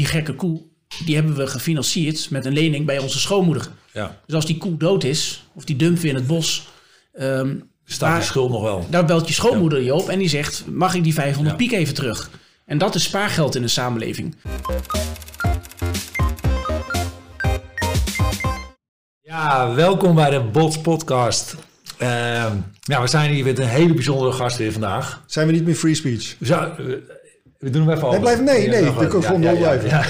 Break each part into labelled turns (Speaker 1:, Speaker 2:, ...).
Speaker 1: die gekke koe, die hebben we gefinancierd met een lening bij onze schoonmoeder.
Speaker 2: Ja.
Speaker 1: Dus als die koe dood is, of die dumpt weer in het bos, ehm,
Speaker 2: Staat die schuld nog wel.
Speaker 1: daar belt je schoonmoeder je op en die zegt, mag ik die 500
Speaker 2: Ja.
Speaker 1: piek even terug? En dat is spaargeld in een samenleving.
Speaker 2: Ja, welkom bij de Bots Podcast. Ehm, ja, we zijn hier met een hele bijzondere gast weer vandaag.
Speaker 3: Zijn we niet meer free speech?
Speaker 2: Zou- we doen hem even over.
Speaker 3: blijf- nee,
Speaker 2: Ja,
Speaker 3: nee, je
Speaker 2: even.
Speaker 3: kan gewoon doorblijven.
Speaker 2: Ja.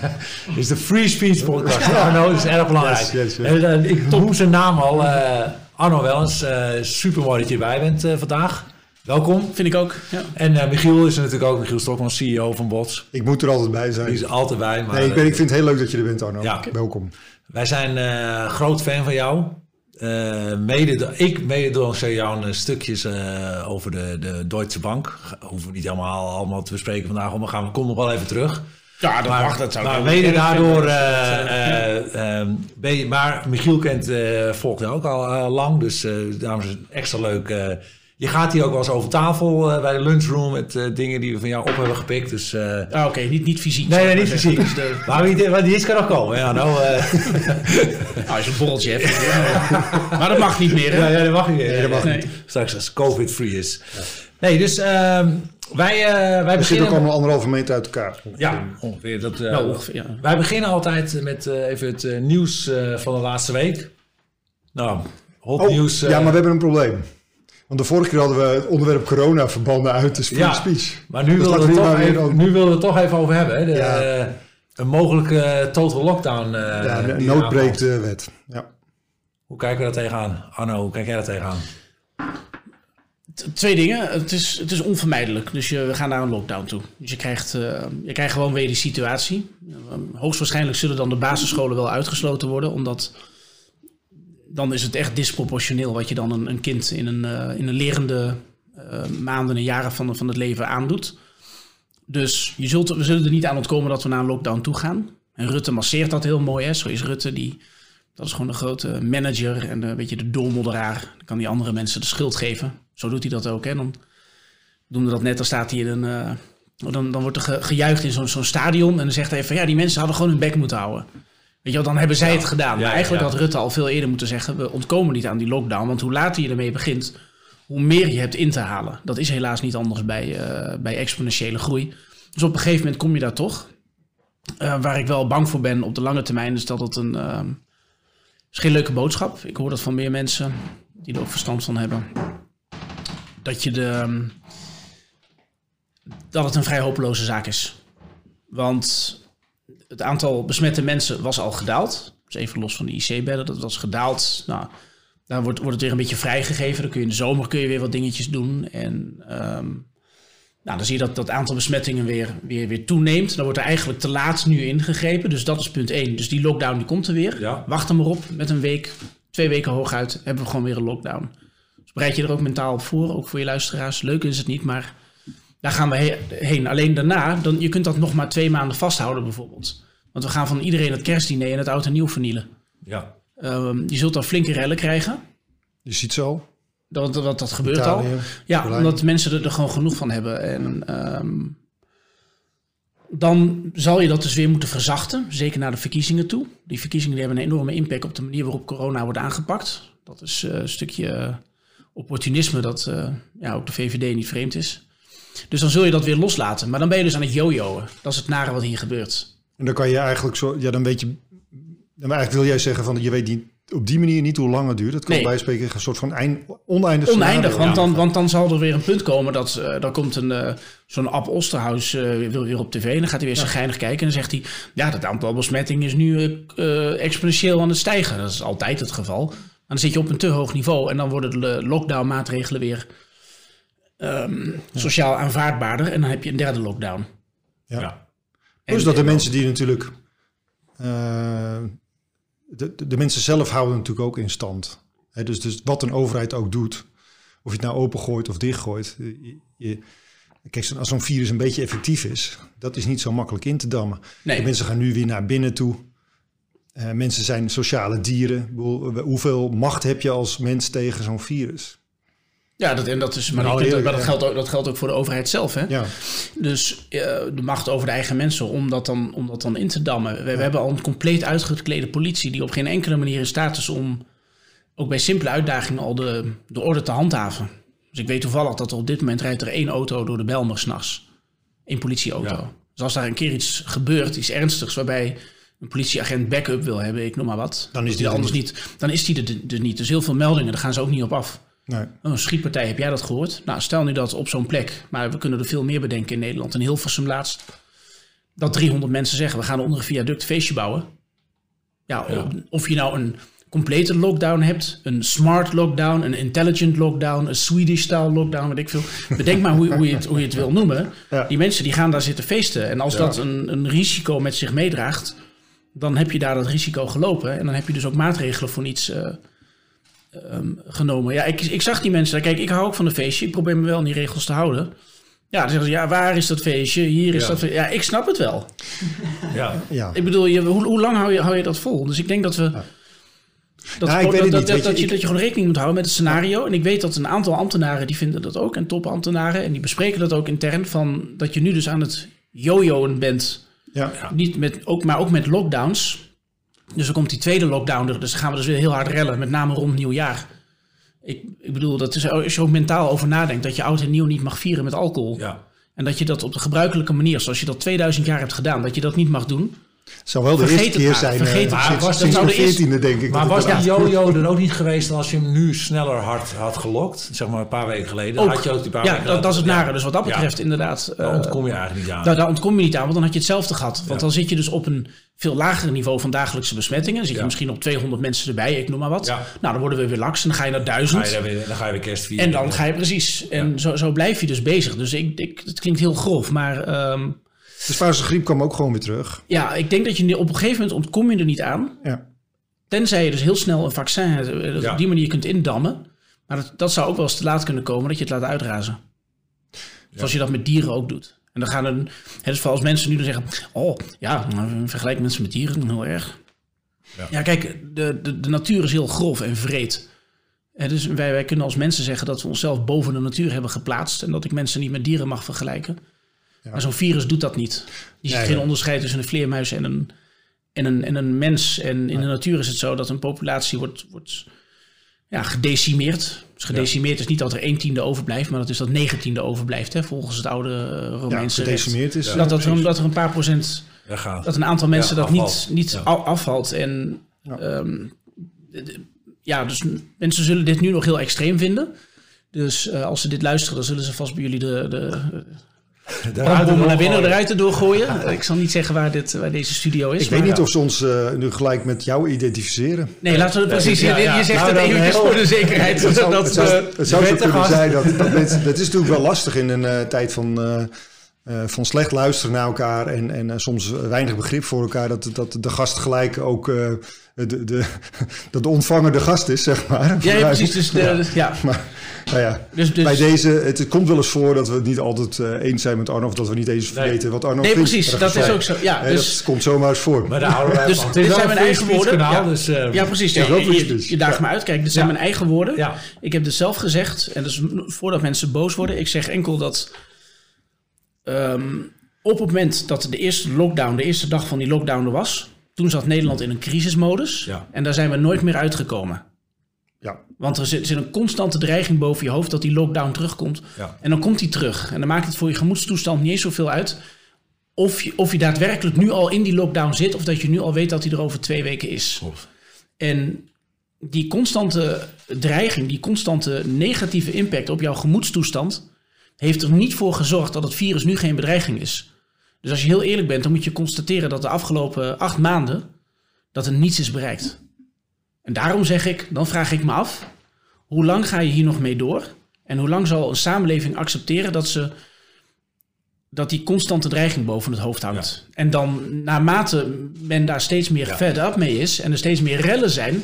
Speaker 2: Dit is de Free Speech Podcast. Arno, dat is erg belangrijk.
Speaker 3: Yes, yes, yes.
Speaker 2: En, eh, ik noem zijn naam al. eh, Arno Wellens, eh super mooi dat je erbij bent eh, vandaag. Welkom.
Speaker 1: Vind ik ook. Ja.
Speaker 2: En eh, Michiel is er natuurlijk ook. Michiel Stokman, CEO van Bots.
Speaker 3: Ik moet er altijd bij
Speaker 2: Die
Speaker 3: zijn.
Speaker 2: is altijd bij. Maar,
Speaker 3: Nee, ik, ben, ik vind het heel leuk dat je er bent, Arno.
Speaker 2: Ja.
Speaker 3: Welkom.
Speaker 2: Wij zijn eh, groot fan van jou. Eh, mede door- ik mede jouw eh, stukjes eh, over de, de Deutsche Bank. Hoeven we niet helemaal allemaal te bespreken vandaag, maar gaan we komen nog wel even terug.
Speaker 1: Ja, dat
Speaker 2: Maar,
Speaker 1: mag. Dat zou
Speaker 2: maar mede daardoor, eh, eh, ehm, ben je, maar Michiel kent, volgt ook al lang, dus daarom is het extra leuk. Je gaat hier ook wel eens over tafel eh, bij de lunchroom met eh, dingen die we van jou op hebben gepikt. Dus, eh,
Speaker 1: Ah, Oké, niet, niet fysiek.
Speaker 2: nee, nee, niet
Speaker 1: Maar
Speaker 2: fysiek.
Speaker 1: dus de-
Speaker 2: Maar wie, die is kan nog komen. Ja, nou,
Speaker 1: als je een borreltje hebt. ja. maar dat mag niet meer.
Speaker 2: Ja,
Speaker 1: Hè?
Speaker 2: ja, dat mag niet. Nee,
Speaker 3: dat mag
Speaker 1: niet.
Speaker 2: Straks als COVID-free is. Nee, dus ehm, wij, eh, wij
Speaker 3: We zitten ook
Speaker 2: beginnen...
Speaker 3: allemaal anderhalve meter uit elkaar.
Speaker 2: Ja, ongeveer. Dat, eh,
Speaker 1: Nou, ongeveer, ja.
Speaker 2: Wij beginnen altijd met eh, even het nieuws eh, van de laatste week. Nou, hot
Speaker 3: Oh,
Speaker 2: nieuws.
Speaker 3: ja, maar we hebben een probleem. Want de vorige keer hadden we het onderwerp corona verbannen uit de free
Speaker 2: Ja,
Speaker 3: speech.
Speaker 2: maar nu
Speaker 3: Dus
Speaker 2: willen, we toch even, nu willen we het toch even over hebben. Hè? De,
Speaker 3: Ja.
Speaker 2: eh, een mogelijke total lockdown. eh,
Speaker 3: ja, de
Speaker 2: die
Speaker 3: nood
Speaker 2: eraan
Speaker 3: breekt
Speaker 2: valt.
Speaker 3: de wet. Ja.
Speaker 2: Hoe kijken we daar tegenaan? Arno, hoe kijk jij daar tegenaan?
Speaker 1: Twee dingen. Het is, het is onvermijdelijk. Dus je, we gaan naar een lockdown toe. Dus je krijgt, eh, je krijgt gewoon weer die situatie. Eh, hoogstwaarschijnlijk zullen dan de basisscholen wel uitgesloten worden. Omdat dan is het echt disproportioneel wat je dan een, een kind in een, eh, in een lerende eh, maanden en jaren van, van het leven aandoet. Dus je zult, we zullen er niet aan ontkomen dat we naar een lockdown toe gaan. En Rutte masseert dat heel mooi. Hè? Zo is Rutte die... Dat is gewoon een grote manager en een beetje de doormodderaar. Dan kan hij andere mensen de schuld geven. Zo doet hij dat ook. Hè? Dan doen dat net, dan staat hij in een... eh, dan, dan wordt er ge- gejuicht in zo'n zo'n stadion. En dan zegt hij van ja, die mensen hadden gewoon hun bek moeten houden. Weet je wel, dan hebben zij het gedaan.
Speaker 2: Ja,
Speaker 1: maar eigenlijk
Speaker 2: ja.
Speaker 1: had Rutte al veel eerder moeten zeggen... we ontkomen niet aan die lockdown. Want hoe later je ermee begint, hoe meer je hebt in te halen. Dat is helaas niet anders bij, eh, bij exponentiële groei. Dus op een gegeven moment kom je daar toch. Eh, waar ik wel bang voor ben op de lange termijn... is dat het een... ehm, is geen leuke boodschap. Ik hoor dat van meer mensen die er ook verstand van hebben. Dat je de. ehm, dat het een vrij hopeloze zaak is. Want het aantal besmette mensen was al gedaald. Dus even los van de IC-bedden, dat was gedaald. Nou, dan wordt, wordt het weer een beetje vrijgegeven. Dan kun je in de zomer kun je weer wat dingetjes doen. En ehm, nou, dan zie je dat dat aantal besmettingen weer, weer, weer toeneemt. Dan wordt er eigenlijk te laat nu ingegrepen. Dus dat is punt 1. Dus die lockdown die komt er weer.
Speaker 2: Ja.
Speaker 1: Wacht er maar op. Met een week, twee weken hooguit, hebben we gewoon weer een lockdown. Dus bereid je er ook mentaal op voor, ook voor je luisteraars. Leuk is het niet, maar daar gaan we he- heen. Alleen daarna, dan, je kunt dat nog maar twee maanden vasthouden bijvoorbeeld. Want we gaan van iedereen het kerstdiner en het oud en nieuw vernielen.
Speaker 2: Ja.
Speaker 1: Ehm, je zult dan flinke rellen krijgen.
Speaker 3: Je ziet zo.
Speaker 1: Dat, dat, dat gebeurt al. Ja,
Speaker 3: Berlijn.
Speaker 1: omdat mensen er, er gewoon genoeg van hebben. En ehm, dan zal je dat dus weer moeten verzachten. Zeker naar de verkiezingen toe. Die verkiezingen die hebben een enorme impact op de manier waarop corona wordt aangepakt. Dat is eh, een stukje opportunisme dat eh, ja, ook de VVD niet vreemd is. Dus dan zul je dat weer loslaten. Maar dan ben je dus aan het jojoen. Dat is het nare wat hier gebeurt.
Speaker 3: En dan kan je eigenlijk zo... Ja, dan weet je... Dan eigenlijk wil jij zeggen van... Je weet niet, op die manier niet hoe lang het duurt. Dat kan
Speaker 1: Nee.
Speaker 3: bij spreken een soort van eind, oneindig
Speaker 1: Oneindig, want dan, want dan zal er weer een punt komen dat eh dan komt een eh, zo'n Ab Osterhaus eh, wil weer op tv en dan gaat hij weer geinig kijken en dan zegt hij ja dat aantal besmettingen is nu exponentieel aan het stijgen. Dat is altijd het geval. Maar dan zit je op een te hoog niveau en dan worden de lockdown maatregelen weer ehm, sociaal aanvaardbaarder en dan heb je een derde lockdown.
Speaker 3: Ja.
Speaker 2: Ja.
Speaker 3: Plus
Speaker 1: En-
Speaker 3: dat de
Speaker 1: en-
Speaker 3: mensen die natuurlijk... eh, de, de, de mensen zelf houden natuurlijk ook in stand. Hè, dus, dus wat een overheid ook doet... Of je het nou opengooit of dichtgooit... Je, je, kijk, als zo'n virus een beetje effectief is... Dat is niet zo makkelijk in te dammen.
Speaker 1: Nee.
Speaker 3: De mensen gaan nu weer naar binnen toe. Eh, mensen zijn sociale dieren. Ik bedoel, Hoeveel macht heb je als mens tegen zo'n virus?
Speaker 1: Ja, dat, en dat, is, maar,
Speaker 3: Nou,
Speaker 1: kunt- maar dat, geldt ook, dat geldt ook voor de overheid zelf. Hè?
Speaker 3: Ja,
Speaker 1: Dus eh, de macht over de eigen mensen om dat dan, om dat dan in te dammen. We, we hebben al een compleet uitgeklede politie die op geen enkele manier in staat is om ook bij simpele uitdagingen al de, de orde te handhaven. Dus ik weet toevallig dat er op dit moment rijdt er één auto door de Bijlmer s'nachts. Eén politieauto.
Speaker 2: Ja.
Speaker 1: Dus als daar een keer iets gebeurt, iets ernstigs, waarbij een politieagent backup wil hebben, ik noem maar wat.
Speaker 3: Dan is
Speaker 1: als
Speaker 3: die er
Speaker 1: anders niet. Dan is die er, er niet. Dus heel veel meldingen, daar gaan ze ook niet op af.
Speaker 3: Nee.
Speaker 1: Oh, een schietpartij, heb jij dat gehoord? Nou, stel nu dat op zo'n plek, maar we kunnen er veel meer bedenken in Nederland. In Hilversum laatst, dat 300 mensen zeggen, we gaan onder een viaduct feestje bouwen. Ja,
Speaker 2: Ja.
Speaker 1: Of, je nou een complete lockdown hebt, een smart lockdown, een intelligent lockdown, een Swedish-style lockdown, weet ik veel. Bedenk maar hoe, je- hoe, je het, hoe je het wil noemen.
Speaker 3: Ja.
Speaker 1: Die mensen die gaan daar zitten feesten. En als
Speaker 3: Ja.
Speaker 1: dat een, een risico met zich meedraagt, dan heb je daar dat risico gelopen. En dan heb je dus ook maatregelen voor niets eh, ehm, genomen. Ja, ik, ik zag die mensen. Kijk, ik hou ook van een feestje. Ik probeer me wel aan die regels te houden. Ja, dan zeggen ze, ja, waar is dat feestje? Hier is
Speaker 2: Ja.
Speaker 1: dat feestje. Ja, ik snap het wel.
Speaker 2: Ja.
Speaker 3: Ja.
Speaker 1: Ik bedoel, je, hoe, hoe lang hou je, hou je dat vol? Dus ik denk dat we... Dat,
Speaker 3: Nou, ik weet
Speaker 1: dat,
Speaker 3: niet.
Speaker 1: dat,
Speaker 3: Weet
Speaker 1: dat
Speaker 3: je,
Speaker 1: je,
Speaker 3: ik-
Speaker 1: dat je gewoon rekening moet houden met het scenario. En ik weet dat een aantal ambtenaren die vinden dat ook. En topambtenaren. En die bespreken dat ook intern. Van dat je nu dus aan het jojoen bent.
Speaker 3: Ja.
Speaker 1: Niet met, ook, maar ook met lockdowns. Dus dan komt die tweede lockdown er. Dus gaan we dus weer heel hard rellen. Met name rond nieuwjaar. Ik, ik bedoel, dat is, als je ook mentaal over nadenkt. Dat je oud en nieuw niet mag vieren met alcohol.
Speaker 2: Ja.
Speaker 1: En dat je dat op de gebruikelijke manier, zoals je dat 2000 jaar hebt gedaan. Dat je dat niet mag doen.
Speaker 3: Het zou wel de
Speaker 1: Vergeet
Speaker 3: eerste keer zijn.
Speaker 1: vergeet
Speaker 3: eh,
Speaker 1: het
Speaker 3: sinds-
Speaker 2: maar.
Speaker 3: sinds
Speaker 1: Dat
Speaker 3: de
Speaker 1: zou de eerste-
Speaker 3: 14e denk ik.
Speaker 2: Maar was die jojo er ook niet geweest als je hem nu sneller had, had gelokt? Zeg maar een paar weken geleden. Dan
Speaker 1: Ook.
Speaker 2: had je ook die paar
Speaker 1: ja,
Speaker 2: weken
Speaker 1: dat, dat is het
Speaker 2: ja.
Speaker 1: nare. Dus wat dat
Speaker 2: Ja.
Speaker 1: betreft inderdaad...
Speaker 2: Daar
Speaker 1: eh,
Speaker 2: ontkom je eigenlijk niet aan.
Speaker 1: daar, daar ontkom je niet aan, want dan had je hetzelfde gehad. Want
Speaker 2: Ja.
Speaker 1: dan zit je dus op een veel lager niveau van dagelijkse besmettingen. Dan zit je
Speaker 2: Ja.
Speaker 1: misschien op 200 mensen erbij, ik noem maar wat.
Speaker 2: Ja.
Speaker 1: Nou, dan worden we weer laks en dan ga je naar
Speaker 2: Ga
Speaker 1: 1000.
Speaker 2: je daar weer, dan ga je weer kerst vieren.
Speaker 1: En dan ga je precies. En zo, zo blijf je dus bezig. Dus ik, ik, het klinkt heel grof, maar ehm,
Speaker 3: De Spaanse griep kwam ook gewoon weer terug.
Speaker 1: ja, ik denk dat je op een gegeven moment ontkom je er niet aan.
Speaker 3: Ja.
Speaker 1: Tenzij je dus heel snel een vaccin eh, dat
Speaker 2: Ja.
Speaker 1: op die manier kunt indammen. Maar dat, dat zou ook wel eens te laat kunnen komen dat je het laat uitrazen. Zoals je dat met dieren ook doet. En dan gaan er, het is voor als mensen nu dan zeggen, oh ja, nou, vergelijk mensen met dieren, heel erg.
Speaker 2: Ja.
Speaker 1: Ja, kijk, de, de, de natuur is heel grof en vreed. En dus wij, wij kunnen als mensen zeggen dat we onszelf boven de natuur hebben geplaatst. En dat ik mensen niet met dieren mag vergelijken.
Speaker 3: Ja.
Speaker 1: Maar zo'n virus doet dat niet. Die ziet
Speaker 3: Nee,
Speaker 1: geen onderscheid tussen een vleermuis en een, en een, en een mens. En in de natuur is het zo dat een populatie wordt, wordt ja, gedecimeerd. Dus gedecimeerd is niet dat er een tiende overblijft, maar dat is dat negen tiende overblijft. Hè, volgens het oude eh,
Speaker 3: Ja,
Speaker 1: Romeinse recht.
Speaker 3: gedecimeerd is.
Speaker 2: Ja.
Speaker 1: Dat, dat, er, dat er een paar procent, dat een aantal mensen
Speaker 2: Ja,
Speaker 1: dat niet,
Speaker 2: afvalt.
Speaker 1: niet afvalt. En
Speaker 3: Ja.
Speaker 1: ehm, ja, dus mensen zullen dit nu nog heel extreem vinden. Dus eh, als ze dit luisteren, dan zullen ze vast bij jullie de, de brandbommen naar binnen eruit te doorgooien. Ik zal niet zeggen waar, dit, waar deze studio is.
Speaker 3: Ik weet niet of ze ons eh, nu gelijk met jou identificeren.
Speaker 1: Nee, laten we het precies.
Speaker 2: Ja,
Speaker 1: je,
Speaker 2: ja.
Speaker 1: je zegt
Speaker 2: Nou,
Speaker 1: het eventjes voor de zekerheid.
Speaker 3: Het zou,
Speaker 1: dat,
Speaker 3: het zou,
Speaker 1: eh,
Speaker 3: het zou zo kunnen
Speaker 2: gast.
Speaker 3: zijn dat, dat mensen... Het is natuurlijk wel lastig in een eh, tijd van, van slecht luisteren naar elkaar... en, en soms weinig begrip voor elkaar... dat, dat de gast gelijk ook de, de, dat de ontvanger de gast is, zeg maar.
Speaker 1: ja, ja, precies. Dus, de,
Speaker 3: Ja.
Speaker 1: ja.
Speaker 3: Maar, nou ja,
Speaker 1: Dus, dus,
Speaker 3: bij deze, het komt wel eens voor dat we het niet altijd eh, eens zijn met Arno... of dat we niet eens
Speaker 2: Nee.
Speaker 3: weten wat Arno
Speaker 1: nee,
Speaker 3: vindt.
Speaker 1: precies. Dat is ook zo. Ja,
Speaker 3: Nee,
Speaker 1: dus,
Speaker 3: dat komt zomaar eens voor.
Speaker 2: Maar daar houden wij
Speaker 1: Dus
Speaker 2: van.
Speaker 1: Dit zijn
Speaker 2: een
Speaker 1: mijn eigen woorden.
Speaker 2: kanaal,
Speaker 1: Ja.
Speaker 2: dus... eh,
Speaker 1: ja, precies.
Speaker 3: Ja,
Speaker 1: je, je, daagt
Speaker 3: Ja.
Speaker 1: me uit. Kijk, dit zijn
Speaker 2: Ja.
Speaker 1: mijn eigen woorden.
Speaker 2: Ja.
Speaker 1: Ik heb het zelf gezegd. En dus voordat mensen boos worden. Ik zeg enkel dat... ehm, op het moment dat de eerste lockdown, de eerste dag van die lockdown er was... toen zat Nederland in een crisismodus.
Speaker 2: Ja.
Speaker 1: En daar zijn we nooit meer uitgekomen.
Speaker 3: Ja.
Speaker 1: Want er zit, zit een constante dreiging boven je hoofd dat die lockdown terugkomt.
Speaker 2: Ja.
Speaker 1: En dan komt die terug. En dan maakt het voor je gemoedstoestand niet eens zoveel uit. Of je, of je daadwerkelijk nu al in die lockdown zit. Of dat je nu al weet dat die er over twee weken is.
Speaker 2: Klopt.
Speaker 1: En die constante dreiging, die constante negatieve impact op jouw gemoedstoestand. heeft er niet voor gezorgd dat het virus nu geen bedreiging is. Dus als je heel eerlijk bent, dan moet je constateren dat de afgelopen acht maanden. dat er niets is bereikt. En daarom zeg ik, dan vraag ik me af. hoe lang ga je hier nog mee door? En hoe lang zal een samenleving accepteren dat ze. dat die constante dreiging boven het hoofd hangt? En dan, naarmate men daar steeds meer
Speaker 2: Ja.
Speaker 1: fed up mee is. en er steeds meer rellen zijn.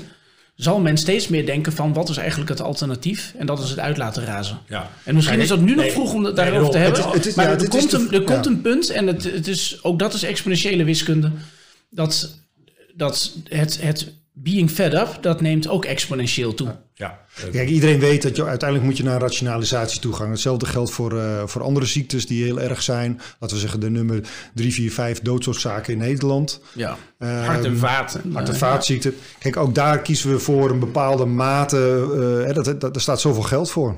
Speaker 1: Zal men steeds meer denken van wat is eigenlijk het alternatief? En dat is het uit laten razen.
Speaker 2: Ja.
Speaker 1: En misschien is dat nu nog vroeg om het
Speaker 2: nee,
Speaker 1: daarover te hebben.
Speaker 3: het is- het is-
Speaker 1: maar
Speaker 3: ja,
Speaker 1: er, komt, een, er komt een punt, en het, het is, ook dat is exponentiële wiskunde. Dat, dat het, het being fed up, dat neemt ook exponentieel toe.
Speaker 2: Ja.
Speaker 3: Kijk, iedereen weet dat je uiteindelijk moet je naar rationalisatie toe gaan. Hetzelfde geldt voor, eh, voor andere ziektes die heel erg zijn. Laten we zeggen de nummer 3, 4, 5 doodsoorzaken in Nederland.
Speaker 1: Ja.
Speaker 3: Ehm,
Speaker 1: Hart- en vaat.
Speaker 3: Hart- en vaatziekten. Kijk, ook daar kiezen we voor een bepaalde mate. eh, hè, dat, dat, daar staat zoveel geld voor.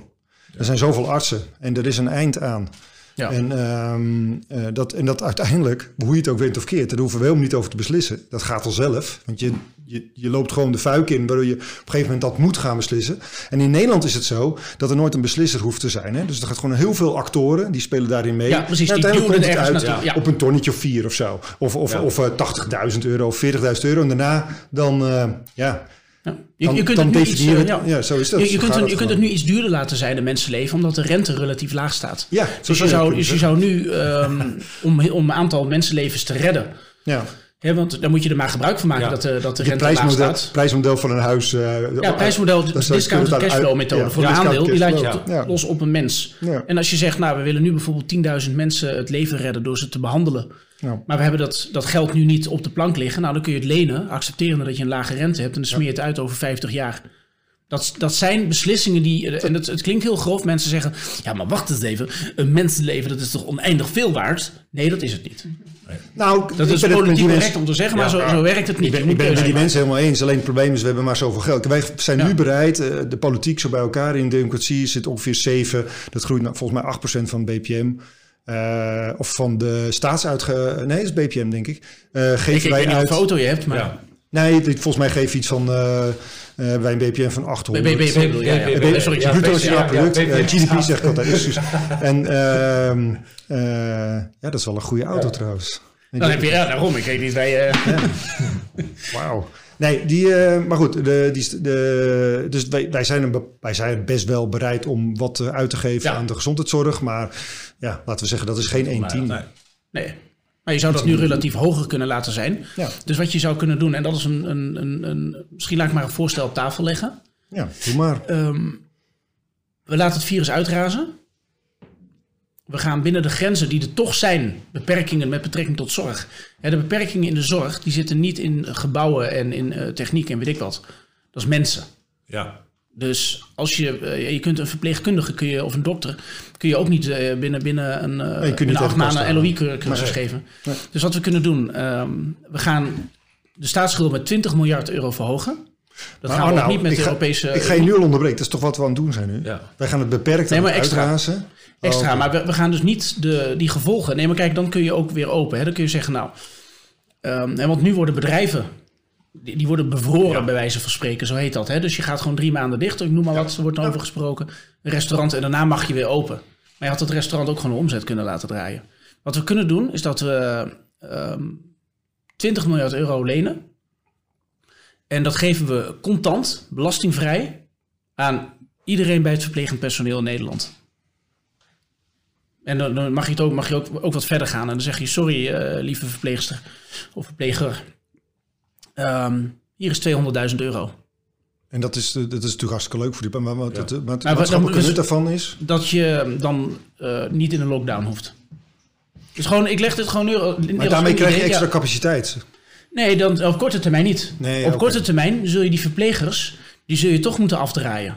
Speaker 3: Er zijn zoveel artsen en er is een eind aan.
Speaker 1: Ja.
Speaker 3: En, ehm, eh, dat, en dat uiteindelijk, hoe je het ook went of keert, daar hoeven we helemaal niet over te beslissen. Dat gaat vanzelf. Want je, je, je loopt gewoon de fuik in, waardoor je op een gegeven moment dat moet gaan beslissen. En in Nederland is het zo dat er nooit een beslisser hoeft te zijn. Hè? Dus er gaat gewoon heel veel actoren, die spelen daarin mee.
Speaker 1: Ja, precies,
Speaker 3: En
Speaker 1: die
Speaker 3: uiteindelijk komt het uit
Speaker 1: ja.
Speaker 3: op een tonnetje of vier of zo. Of, of,
Speaker 2: Ja.
Speaker 3: of eh, 80.000 euro of 40.000 euro. En daarna dan, eh, ja...
Speaker 1: Je,
Speaker 3: Dan,
Speaker 1: je kunt het nu iets, eh, ja.
Speaker 3: ja, zo is dat.
Speaker 1: Je, kunt, het,
Speaker 3: het
Speaker 1: je kunt het
Speaker 3: gewoon.
Speaker 1: nu iets duurder laten zijn, de mensenleven, omdat de rente relatief laag staat.
Speaker 3: Ja, zo
Speaker 1: Dus je
Speaker 3: zou
Speaker 1: dus je zou nu, ehm, om, om een aantal mensenlevens te redden,
Speaker 3: Ja.
Speaker 1: Want dan moet je er maar gebruik van maken
Speaker 2: Ja.
Speaker 1: dat, de, dat de
Speaker 3: Het
Speaker 1: rente laag
Speaker 3: prijsmodel,
Speaker 1: staat.
Speaker 3: prijsmodel van een huis. eh,
Speaker 1: Ja, prijsmodel,
Speaker 3: dat zou-
Speaker 1: discounted cashflow methode voor een aandeel, die laat je.
Speaker 3: Ja.
Speaker 1: los op een mens. En als je zegt, nou, we willen nu bijvoorbeeld 10.000 mensen het leven redden door ze te behandelen.
Speaker 3: Ja.
Speaker 1: Maar we hebben dat, dat geld nu niet op de plank liggen. Nou, dan kun je het lenen, accepterende dat je een lage rente hebt. En dan smeer je het uit over 50 jaar. Dat, dat zijn beslissingen die. En het, het klinkt heel grof. Mensen zeggen: Ja, maar wacht eens even. Een mensenleven, dat is toch oneindig veel waard? Nee, dat is het niet.
Speaker 3: Nou,
Speaker 1: Dat
Speaker 3: ik
Speaker 1: is politiek correct
Speaker 3: mensen-
Speaker 1: om te zeggen, maar zo,
Speaker 2: ja.
Speaker 1: zo werkt het niet.
Speaker 3: Ik ben, ik ben het met die mensen helemaal eens. Alleen het probleem is, we hebben maar zoveel geld. Wij zijn
Speaker 1: Ja.
Speaker 3: nu bereid, eh, de politiek zo bij elkaar in democratie zit ongeveer 7. Dat groeit naar volgens mij 8% van BPM. eh, of van de staatsuitge... Nee, dat is BPM, denk ik. Eh
Speaker 1: Ik,
Speaker 3: geven
Speaker 1: ik
Speaker 3: wij
Speaker 1: weet niet
Speaker 3: uit...
Speaker 1: hoeveel auto je hebt, maar.
Speaker 3: Nee, dit- volgens mij geef je iets van... eh, eh, bij een BPM van 800.
Speaker 1: BBB ja.
Speaker 2: BBB,
Speaker 1: Sorry,
Speaker 2: ja,
Speaker 3: Bruto
Speaker 2: ja,
Speaker 3: nationaal
Speaker 2: ja,
Speaker 3: product,
Speaker 2: ja,
Speaker 3: eh,
Speaker 2: BBB.
Speaker 3: GDP zeg ik altijd. excuus. En ehm, eh, ja, dat is wel een goede auto trouwens.
Speaker 1: Dan heb je, ja, daarom. Ik weet niet bij. eh
Speaker 3: Wauw. Nee, die, eh, maar goed, de, die, de, dus wij, wij, zijn een, wij zijn best wel bereid om wat eh, uit te geven
Speaker 1: Ja.
Speaker 3: aan de gezondheidszorg. Maar ja, laten we zeggen, dat is geen 1
Speaker 2: Nee,
Speaker 3: 10.
Speaker 2: nee.
Speaker 1: Nee. Maar je zou dat nu relatief hoger kunnen laten zijn.
Speaker 3: Ja.
Speaker 1: Dus wat je zou kunnen doen, en dat is een, een, een, een misschien laat ik maar een voorstel op tafel leggen.
Speaker 3: Ja, doe maar.
Speaker 1: Ehm, we laten het virus uitrazen. We gaan binnen de grenzen die er toch zijn, beperkingen met betrekking tot zorg. Hè, de beperkingen in de zorg, die zitten niet in gebouwen en in eh, techniek en weet ik wat. Dat is mensen.
Speaker 2: Ja.
Speaker 1: Dus als je, eh, je kunt een verpleegkundige kun je, of een dokter, kun je ook niet eh, binnen, binnen een, eh
Speaker 3: kunt niet
Speaker 1: binnen acht maanden
Speaker 3: halen.
Speaker 1: LOE-cursus
Speaker 3: Nee.
Speaker 1: geven.
Speaker 3: Nee.
Speaker 1: Dus wat we kunnen doen, ehm, we gaan de staatsschuld met 20 miljard euro verhogen. Dat
Speaker 3: Maar
Speaker 1: gaan we ook
Speaker 3: Arno,
Speaker 1: niet met de
Speaker 3: ga-
Speaker 1: Europese...
Speaker 3: Ik ga je nu al onderbreken. Dat is toch wat we aan het doen zijn nu?
Speaker 2: Ja.
Speaker 3: Wij gaan het beperkt
Speaker 1: Nee, maar extra.
Speaker 3: uitrazen.
Speaker 1: Extra,
Speaker 3: Oh,
Speaker 1: maar we, we gaan dus niet de, die gevolgen. Nee, maar kijk, dan kun je ook weer open. Hè? Dan kun je zeggen, nou, ehm, hè, want nu worden bedrijven, die, die worden bevroren bij wijze van spreken, zo heet dat. Hè? Dus je gaat gewoon drie maanden dicht, ik noem maar wat, er wordt over gesproken. Een restaurant en daarna mag je weer open. Maar je had het restaurant ook gewoon een omzet kunnen laten draaien. Wat we kunnen doen, is dat we ehm 20 miljard euro lenen. En dat geven we contant, belastingvrij, aan iedereen bij het verplegend personeel in Nederland. En dan, dan mag je, het ook, mag je ook, ook wat verder gaan. En dan zeg je, sorry eh, lieve verpleegster of verpleger. Ehm, hier is 200.000 euro.
Speaker 3: En dat is, eh, dat is natuurlijk hartstikke leuk voor die. Maar, maar, het- maar het
Speaker 1: Maar wat-
Speaker 3: maatschappelijke
Speaker 1: dus-
Speaker 3: nut daarvan is...
Speaker 1: Dat je dan eh, niet in een lockdown hoeft. Dus gewoon, ik leg dit gewoon nu...
Speaker 3: Maar daarmee krijg je extra capaciteit.
Speaker 1: Nee, dan, op korte termijn niet.
Speaker 3: Nee,
Speaker 1: op korte termijn zul je die verplegers, die zul je toch moeten afdraaien.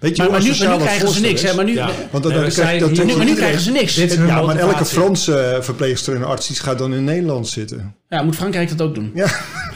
Speaker 3: Weet je
Speaker 1: Maar, nu, maar krijgen ze niks. Hè? Maar nu,
Speaker 2: Ja.
Speaker 3: Want
Speaker 2: Nee,
Speaker 3: krijg- dat-
Speaker 1: nu, maar nu krijgen ze niks.
Speaker 2: Dit is een
Speaker 3: Ja, maar elke. Franse eh, verpleegster en arts die gaat dan in Nederland zitten.
Speaker 1: Ja, moet Frankrijk dat ook doen.
Speaker 3: Ja,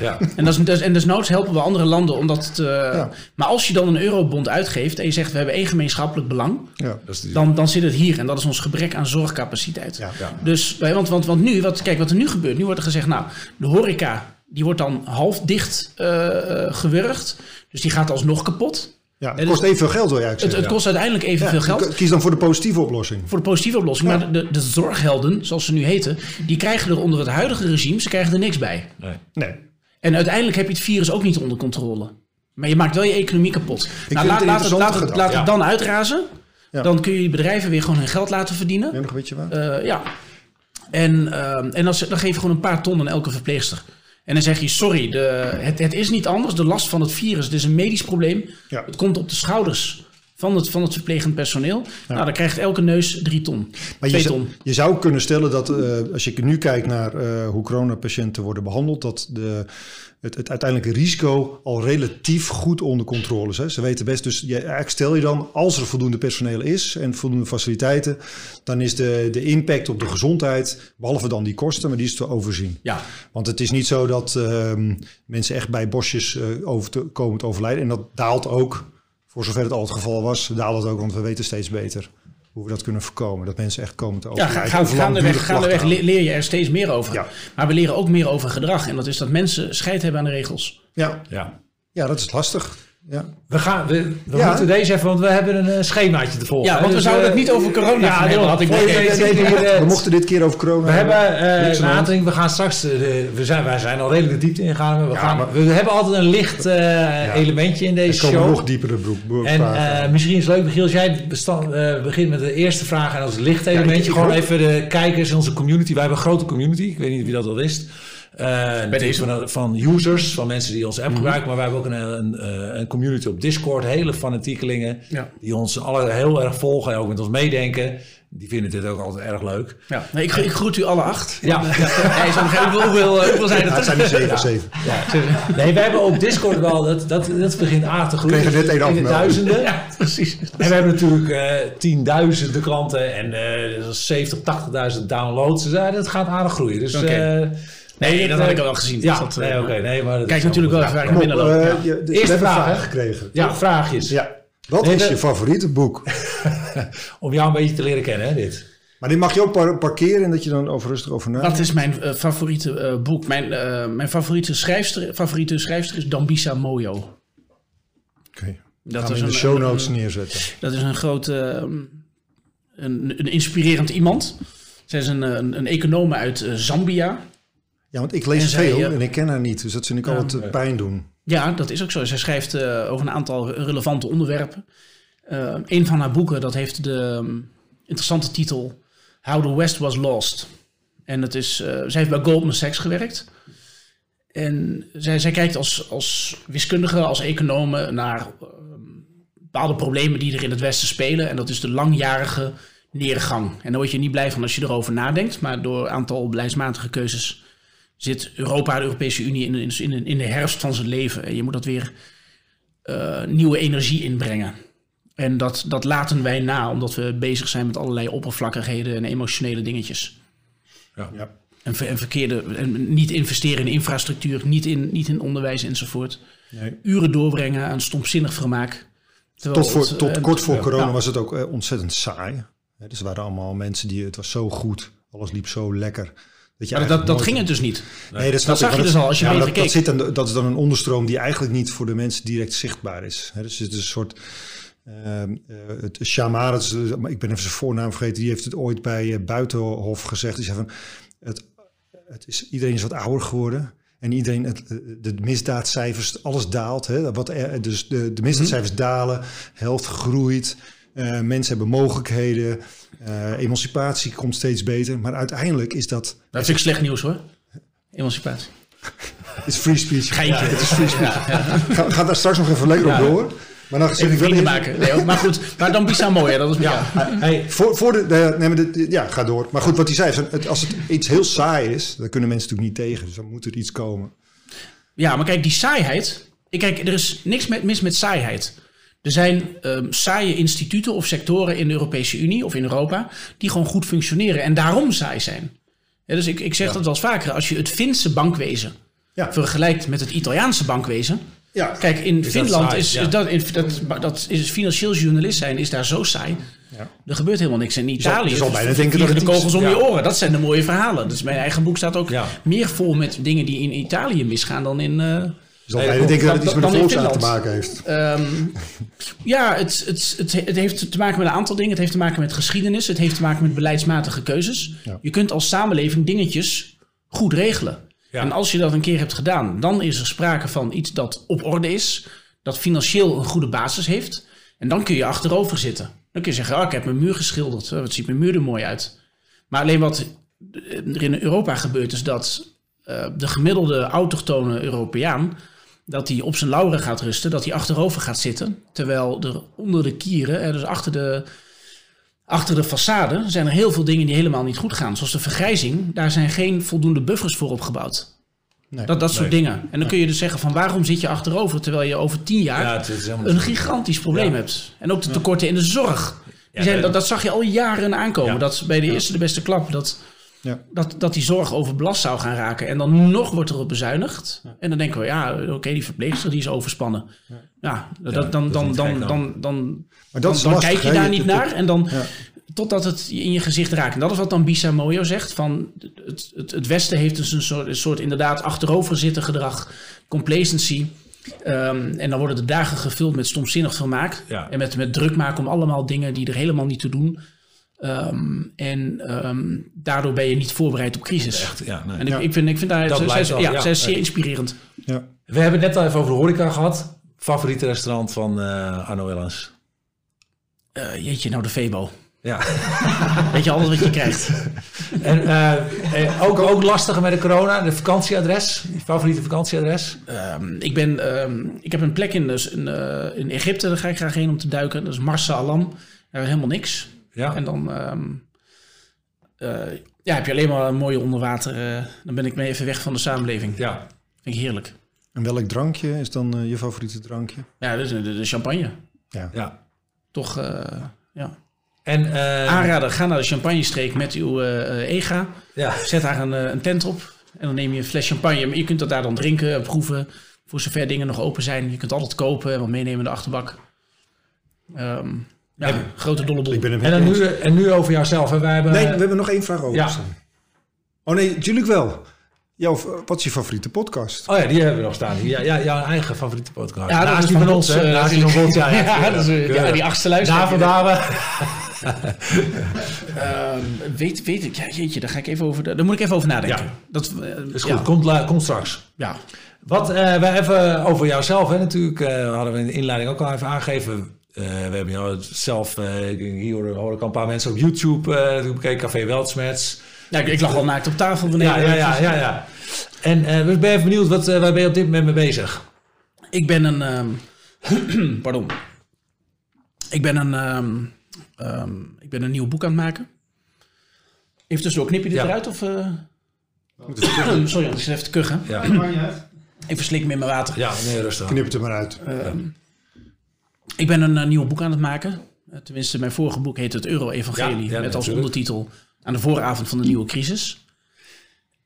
Speaker 2: Ja.
Speaker 1: En, dat is, dat is- en desnoods helpen we andere landen om dat te...
Speaker 3: Ja.
Speaker 1: Maar als je dan een eurobond uitgeeft en je zegt we hebben één gemeenschappelijk belang,
Speaker 3: ja.
Speaker 1: Dan, dan zit het hier. En dat is ons gebrek aan zorgcapaciteit.
Speaker 3: Ja.
Speaker 2: Ja.
Speaker 1: Dus, want, want, want nu, wat, kijk wat er nu gebeurt. Nu wordt er gezegd, nou, de horeca, die wordt dan half dicht eh, eh, gewurgd. Dus die gaat alsnog kapot.
Speaker 3: Ja het
Speaker 1: dus-
Speaker 3: kost evenveel geld wil je
Speaker 1: Het,
Speaker 3: eigenlijk
Speaker 1: het kost uiteindelijk evenveel
Speaker 3: zeggen.
Speaker 1: geld.
Speaker 3: Ja, Kies dan voor de positieve oplossing.
Speaker 1: Voor de positieve oplossing.
Speaker 3: Ja.
Speaker 1: Maar de, de zorghelden, zoals ze nu heten, die krijgen er onder het huidige regime, ze krijgen er niks bij.
Speaker 2: Nee.
Speaker 3: Nee.
Speaker 1: En uiteindelijk heb je het virus ook niet onder controle. Maar je maakt wel je economie kapot. Nou,
Speaker 3: het
Speaker 1: laat,
Speaker 3: een
Speaker 1: laat, het, laat, het,
Speaker 3: gedachte.
Speaker 1: laat het
Speaker 2: Ja.
Speaker 1: dan uitrazen.
Speaker 3: Ja.
Speaker 1: Dan kun je die bedrijven weer gewoon hun geld laten verdienen.
Speaker 3: Ja, nog weet je wat?
Speaker 1: Eh, ja. En, ehm, en dan, dan geef je gewoon een paar ton aan elke verpleegster. En dan zeg je, sorry, de, het, het is niet anders. De last van het virus, het is een medisch probleem.
Speaker 3: Ja.
Speaker 1: Het komt op de schouders van het, van het verplegend personeel. Nou, dan krijgt elke neus drie ton.
Speaker 3: Maar
Speaker 1: twee
Speaker 3: je,
Speaker 1: ton.
Speaker 3: je zou kunnen stellen dat eh, als je nu kijkt naar uh, hoe coronapatiënten worden behandeld, dat de, het, het uiteindelijke risico al relatief goed onder controle is. Hè. Ze weten best, dus je, eigenlijk stel je dan, als er voldoende personeel is en voldoende faciliteiten, dan is de, de impact op de gezondheid, behalve dan die kosten, maar die is te overzien.
Speaker 1: Ja.
Speaker 3: Want het is niet zo dat uh, mensen echt bij bosjes uh, over te, komen te overlijden. En dat daalt ook, voor zover het al het geval was, daalt het ook, want we weten steeds beter hoe we dat kunnen voorkomen. Dat mensen echt komen te overlijden.
Speaker 1: Ja, ga, ga, gaandeweg, gaandeweg leer je er steeds meer over. Ja. Maar we leren ook meer over gedrag. En dat is dat mensen scheid hebben aan de regels.
Speaker 3: Ja, ja. ja dat is lastig. Ja.
Speaker 2: We, gaan, we, we ja. moeten deze even, want we hebben een uh, schemaatje te volgen.
Speaker 1: Ja, want we dus, zouden het niet over corona
Speaker 2: ja,
Speaker 1: hebben.
Speaker 2: Had ik
Speaker 3: nee, nee, nee, nee, we mochten dit keer over corona
Speaker 2: We hebben uh, we gaan straks, uh, we, zijn, wij zijn al redelijk de diepte ingegaan. We, gaan, maar, we hebben altijd een licht elementje in deze show.
Speaker 3: nog diepere broek.
Speaker 2: En misschien is het leuk, Michiel, als jij bestand, begint met de eerste vraag en als licht elementje. gewoon even de kijkers in onze community. Wij hebben een grote community, ik weet niet wie dat al wist. Uh, deze van, van, users, van mensen die onze app mm -hmm. gebruiken. Maar wij hebben ook een, een, een, community op Discord. Hele fanatiekelingen. Ja. Die ons alle heel erg volgen en ook met ons meedenken. Die vinden dit ook altijd erg leuk.
Speaker 1: Ja, nee, ik, ik groet u alle acht. Ja. ja. Hij is hoeveel, hoeveel, hoeveel zijn het?
Speaker 3: Ja, het zijn er zeven. zeven.
Speaker 2: Ja. Nee, we hebben op Discord wel, dat, dat, dat begint aardig te groeien.
Speaker 3: Kregen net één
Speaker 2: duizenden.
Speaker 1: Ja, precies.
Speaker 2: En we hebben natuurlijk uh, tienduizenden klanten en uh, 70, 80.000 downloads. Dus uh, dat gaat aardig groeien. Dus... Okay.
Speaker 1: Nee, dat had ik al wel gezien.
Speaker 2: Ja,
Speaker 1: dat,
Speaker 2: nee, oké. Okay, nee, maar
Speaker 1: kijk natuurlijk wel even waar ik binnen loop.
Speaker 3: Eerste vraag gekregen.
Speaker 2: Ja, vraagjes.
Speaker 3: Ja. Wat nee, is je favoriete boek?
Speaker 2: Om jou een beetje te leren kennen, hè, dit.
Speaker 3: Maar dit mag je ook par parkeren en dat je dan over rustig over nadenkt.
Speaker 1: Wat is mijn uh, favoriete uh, boek? Mijn, uh, mijn favoriete, schrijfster, favoriete schrijfster is Dambisa Moyo.
Speaker 3: Oké. Okay. Dat Gaan we in de show notes neerzetten.
Speaker 1: Dat is een grote, een, een inspirerend iemand. Zij is een, een, een econoom uit Zambia.
Speaker 3: Ja, want ik lees en veel zij, en ik ken haar niet, dus dat vind ik altijd pijn doen.
Speaker 1: Ja, dat is ook zo. Zij schrijft uh, over een aantal relevante onderwerpen. Uh, een van haar boeken, dat heeft de um, interessante titel How the West Was Lost. En het is, uh, zij heeft bij Goldman Sachs gewerkt. En zij, zij kijkt als, als wiskundige, als econome naar bepaalde problemen die er in het Westen spelen. En dat is de langjarige neergang. En daar word je niet blij van als je erover nadenkt. Maar door een aantal beleidsmatige keuzes zit Europa, de Europese Unie, in, in, in de herfst van zijn leven. En je moet dat weer uh, nieuwe energie inbrengen. En dat, dat laten wij na, omdat we bezig zijn met allerlei oppervlakkigheden en emotionele dingetjes.
Speaker 3: Ja. ja.
Speaker 1: En, ver, en, verkeerde, en niet investeren in infrastructuur, niet in, niet in onderwijs enzovoort. Nee. Uren doorbrengen aan stomzinnig vermaak.
Speaker 3: Tot, voor, het, tot kort voor corona ja. was het ook uh, ontzettend saai. Dus er waren allemaal mensen die, het was zo goed, alles liep zo lekker.
Speaker 1: Dat, je maar dat, dat ging het dus niet.
Speaker 3: Nee, dat,
Speaker 1: dat zag je dus al als je ja,
Speaker 3: dat, dat, zit dan, dat is dan een onderstroom die eigenlijk niet voor de mensen direct zichtbaar is. He, dus het is een soort... Uh, het Shamar, ik ben even zijn voornaam vergeten, die heeft het ooit bij uh, Buitenhof gezegd. Die zei van, het, het is, iedereen is wat ouder geworden. En iedereen, het, de misdaadcijfers, alles daalt. Hè? Wat er, dus de, de misdaadcijfers mm -hmm. dalen, helft groeit. Uh, mensen hebben mogelijkheden. Uh, emancipatie komt steeds beter. Maar uiteindelijk is dat...
Speaker 1: Dat vind ik slecht nieuws hoor. Emancipatie.
Speaker 3: Het is free speech.
Speaker 1: Geintje.
Speaker 3: Ja, het is free speech. Ja, ja. Ga, ga, daar straks nog even lekker op door. Maar dan
Speaker 1: zeg ik wel even... maken. Nee, maar goed, maar dan Bisa mooi, dat is
Speaker 3: ja. Hey, voor, voor de, de, nee, maar de, ja, ga door. Maar goed, wat hij zei, het, als het iets heel saai is, dan kunnen mensen natuurlijk niet tegen. Dus dan moet er iets komen.
Speaker 1: Ja, maar kijk, die saaiheid. Ik kijk, er is niks met, mis met saaiheid. Er zijn um, saaie instituten of sectoren in de Europese Unie of in Europa die gewoon goed functioneren en daarom saai zijn. Ja, dus ik, ik zeg ja. dat wel eens vaker. Als je het Finse bankwezen ja. vergelijkt met het Italiaanse bankwezen. Ja. Kijk, in is Finland dat is, dat, in, dat, dat is financieel journalist zijn is daar zo saai. Ja. Er gebeurt helemaal niks. En in Italië
Speaker 3: je zal, je zal bijna denken dat
Speaker 1: de kogels om je oren. Dat zijn de mooie verhalen. Dus mijn eigen boek staat ook meer vol met dingen die in Italië misgaan dan in... Uh,
Speaker 3: zal bijna denken dat het iets met de volksaard te maken heeft.
Speaker 1: Um, ja, het, het, het, het, heeft te maken met een aantal dingen. Het heeft te maken met geschiedenis. Het heeft te maken met beleidsmatige keuzes. Ja. Je kunt als samenleving dingetjes goed regelen. Ja. En als je dat een keer hebt gedaan, dan is er sprake van iets dat op orde is. Dat financieel een goede basis heeft. En dan kun je achterover zitten. Dan kun je zeggen, oh, ik heb mijn muur geschilderd. Wat ziet mijn muur er mooi uit. Maar alleen wat er in Europa gebeurt is dat uh, de gemiddelde autochtone Europeaan dat hij op zijn lauren gaat rusten, dat hij achterover gaat zitten. Terwijl er onder de kieren, eh, dus achter de, achter de façade, zijn er heel veel dingen die helemaal niet goed gaan. Zoals de vergrijzing, daar zijn geen voldoende buffers voor opgebouwd.
Speaker 3: Nee.
Speaker 1: Dat, dat soort dingen. En dan kun je dus zeggen van waarom zit je achterover terwijl je over tien jaar
Speaker 2: Ja,
Speaker 1: een gigantisch probleem
Speaker 2: Ja.
Speaker 1: hebt. En ook de tekorten in de zorg. Die zijn, dat, dat zag je al jaren aankomen.
Speaker 2: Ja.
Speaker 1: Dat bij de eerste de beste klap dat,
Speaker 3: Ja.
Speaker 1: dat, dat die zorg overbelast zou gaan raken. En dan nog wordt erop bezuinigd. En dan denken we, ja, oké, die verpleegster die is overspannen. Ja, dat,
Speaker 2: Ja,
Speaker 1: dan,
Speaker 2: dat
Speaker 1: dan, dan, dan,
Speaker 2: dan.
Speaker 3: Maar dat
Speaker 1: dan, kijk je daar niet naar. En dan,
Speaker 3: Ja.
Speaker 1: totdat het in je gezicht raakt. En dat is wat dan Bisa Moyo zegt. Van het, het, het Westen heeft dus een soort, een soort inderdaad achterover zitten gedrag. Complacency. Ehm, en dan worden de dagen gevuld met stomzinnig vermaak.
Speaker 2: Ja.
Speaker 1: En met, met druk maken om allemaal dingen die er helemaal niet toe doen. Ehm, en ehm, daardoor ben je niet voorbereid op crisis.
Speaker 2: Echt, ja, nee.
Speaker 1: En ik,
Speaker 3: Ja.
Speaker 1: ik, vind, ik vind daar,
Speaker 2: Dat
Speaker 1: zij,
Speaker 2: wel,
Speaker 1: ja,
Speaker 2: ja.
Speaker 1: zij is zeer inspirerend.
Speaker 3: Ja.
Speaker 2: We hebben het net al even over de horeca gehad. Favoriete restaurant van eh Arno Ellens?
Speaker 1: Eh, jeetje, nou de Febo.
Speaker 2: Ja.
Speaker 1: Weet je alles wat je krijgt.
Speaker 2: En eh, ook, ook lastiger met de corona, de vakantieadres. Je favoriete vakantieadres?
Speaker 1: Ehm, ik, ben, ehm, ik heb een plek in, dus in, in Egypte, daar ga ik graag heen om te duiken. Dat is Marsa Alam. Daar is helemaal niks.
Speaker 2: Ja.
Speaker 1: En dan ehm, eh, ja, heb je alleen maar een mooie onderwater. eh, dan ben ik mee even weg van de samenleving.
Speaker 2: ja.
Speaker 1: Vind ik heerlijk.
Speaker 3: En welk drankje is dan eh, je favoriete drankje?
Speaker 1: Ja, dus de, de, de champagne.
Speaker 3: Ja.
Speaker 2: ja.
Speaker 1: Toch, eh, ja.
Speaker 2: En eh,
Speaker 1: Aanrader, ga naar de champagnestreek met uw EGA.
Speaker 2: ja.
Speaker 1: Zet daar een, een tent op. En dan neem je een fles champagne. Maar je kunt dat daar dan drinken, proeven. Voor zover dingen nog open zijn. Je kunt altijd kopen en wat meenemen in de achterbak. Ehm, ja, grote dolle bol.
Speaker 3: Ik ben het
Speaker 2: En, dan nu,
Speaker 3: eens.
Speaker 2: en nu over jouzelf. Hè. Wij hebben,
Speaker 3: Nee, we hebben nog één vraag over
Speaker 2: Ja.
Speaker 3: Oh nee, natuurlijk wel. Jouw, wat is je favoriete podcast?
Speaker 2: Oh ja, die hebben we nog staan. Ja, ja, jouw eigen favoriete podcast.
Speaker 1: Ja, dat is
Speaker 2: die
Speaker 1: van ons,
Speaker 2: ons. hè.
Speaker 1: eh,
Speaker 2: Naast die van ons. Ja, ja,
Speaker 1: Ja, dat is, eh,
Speaker 2: keurig.
Speaker 1: ja, die achtste luister.
Speaker 2: Daar vandaan.
Speaker 1: Ehm, weet, weet ik, ja, jeetje, daar ga ik even over. Daar moet ik even over nadenken.
Speaker 2: Ja.
Speaker 1: Dat eh,
Speaker 2: is goed,
Speaker 1: Ja,
Speaker 2: komt, komt straks.
Speaker 1: ja.
Speaker 2: Wat uh, we even over jouzelf, hè, natuurlijk, eh, hadden we in de inleiding ook al even aangegeven. Eh, we hebben jou zelf, eh, ik- hier hoor, hoor ik al een paar mensen op YouTube eh natuurlijk bekeken, Café Weltsmets.
Speaker 1: Ja, ik, ik lag al naakt op tafel. wanneer
Speaker 2: Ja, ja, ja, ja, ja. En eh, we ben even benieuwd, wat, eh, waar ben je op dit moment mee bezig?
Speaker 1: Ik ben een. ehm, pardon. Ik ben een. ehm, ehm, ik ben een nieuw boek aan het maken. Even tussendoor, knip je dit
Speaker 2: Ja.
Speaker 1: eruit? Of, eh? Sorry, ik zit even te kuchen.
Speaker 2: Ja,
Speaker 1: Ik verslik me in mijn water.
Speaker 2: ja nee, rustig.
Speaker 3: Knip het er maar uit.
Speaker 1: Ehm, ik ben een eh, nieuw boek aan het maken. Eh, tenminste, mijn vorige boek heet Het Euro-Evangelie.
Speaker 2: Ja, ja,
Speaker 1: met als ondertitel Aan de vooravond van de nieuwe crisis.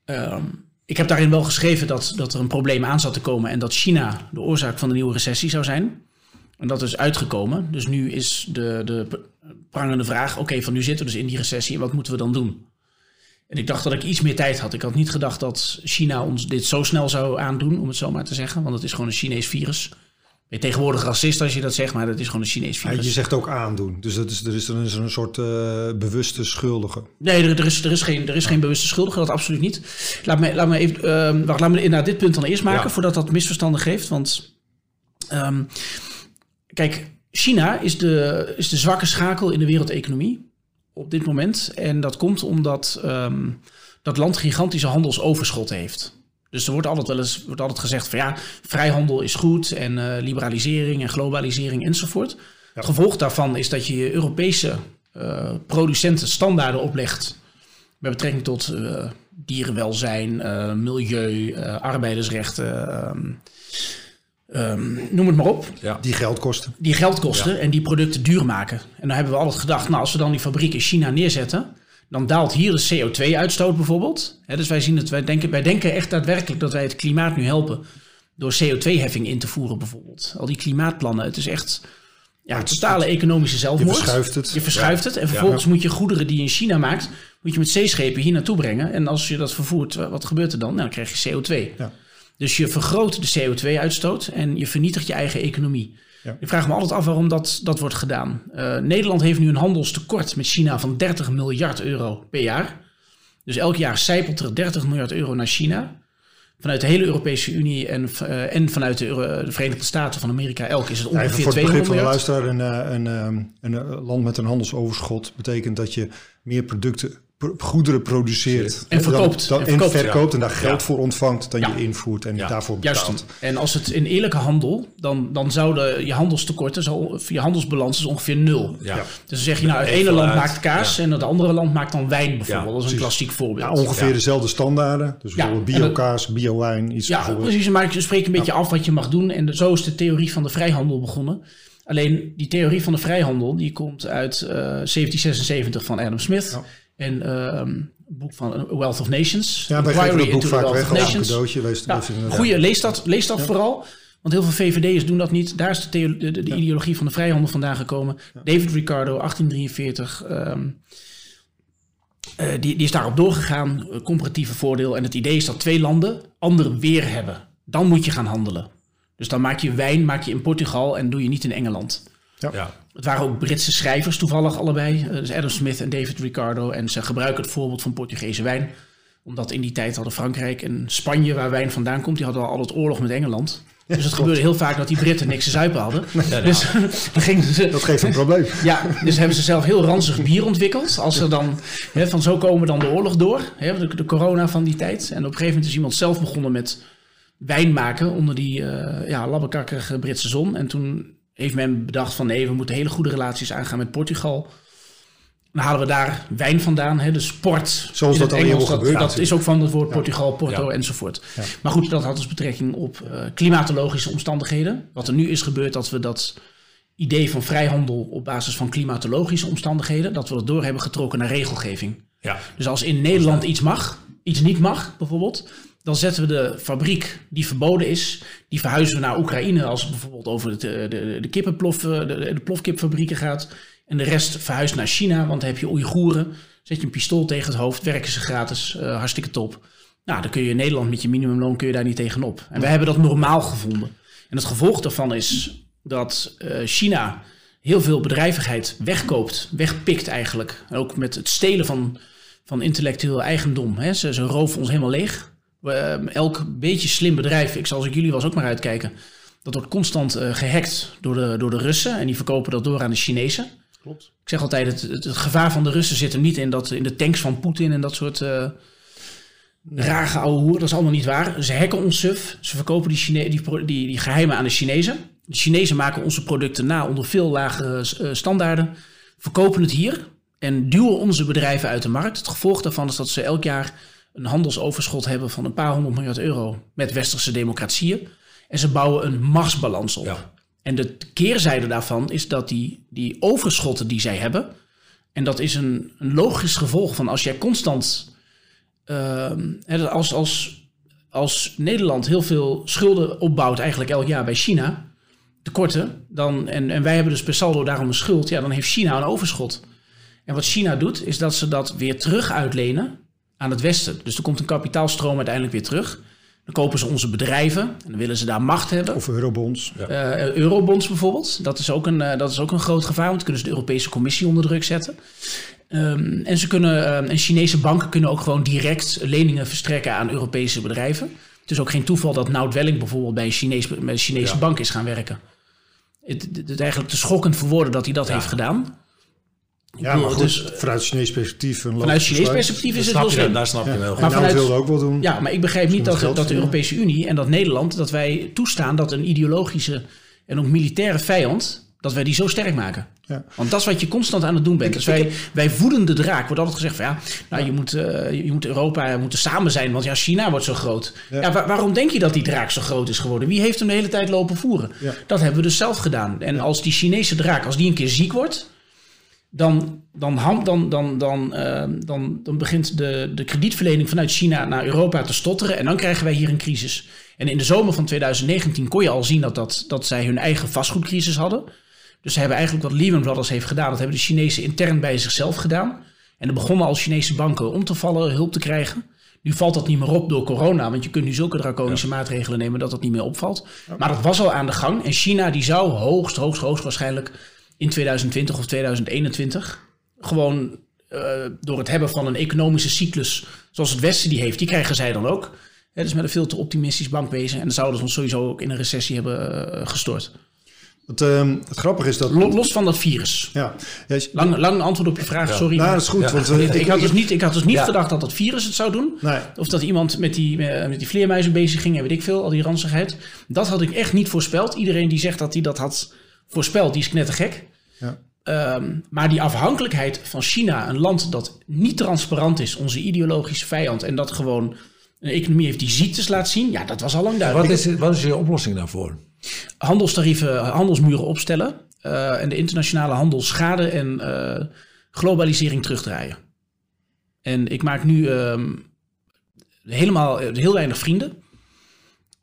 Speaker 1: Ehm, ik heb daarin wel geschreven dat, dat er een probleem aan zat te komen. En dat China de oorzaak van de nieuwe recessie zou zijn. En dat is uitgekomen. Dus nu is de, de prangende vraag: oké, van nu zitten we dus in die recessie. En wat moeten we dan doen? En ik dacht dat ik iets meer tijd had. Ik had niet gedacht dat China ons dit zo snel zou aandoen, om het zo maar te zeggen. Want het is gewoon een Chinees virus. Je tegenwoordig racist als je dat zegt, maar dat is gewoon een Chinees
Speaker 3: Ja,
Speaker 1: virus.
Speaker 3: je zegt ook aandoen. Dus dat is, er is er een soort eh, bewuste schuldige.
Speaker 1: Nee, er, er, is, er, is geen, er is geen bewuste schuldige, dat absoluut niet. Laat me, laat me even, ehm, wacht, laat me naar dit punt dan eerst maken,
Speaker 2: Ja.
Speaker 1: voordat dat misverstanden geeft. Want, ehm, kijk, China is de, is de zwakke schakel in de wereldeconomie op dit moment. En dat komt omdat ehm, dat land gigantische handelsoverschot heeft. Dus er wordt altijd wel eens wordt altijd gezegd van ja, vrijhandel is goed en eh, liberalisering en globalisering enzovoort. Het gevolg daarvan is dat je je Europese eh, producenten standaarden oplegt met betrekking tot eh, dierenwelzijn, eh, milieu, eh, arbeidersrechten, ehm, ehm, noem het maar op
Speaker 2: Ja.
Speaker 3: Die geld kosten.
Speaker 1: die geld kosten en die producten duur maken. En dan hebben we altijd gedacht, nou, als we dan die fabriek in China neerzetten, dan daalt hier de CO2-uitstoot bijvoorbeeld. Dus wij, zien het, wij, denken, wij denken echt daadwerkelijk dat wij het klimaat nu helpen door CO2-heffing in te voeren bijvoorbeeld. Al die klimaatplannen, het is echt ja, totale economische
Speaker 3: Je
Speaker 1: zelfmoord.
Speaker 3: verschuift het.
Speaker 1: Je verschuift het en vervolgens moet je goederen die je in China maakt, moet je met zeeschepen hier naartoe brengen. En als je dat vervoert, wa- wat gebeurt er dan? Nou, dan krijg je CO2.
Speaker 3: Ja.
Speaker 1: Dus je vergroot de CO2-uitstoot en je vernietigt je eigen economie.
Speaker 3: Ja.
Speaker 1: Ik vraag me altijd af waarom dat, dat wordt gedaan. Eh, Nederland heeft nu een handelstekort met China van 30 miljard euro per jaar. Dus elk jaar zijpelt er 30 miljard euro naar China. Vanuit de hele Europese Unie en, eh, en vanuit de, Euro- de Verenigde Staten van Amerika elk is het
Speaker 3: Ja,
Speaker 1: ongeveer
Speaker 3: voor het begrip
Speaker 1: 200
Speaker 3: van de luisteraar, een, eh, een, een, land met een handelsoverschot betekent dat je meer producten pro- goederen produceert.
Speaker 1: En verkoopt.
Speaker 3: Dan, dan,
Speaker 1: En
Speaker 3: en
Speaker 1: verkoopt,
Speaker 3: en daar geld
Speaker 2: Ja.
Speaker 3: voor ontvangt, dan
Speaker 1: Ja.
Speaker 3: je invoert en
Speaker 2: Ja.
Speaker 3: daarvoor betaalt.
Speaker 1: Juist. En als het in eerlijke handel, dan, dan zouden je handelstekorten, zal, je handelsbalans is ongeveer nul.
Speaker 2: Ja.
Speaker 1: Dus dan zeg je, nou, het ene land maakt kaas
Speaker 2: ja.
Speaker 1: en het andere land maakt dan wijn bijvoorbeeld.
Speaker 2: Ja,
Speaker 1: dat is een
Speaker 3: precies.
Speaker 1: klassiek voorbeeld.
Speaker 3: Ja, ongeveer
Speaker 2: Ja.
Speaker 3: dezelfde standaarden. Dus bijvoorbeeld biokaas, biowijn, iets
Speaker 1: Ja, precies. Maar je spreekt een beetje af wat je mag doen. En zo is de theorie van de vrijhandel begonnen. Alleen die theorie van de vrijhandel, die komt uit eh, 1776 van Adam Smith.
Speaker 3: Ja.
Speaker 1: En ehm, een boek van Wealth of Nations.
Speaker 3: Ja, wij geven dat boek vaak
Speaker 1: Wealth
Speaker 3: weg
Speaker 1: of
Speaker 3: als een
Speaker 1: Nations.
Speaker 3: cadeautje. Wees,
Speaker 1: Ja,
Speaker 3: inderdaad-
Speaker 1: goeie, lees dat, lees dat vooral. Want heel veel VVD'ers doen dat niet. Daar is de, theo- de, de- de ideologie van de vrijhandel vandaan gekomen. David Ricardo, 1843. ehm, eh, die, die is daarop doorgegaan. eh, comparatieve voordeel. En het idee is dat twee landen ander weer hebben. Dan moet je gaan handelen. Dus dan maak je wijn maak je in Portugal en doe je niet in Engeland.
Speaker 2: Ja.
Speaker 1: Het waren ook Britse schrijvers toevallig allebei. eh, Dus Adam Smith en David Ricardo. En ze gebruiken het voorbeeld van Portugese wijn. Omdat in die tijd hadden Frankrijk en Spanje, waar wijn vandaan komt, die hadden al altijd oorlog met Engeland. Dus het gebeurde heel vaak dat die Britten niks te zuipen hadden. Dus gingen ze,
Speaker 3: Dat geeft een probleem.
Speaker 1: ja, dus hebben ze zelf heel ranzig bier ontwikkeld. Als er dan, hè, van zo komen dan de oorlog door. Hè, de, de corona van die tijd. En op een gegeven moment is iemand zelf begonnen met wijn maken onder die eh ja, labbekakkerige Britse zon. En toen heeft men bedacht van nee, we moeten hele goede relaties aangaan met Portugal. Dan halen we daar wijn vandaan, hè, de sport.
Speaker 3: Zoals
Speaker 1: in
Speaker 3: dat
Speaker 1: het
Speaker 3: al
Speaker 1: dat,
Speaker 3: gebeurt
Speaker 1: dat is ook van het woord Portugal, Porto
Speaker 2: Ja.
Speaker 1: enzovoort.
Speaker 3: Ja.
Speaker 1: Maar goed, dat had dus betrekking op eh, klimatologische omstandigheden. Wat er nu is gebeurd, dat we dat idee van vrijhandel op basis van klimatologische omstandigheden, dat we dat door hebben getrokken naar regelgeving.
Speaker 2: Ja.
Speaker 1: Dus als in Nederland iets mag, iets niet mag bijvoorbeeld, dan zetten we de fabriek die verboden is, die verhuizen we naar Oekraïne als het bijvoorbeeld over eh, de, de, kippenplof, eh, de, de plofkipfabrieken gaat. En de rest verhuist naar China, want dan heb je Oeigoeren. Zet je een pistool tegen het hoofd, werken ze gratis, eh, hartstikke top. Nou, dan kun je in Nederland met je minimumloon kun je daar niet tegenop. En wij hebben dat normaal gevonden. En het gevolg daarvan is dat China heel veel bedrijvigheid wegkoopt, wegpikt eigenlijk. En ook met het stelen van, van intellectueel eigendom. Hè. Ze, ze roven ons helemaal leeg. We, eh, elk beetje slim bedrijf, ik zal als ik jullie was ook maar uitkijken, dat wordt constant eh, gehackt door de, door de Russen. En die verkopen dat door aan de Chinezen.
Speaker 3: Klopt.
Speaker 1: Ik zeg altijd, het, het, het gevaar van de Russen zit er niet in, dat, in de tanks van Poetin en dat soort uh, raar geouwe hoer. Dat is allemaal niet waar. Ze hacken ons suf. Ze verkopen die, Chine die, die, die geheimen aan de Chinezen. De Chinezen maken onze producten na onder veel lagere uh, standaarden. Verkopen het hier en duwen onze bedrijven uit de markt. Het gevolg daarvan is dat ze elk jaar een handelsoverschot hebben van een paar honderd miljard euro met westerse democratieën. En ze bouwen een machtsbalans op. Ja. En de keerzijde daarvan is dat die, die overschotten die zij hebben, en dat is een, een logisch gevolg van als jij constant, uh, als, als, als Nederland heel veel schulden opbouwt, eigenlijk elk jaar bij China, tekorten, dan, en, en wij hebben dus per saldo daarom een schuld, ja, dan heeft China een overschot. En wat China doet, is dat ze dat weer terug uitlenen aan het Westen. Dus er komt een kapitaalstroom uiteindelijk weer terug. Dan kopen ze onze bedrijven en dan willen ze daar macht hebben.
Speaker 3: Of eurobonds.
Speaker 1: Ja. Uh, eurobonds bijvoorbeeld. Dat is, ook een, uh, dat is ook een groot gevaar, want dan kunnen ze de Europese Commissie onder druk zetten. Um, en, ze kunnen, uh, en Chinese banken kunnen ook gewoon direct leningen verstrekken aan Europese bedrijven. Het is ook geen toeval dat Nout Welling bijvoorbeeld bij een, Chinees, bij een Chinese ja. bank is gaan werken. Het, het, het eigenlijk te schokkend voor woorden dat hij dat ja. heeft gedaan.
Speaker 3: Ja, maar goed, dus, vanuit Chinees perspectief... Een
Speaker 1: vanuit Chinees perspectief is het
Speaker 2: wel
Speaker 1: slim.
Speaker 2: Daar snap je ja. wel.
Speaker 3: Maar vanuit, wilde ook wel doen.
Speaker 1: Ja, maar ik begrijp niet dat, dat de Europese Unie en dat Nederland... dat wij toestaan dat een ideologische en ook militaire vijand... dat wij die zo sterk maken. Ja. Want dat is wat je constant aan het doen bent. Dus wij, wij voeden de draak. Wordt altijd gezegd van ja, nou, je, moet, uh, je moet Europa we moeten samen zijn, want ja, China wordt zo groot. Ja. ja waar, waarom denk je dat die draak zo groot is geworden? Wie heeft hem de hele tijd lopen voeren? Ja. Dat hebben we dus zelf gedaan. En als die Chinese draak, als die een keer ziek wordt, dan, dan, dan, dan, dan, uh, dan, dan begint de, de kredietverlening vanuit China naar Europa te stotteren. En dan krijgen wij hier een crisis. En in de zomer van 2019 kon je al zien dat, dat, dat zij hun eigen vastgoedcrisis hadden. Dus ze hebben eigenlijk wat Lehman Brothers heeft gedaan. Dat hebben de Chinezen intern bij zichzelf gedaan. En er begonnen al Chinese banken om te vallen, hulp te krijgen. Nu valt dat niet meer op door corona, want je kunt nu zulke draconische ja. maatregelen nemen dat dat niet meer opvalt. Ja. Maar dat was al aan de gang. En China die zou hoogst, hoogst, hoogst waarschijnlijk in 2020 of 2021 gewoon uh, door het hebben van een economische cyclus zoals het Westen die heeft, die krijgen zij dan ook. He, dus met een veel te optimistisch bankwezen. En dan zouden ze ons sowieso ook in een recessie hebben uh, gestort.
Speaker 3: Het, ehm, het grappige is dat...
Speaker 1: Lo- Los van dat virus.
Speaker 3: Ja, ja,
Speaker 1: Lang, lang antwoord op je vraag, sorry.
Speaker 3: nou, dat is goed.
Speaker 2: Ja.
Speaker 3: Want, eh,
Speaker 1: ik, had dus niet, ik had dus niet
Speaker 2: Ja.
Speaker 1: gedacht dat dat virus het zou doen.
Speaker 3: Nee.
Speaker 1: Of dat iemand met die, eh, met die vleermuizen bezig ging en weet ik veel, al die ranzigheid. Dat had ik echt niet voorspeld. Iedereen die zegt dat hij dat had voorspeld, die is knettergek.
Speaker 3: Ja.
Speaker 1: Ehm, maar die afhankelijkheid van China, een land dat niet transparant is, onze ideologische vijand, en dat gewoon een economie heeft die ziektes laat zien, ja, dat was al lang duidelijk.
Speaker 2: Wat is, wat is je oplossing daarvoor?
Speaker 1: handelstarieven, handelsmuren opstellen eh, en de internationale handel schade en eh, globalisering terugdraaien. En ik maak nu ehm, helemaal eh, heel weinig vrienden.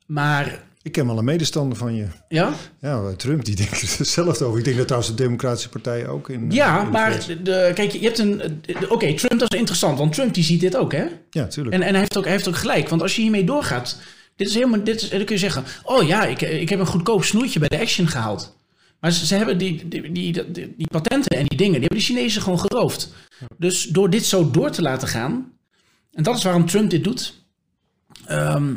Speaker 1: Maar
Speaker 3: Ik ken wel een medestander van je.
Speaker 1: ja,
Speaker 3: Ja, eh, Trump, die denkt er hetzelfde over. Ik denk dat trouwens de Democratische Partij ook in...
Speaker 1: ja
Speaker 3: in de
Speaker 1: maar de, de- kijk, je hebt een. de- Oké, Trump dat is interessant, want Trump die ziet dit ook, hè?
Speaker 3: Ja, tuurlijk.
Speaker 1: En, en hij, heeft ook, hij heeft ook gelijk, want als je hiermee doorgaat, dit is helemaal, dit is, dan kun je zeggen, oh ja, ik, ik heb een goedkoop snoertje bij de Action gehaald. Maar ze, ze hebben die, die, die, die, die patenten en die dingen, die hebben de Chinezen gewoon geroofd. Dus door dit zo door te laten gaan, en dat is waarom Trump dit doet, ehm,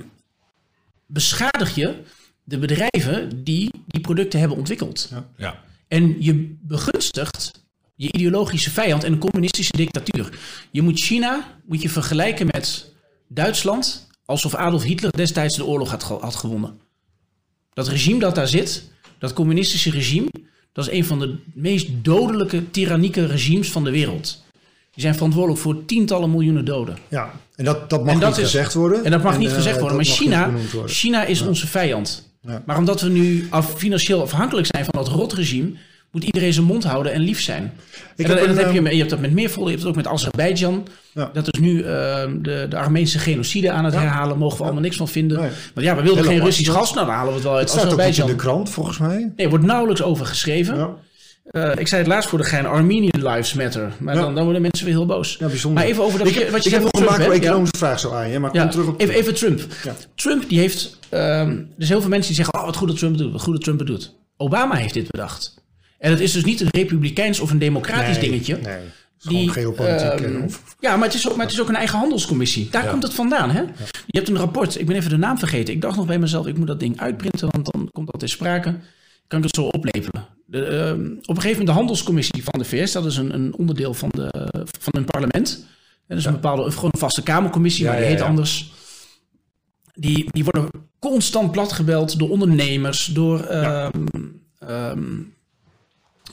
Speaker 1: beschadig je de bedrijven die die producten hebben ontwikkeld.
Speaker 2: Ja.
Speaker 1: En je begunstigt je ideologische vijand en een communistische dictatuur. Je moet China moet je vergelijken met Duitsland, alsof Adolf Hitler destijds de oorlog had, had gewonnen. Dat regime dat daar zit, dat communistische regime, dat is een van de meest dodelijke, tyrannieke regimes van de wereld. Die zijn verantwoordelijk voor tientallen miljoenen doden.
Speaker 3: Ja, en dat, dat mag
Speaker 1: En dat
Speaker 3: niet
Speaker 1: is-
Speaker 3: gezegd worden.
Speaker 1: En dat mag niet
Speaker 3: eh,
Speaker 1: gezegd worden.
Speaker 3: dat
Speaker 1: Maar China,
Speaker 3: worden.
Speaker 1: China is onze vijand.
Speaker 3: Ja.
Speaker 1: Maar omdat we nu af, financieel afhankelijk zijn van dat rotregime, moet iedereen zijn mond houden en lief zijn.
Speaker 3: Ik
Speaker 1: en dat, en dat heb je,
Speaker 3: ehm,
Speaker 1: je hebt dat met meer volken, je hebt het ook met Azerbeidzjan.
Speaker 3: Ja.
Speaker 1: Dat is nu ehm, de, de Armeense genocide aan het
Speaker 3: Ja.
Speaker 1: herhalen. Mogen we allemaal niks van vinden.
Speaker 3: Nee.
Speaker 1: Want ja, we wilden
Speaker 3: Heel
Speaker 1: geen. Russisch gas. Nou, dan halen we het wel uit
Speaker 3: Het staat ook niet in
Speaker 1: Azerbeidzjan.
Speaker 3: de krant, volgens mij.
Speaker 1: Nee, er wordt nauwelijks over geschreven. Eh, ik zei het laatst voor de gein, Armenian lives matter. Maar
Speaker 3: Ja.
Speaker 1: dan, dan worden mensen weer heel boos.
Speaker 3: ja bijzonder.
Speaker 1: Maar even over dat,
Speaker 3: ik,
Speaker 1: wat je
Speaker 3: heb nog
Speaker 1: van
Speaker 3: een?
Speaker 1: Ja.
Speaker 3: macro-economische vraag zo aan je, maar
Speaker 1: Ja,
Speaker 3: kom terug op...
Speaker 1: even, even Trump. Trump die heeft... er zijn heel veel mensen die zeggen... Oh, wat goed dat Trump doet. Wat goed dat Trump doet. Obama heeft dit bedacht. En het is dus niet een republikeins of een democratisch
Speaker 3: Nee,
Speaker 1: dingetje.
Speaker 3: Nee, gewoon
Speaker 1: Die,
Speaker 3: geopolitiek. of,
Speaker 1: ja, maar het, is ook, maar het is ook een eigen handelscommissie. Daar komt het vandaan, hè? Je hebt een rapport. Ik ben even de naam vergeten. Ik dacht nog bij mezelf, ik moet dat ding uitprinten, want dan komt dat in sprake. Kan ik het zo oplepelen. De, ehm, op een gegeven moment de handelscommissie van de VS, dat is een, een onderdeel van, de, van een parlement. Dat is een bepaalde, een- gewoon een vaste kamercommissie,
Speaker 2: Ja,
Speaker 1: maar die heet anders. Die, die worden constant platgebeld door ondernemers, door, ehm, ehm,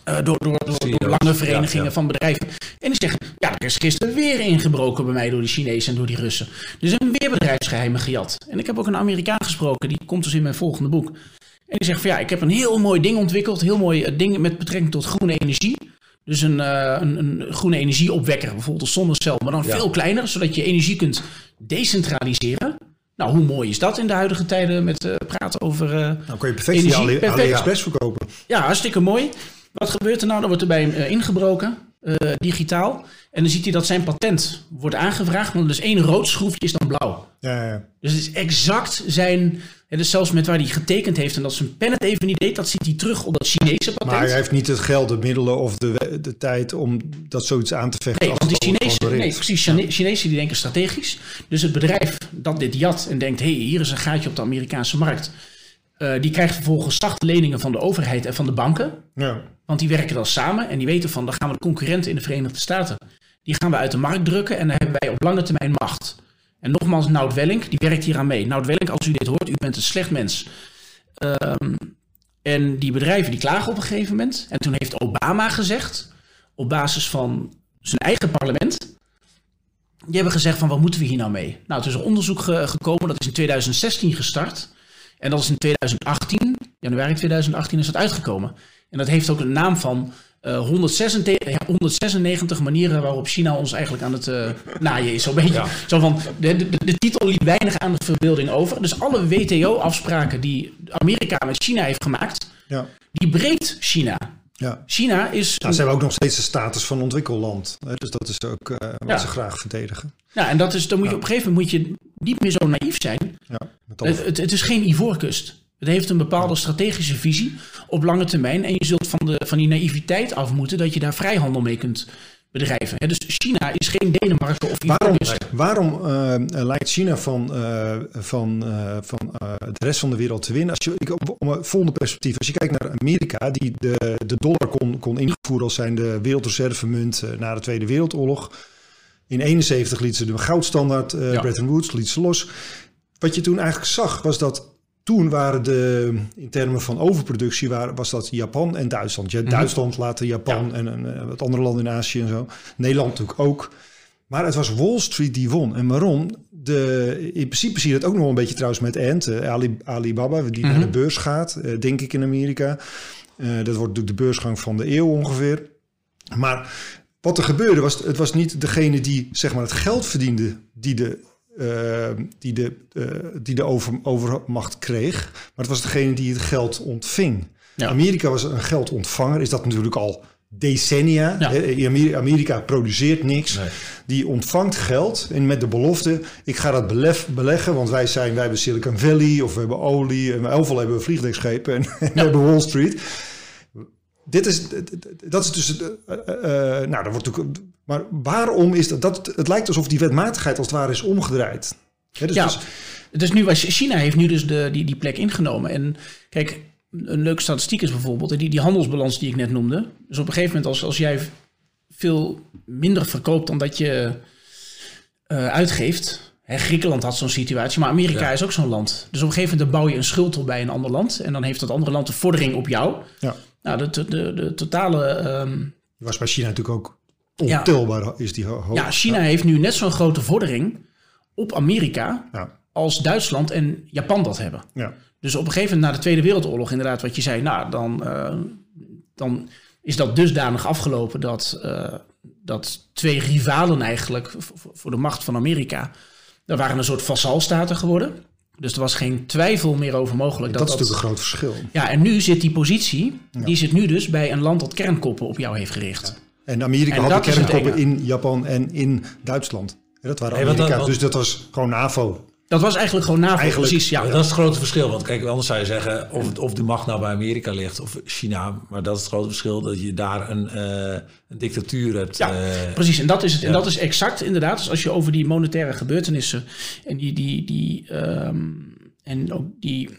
Speaker 1: eh, door, door, door,
Speaker 2: Zie je
Speaker 1: door
Speaker 2: dat?
Speaker 1: lange verenigingen van bedrijven. En die zeggen, ja, er is gisteren weer ingebroken bij mij door die Chinezen en door die Russen. Dus er zijn weer bedrijfsgeheimen gejat. En ik heb ook een Amerikaan gesproken, die komt dus in mijn volgende boek. En die zegt van ja, ik heb een heel mooi ding ontwikkeld. Heel mooi eh, ding met betrekking tot groene energie. Dus een, eh, een, een groene energieopwekker, bijvoorbeeld een zonnecel, maar dan
Speaker 2: Ja.
Speaker 1: veel kleiner, zodat je energie kunt decentraliseren. Nou, hoe mooi is dat in de huidige tijden met eh, praten over... eh,
Speaker 3: nou kun je perfect
Speaker 1: energie,
Speaker 3: Ali,
Speaker 1: perfect.
Speaker 3: AliExpress verkopen.
Speaker 1: ja, hartstikke mooi. Wat gebeurt er nou? Dan wordt er bij hem ingebroken, digitaal. En dan ziet hij dat zijn patent wordt aangevraagd. Want dus één rood schroefje is dan blauw.
Speaker 3: Ja, ja.
Speaker 1: Dus het is exact zijn... En dus zelfs met waar hij getekend heeft en dat zijn pen het even niet deed... dat ziet hij terug op dat Chinese patent.
Speaker 3: Maar hij heeft niet het geld, de middelen of de, de tijd om dat zoiets aan te vechten.
Speaker 1: Nee, want die Chinezen, nee, precies, Chine- Chinezen die denken strategisch. Dus het bedrijf dat dit jat en denkt... hé, hey, hier is een gaatje op de Amerikaanse markt... eh, die krijgt vervolgens zachte leningen van de overheid en van de banken.
Speaker 3: Ja.
Speaker 1: Want die werken dan samen en die weten van... dan gaan we de concurrenten in de Verenigde Staten... die gaan we uit de markt drukken en dan hebben wij op lange termijn macht. En nogmaals, Nout Welling, die werkt hier aan mee. Nout Welling, als u dit hoort, u bent een slecht mens. Ehm, en die bedrijven die klagen op een gegeven moment. En toen heeft Obama gezegd, op basis van zijn eigen parlement... die hebben gezegd van, wat moeten we hier nou mee? Nou, het is een onderzoek ge- gekomen, dat is in 2016 gestart... En dat is in 2018, januari 2018 is dat uitgekomen. En dat heeft ook een naam van eh, 196, ja, 196 manieren waarop China ons eigenlijk aan het eh, naaien is. Zo'n beetje.
Speaker 2: Ja.
Speaker 1: Zo van, de, de, de titel liet weinig aan de verbeelding over. Dus alle WTO-afspraken die Amerika met China heeft gemaakt,
Speaker 3: Ja.
Speaker 1: die breekt China.
Speaker 3: Ja.
Speaker 1: China is...
Speaker 3: Nou, ze hebben ook nog steeds de status van ontwikkelland. Hè, dus dat is ook eh, wat
Speaker 1: Ja.
Speaker 3: ze graag verdedigen.
Speaker 1: Nou, en dat is, dan moet je op een gegeven moment moet je niet meer zo naïef zijn.
Speaker 3: Ja,
Speaker 1: Het, het, het is geen ivoorkust. Het heeft een bepaalde strategische visie op lange termijn. En je zult van, de, van die naïviteit af moeten dat je daar vrijhandel mee kunt bedrijven. Dus China is geen Denemarken of
Speaker 3: Waarom, waarom eh, lijkt China van, eh, van, eh, van de rest van de wereld te winnen? Als je, ik, om- een volgende perspectief. Als je kijkt naar Amerika, die de, de dollar kon, kon invoeren als zijn de wereldreservemunt na de Tweede Wereldoorlog. In 71 liet ze de goudstandaard,
Speaker 1: Ja.
Speaker 3: Bretton Woods, liet ze los. Wat je toen eigenlijk zag, was dat toen waren de, in termen van overproductie, waren, was dat Japan en Duitsland. Had
Speaker 1: Mhm.
Speaker 3: Duitsland, later Japan en, en eh, wat andere landen in Azië en zo. Nederland natuurlijk ook. Maar het was Wall Street die won. En waarom? De, in principe zie je dat ook nog wel een beetje trouwens met Ant, eh, Ali, Alibaba, die naar
Speaker 1: Mhm.
Speaker 3: de beurs gaat, eh, denk ik in Amerika. Dat wordt natuurlijk de beursgang van de eeuw ongeveer. Maar wat er gebeurde was, het was niet degene die zeg maar het geld verdiende die de, eh, die de, eh, die de over, overmacht kreeg, maar het was degene die het geld ontving.
Speaker 1: Ja.
Speaker 3: Amerika was een geldontvanger, is dat natuurlijk al decennia.
Speaker 1: Ja.
Speaker 3: Amerika, produceert niks.
Speaker 2: Nee.
Speaker 3: Die ontvangt geld en met de belofte: ik ga dat belef, beleggen, want wij zijn, wij hebben Silicon Valley of we hebben olie en veel hebben we vliegdekschepen en, en we hebben Wall Street. Dit is, dat is dus, eh, nou, dat wordt natuurlijk, maar waarom is dat, dat? Het lijkt alsof die wetmatigheid als het ware is omgedraaid. Hè, dus,
Speaker 1: Ja.
Speaker 3: dus-
Speaker 1: Dus nu was China heeft nu dus de, die, die plek ingenomen. En kijk, een leuke statistiek is bijvoorbeeld die, die handelsbalans die ik net noemde. Dus op een gegeven moment als, als jij veel minder verkoopt dan dat je eh, uitgeeft. Hè, Griekenland had zo'n situatie, maar Amerika
Speaker 2: Ja.
Speaker 1: is ook zo'n land. Dus op een gegeven moment bouw je een schuld op bij een ander land. En dan heeft dat andere land de vordering op jou.
Speaker 3: ja,
Speaker 1: Nou, de, de, de, totale... ehm,
Speaker 3: was bij China natuurlijk ook
Speaker 1: Ja.
Speaker 3: ontelbaar, is die ho- hoog.
Speaker 1: ja, China heeft nu net zo'n grote vordering op Amerika
Speaker 3: Ja,
Speaker 1: als Duitsland en Japan dat hebben.
Speaker 3: ja.
Speaker 1: Dus op een gegeven moment na de Tweede Wereldoorlog, inderdaad, wat je zei, nou, dan, eh, dan is dat dusdanig afgelopen dat, eh, dat twee rivalen eigenlijk voor de macht van Amerika, daar waren een soort vassalstaten geworden. Dus er was geen twijfel meer over mogelijk.
Speaker 3: Dat,
Speaker 1: Dat,
Speaker 3: is natuurlijk een groot verschil.
Speaker 1: Ja, en nu zit die positie, die zit nu dus bij een land dat kernkoppen op jou heeft gericht.
Speaker 3: En Amerika
Speaker 1: En
Speaker 3: had de kernkoppen in Japan en in Duitsland. Dat waren
Speaker 2: Hey, wat dan-
Speaker 3: Amerika,
Speaker 2: wat-
Speaker 3: dus dat was gewoon NAVO.
Speaker 1: Dat was eigenlijk gewoon NAVO,
Speaker 3: Eigenlijk-
Speaker 1: precies. Ja.
Speaker 2: Dat is het grote verschil. Want kijk, anders zou je zeggen of, of de macht nou bij Amerika ligt of China. Maar dat is het grote verschil dat je daar een, eh, een dictatuur hebt.
Speaker 1: Ja,
Speaker 2: eh,
Speaker 1: precies. En dat is het. En dat is exact inderdaad. Dus als je over die monetaire gebeurtenissen en die, die, die ehm, en ook die,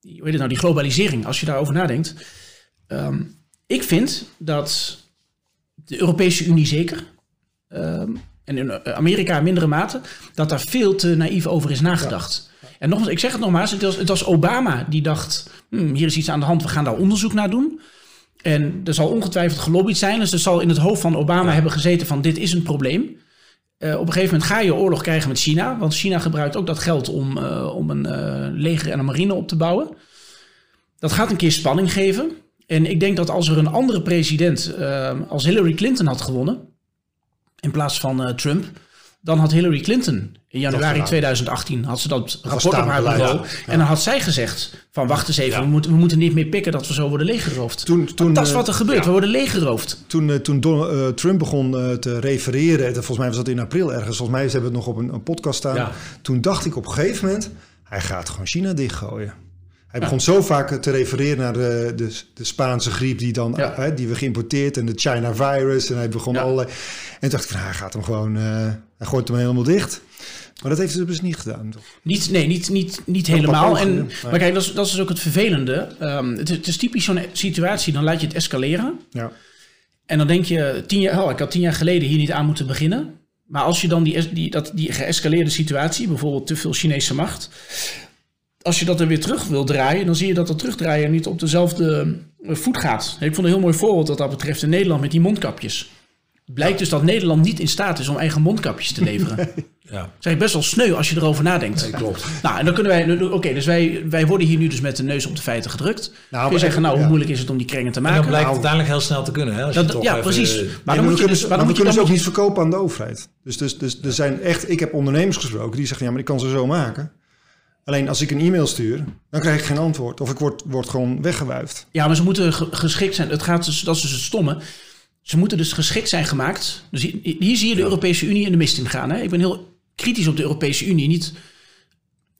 Speaker 1: die, hoe heet het nou, die globalisering, als je daarover nadenkt. Ehm, ik vind dat de Europese Unie zeker, ehm, en in eh, Amerika in mindere mate, dat daar veel te naïef over is nagedacht. En nogmaals, ik zeg het nogmaals, het was, het was Obama die dacht, hmm, hier is iets aan de hand, we gaan daar onderzoek naar doen. En er zal ongetwijfeld gelobbyd zijn. Dus er zal in het hoofd van Obama hebben gezeten van dit is een probleem. Eh, op een gegeven moment ga je oorlog krijgen met China. Want China gebruikt ook dat geld om, eh, om een leger en een marine op te bouwen. Dat gaat een keer spanning geven. En ik denk dat als er een andere president als Hillary Clinton had gewonnen... in plaats van eh, Trump... dan had Hillary Clinton in januari
Speaker 3: gedaan.
Speaker 1: 2018... had ze dat rapport op haar bureau.
Speaker 3: ja.
Speaker 1: En dan had zij gezegd van wacht eens even...
Speaker 2: Ja.
Speaker 1: We, moeten, we moeten niet meer pikken dat we zo worden leeggeroofd.
Speaker 3: Toen, toen,
Speaker 1: dat is
Speaker 3: eh,
Speaker 1: wat er gebeurt. We worden leeggeroofd.
Speaker 3: Toen, eh, toen Don- eh, Trump begon eh, te refereren, en volgens mij was dat in april ergens, volgens mij hebben we het nog op een, een podcast staan. Toen dacht ik op een gegeven moment, hij gaat gewoon China dichtgooien. Hij begon zo vaak te refereren naar de, de, de Spaanse griep die, dan,
Speaker 1: Ja.
Speaker 3: eh, die we geïmporteerd en de China virus. En hij begon
Speaker 1: Ja.
Speaker 3: allerlei... En toen dacht ik, van, hij gaat hem gewoon, eh, hij gooit hem helemaal dicht. Maar dat heeft hij dus niet gedaan. toch?
Speaker 1: Niet, nee, niet, niet, niet helemaal. En,
Speaker 3: maar-
Speaker 1: maar kijk, dat is, dat is dus ook het vervelende. Ehm, het, is- het is typisch zo'n situatie, dan laat je het escaleren.
Speaker 3: Ja.
Speaker 1: En dan denk je, tien jaar, oh, ik had tien jaar geleden hier niet aan moeten beginnen. Maar als je dan die, die, dat, die geëscaleerde situatie, bijvoorbeeld te veel Chinese macht... als je dat er weer terug wil draaien, dan zie je dat dat terugdraaien niet op dezelfde eh, voet gaat. Ik vond een heel mooi voorbeeld wat dat betreft in Nederland met die mondkapjes. Blijkt dus dat Nederland niet in staat is om eigen mondkapjes te leveren. Dat
Speaker 2: ja,
Speaker 1: is eigenlijk best wel sneu als je erover nadenkt.
Speaker 2: nee, klopt.
Speaker 1: Nou, en dan kunnen wij... Oké, dus wij, wij worden hier nu dus met de neus op de feiten gedrukt.
Speaker 3: Nou,
Speaker 1: Kun je zeggen, nou, hoe moeilijk is het om die krengen te
Speaker 2: En
Speaker 1: maken?
Speaker 2: dan blijkt het
Speaker 3: Nou,
Speaker 2: uiteindelijk heel snel te kunnen. Hè? Als je
Speaker 1: Dat-
Speaker 2: toch
Speaker 1: ja,
Speaker 2: even,
Speaker 1: precies.
Speaker 2: eh,
Speaker 1: Maar
Speaker 3: Nee,
Speaker 1: dan
Speaker 3: maar
Speaker 1: moet je
Speaker 3: kunnen,
Speaker 1: dus... dan
Speaker 3: kunnen ze ook
Speaker 1: moet
Speaker 3: niet verkopen aan de overheid. Dus, dus, dus er zijn echt, ik heb ondernemers gesproken die zeggen, ja, maar ik kan ze zo maken. Alleen als ik een e-mail stuur, dan krijg ik geen antwoord. Of ik word, word gewoon weggewuifd.
Speaker 1: ja, maar ze moeten ge- geschikt zijn. Het gaat dus, dat is dus het stomme. Ze moeten dus geschikt zijn gemaakt. Dus hier, hier zie je de Europese Unie in de mist in gaan. Hè? Ik ben heel kritisch op de Europese Unie. Niet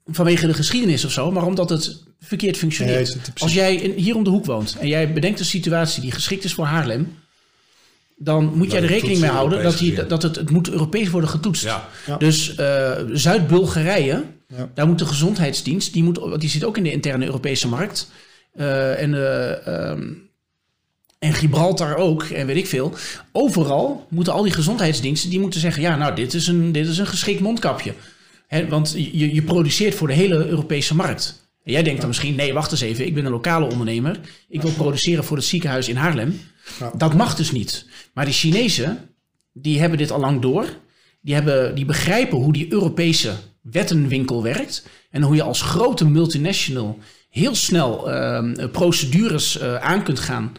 Speaker 1: vanwege de geschiedenis of zo, maar omdat het verkeerd functioneert.
Speaker 3: Het-
Speaker 1: Als jij in, hier om de hoek woont en jij bedenkt een situatie die geschikt is voor Haarlem, dan moet jij er
Speaker 2: het
Speaker 1: rekening mee houden dat, die, dat het, het moet Europees worden getoetst.
Speaker 2: Ja.
Speaker 3: Ja.
Speaker 1: Dus eh, Zuid-Bulgarije,
Speaker 3: Ja.
Speaker 1: daar moet de gezondheidsdienst, die, moet, die zit ook in de interne Europese markt. Eh, en, eh, ehm, en Gibraltar ook, en weet ik veel. Overal moeten al die gezondheidsdiensten, die moeten zeggen, ja, nou, dit is een, dit is een geschikt mondkapje. Hè, want je, je produceert voor de hele Europese markt. En jij denkt dan misschien, nee, wacht eens even, ik ben een lokale ondernemer. Ik wil produceren voor het ziekenhuis in Haarlem.
Speaker 3: Ja.
Speaker 1: Dat mag dus niet. Maar de Chinezen, die hebben dit al lang door. Die, hebben, die begrijpen hoe die Europese wettenwinkel werkt. En hoe je als grote multinational heel snel ehm, procedures eh, aan kunt gaan.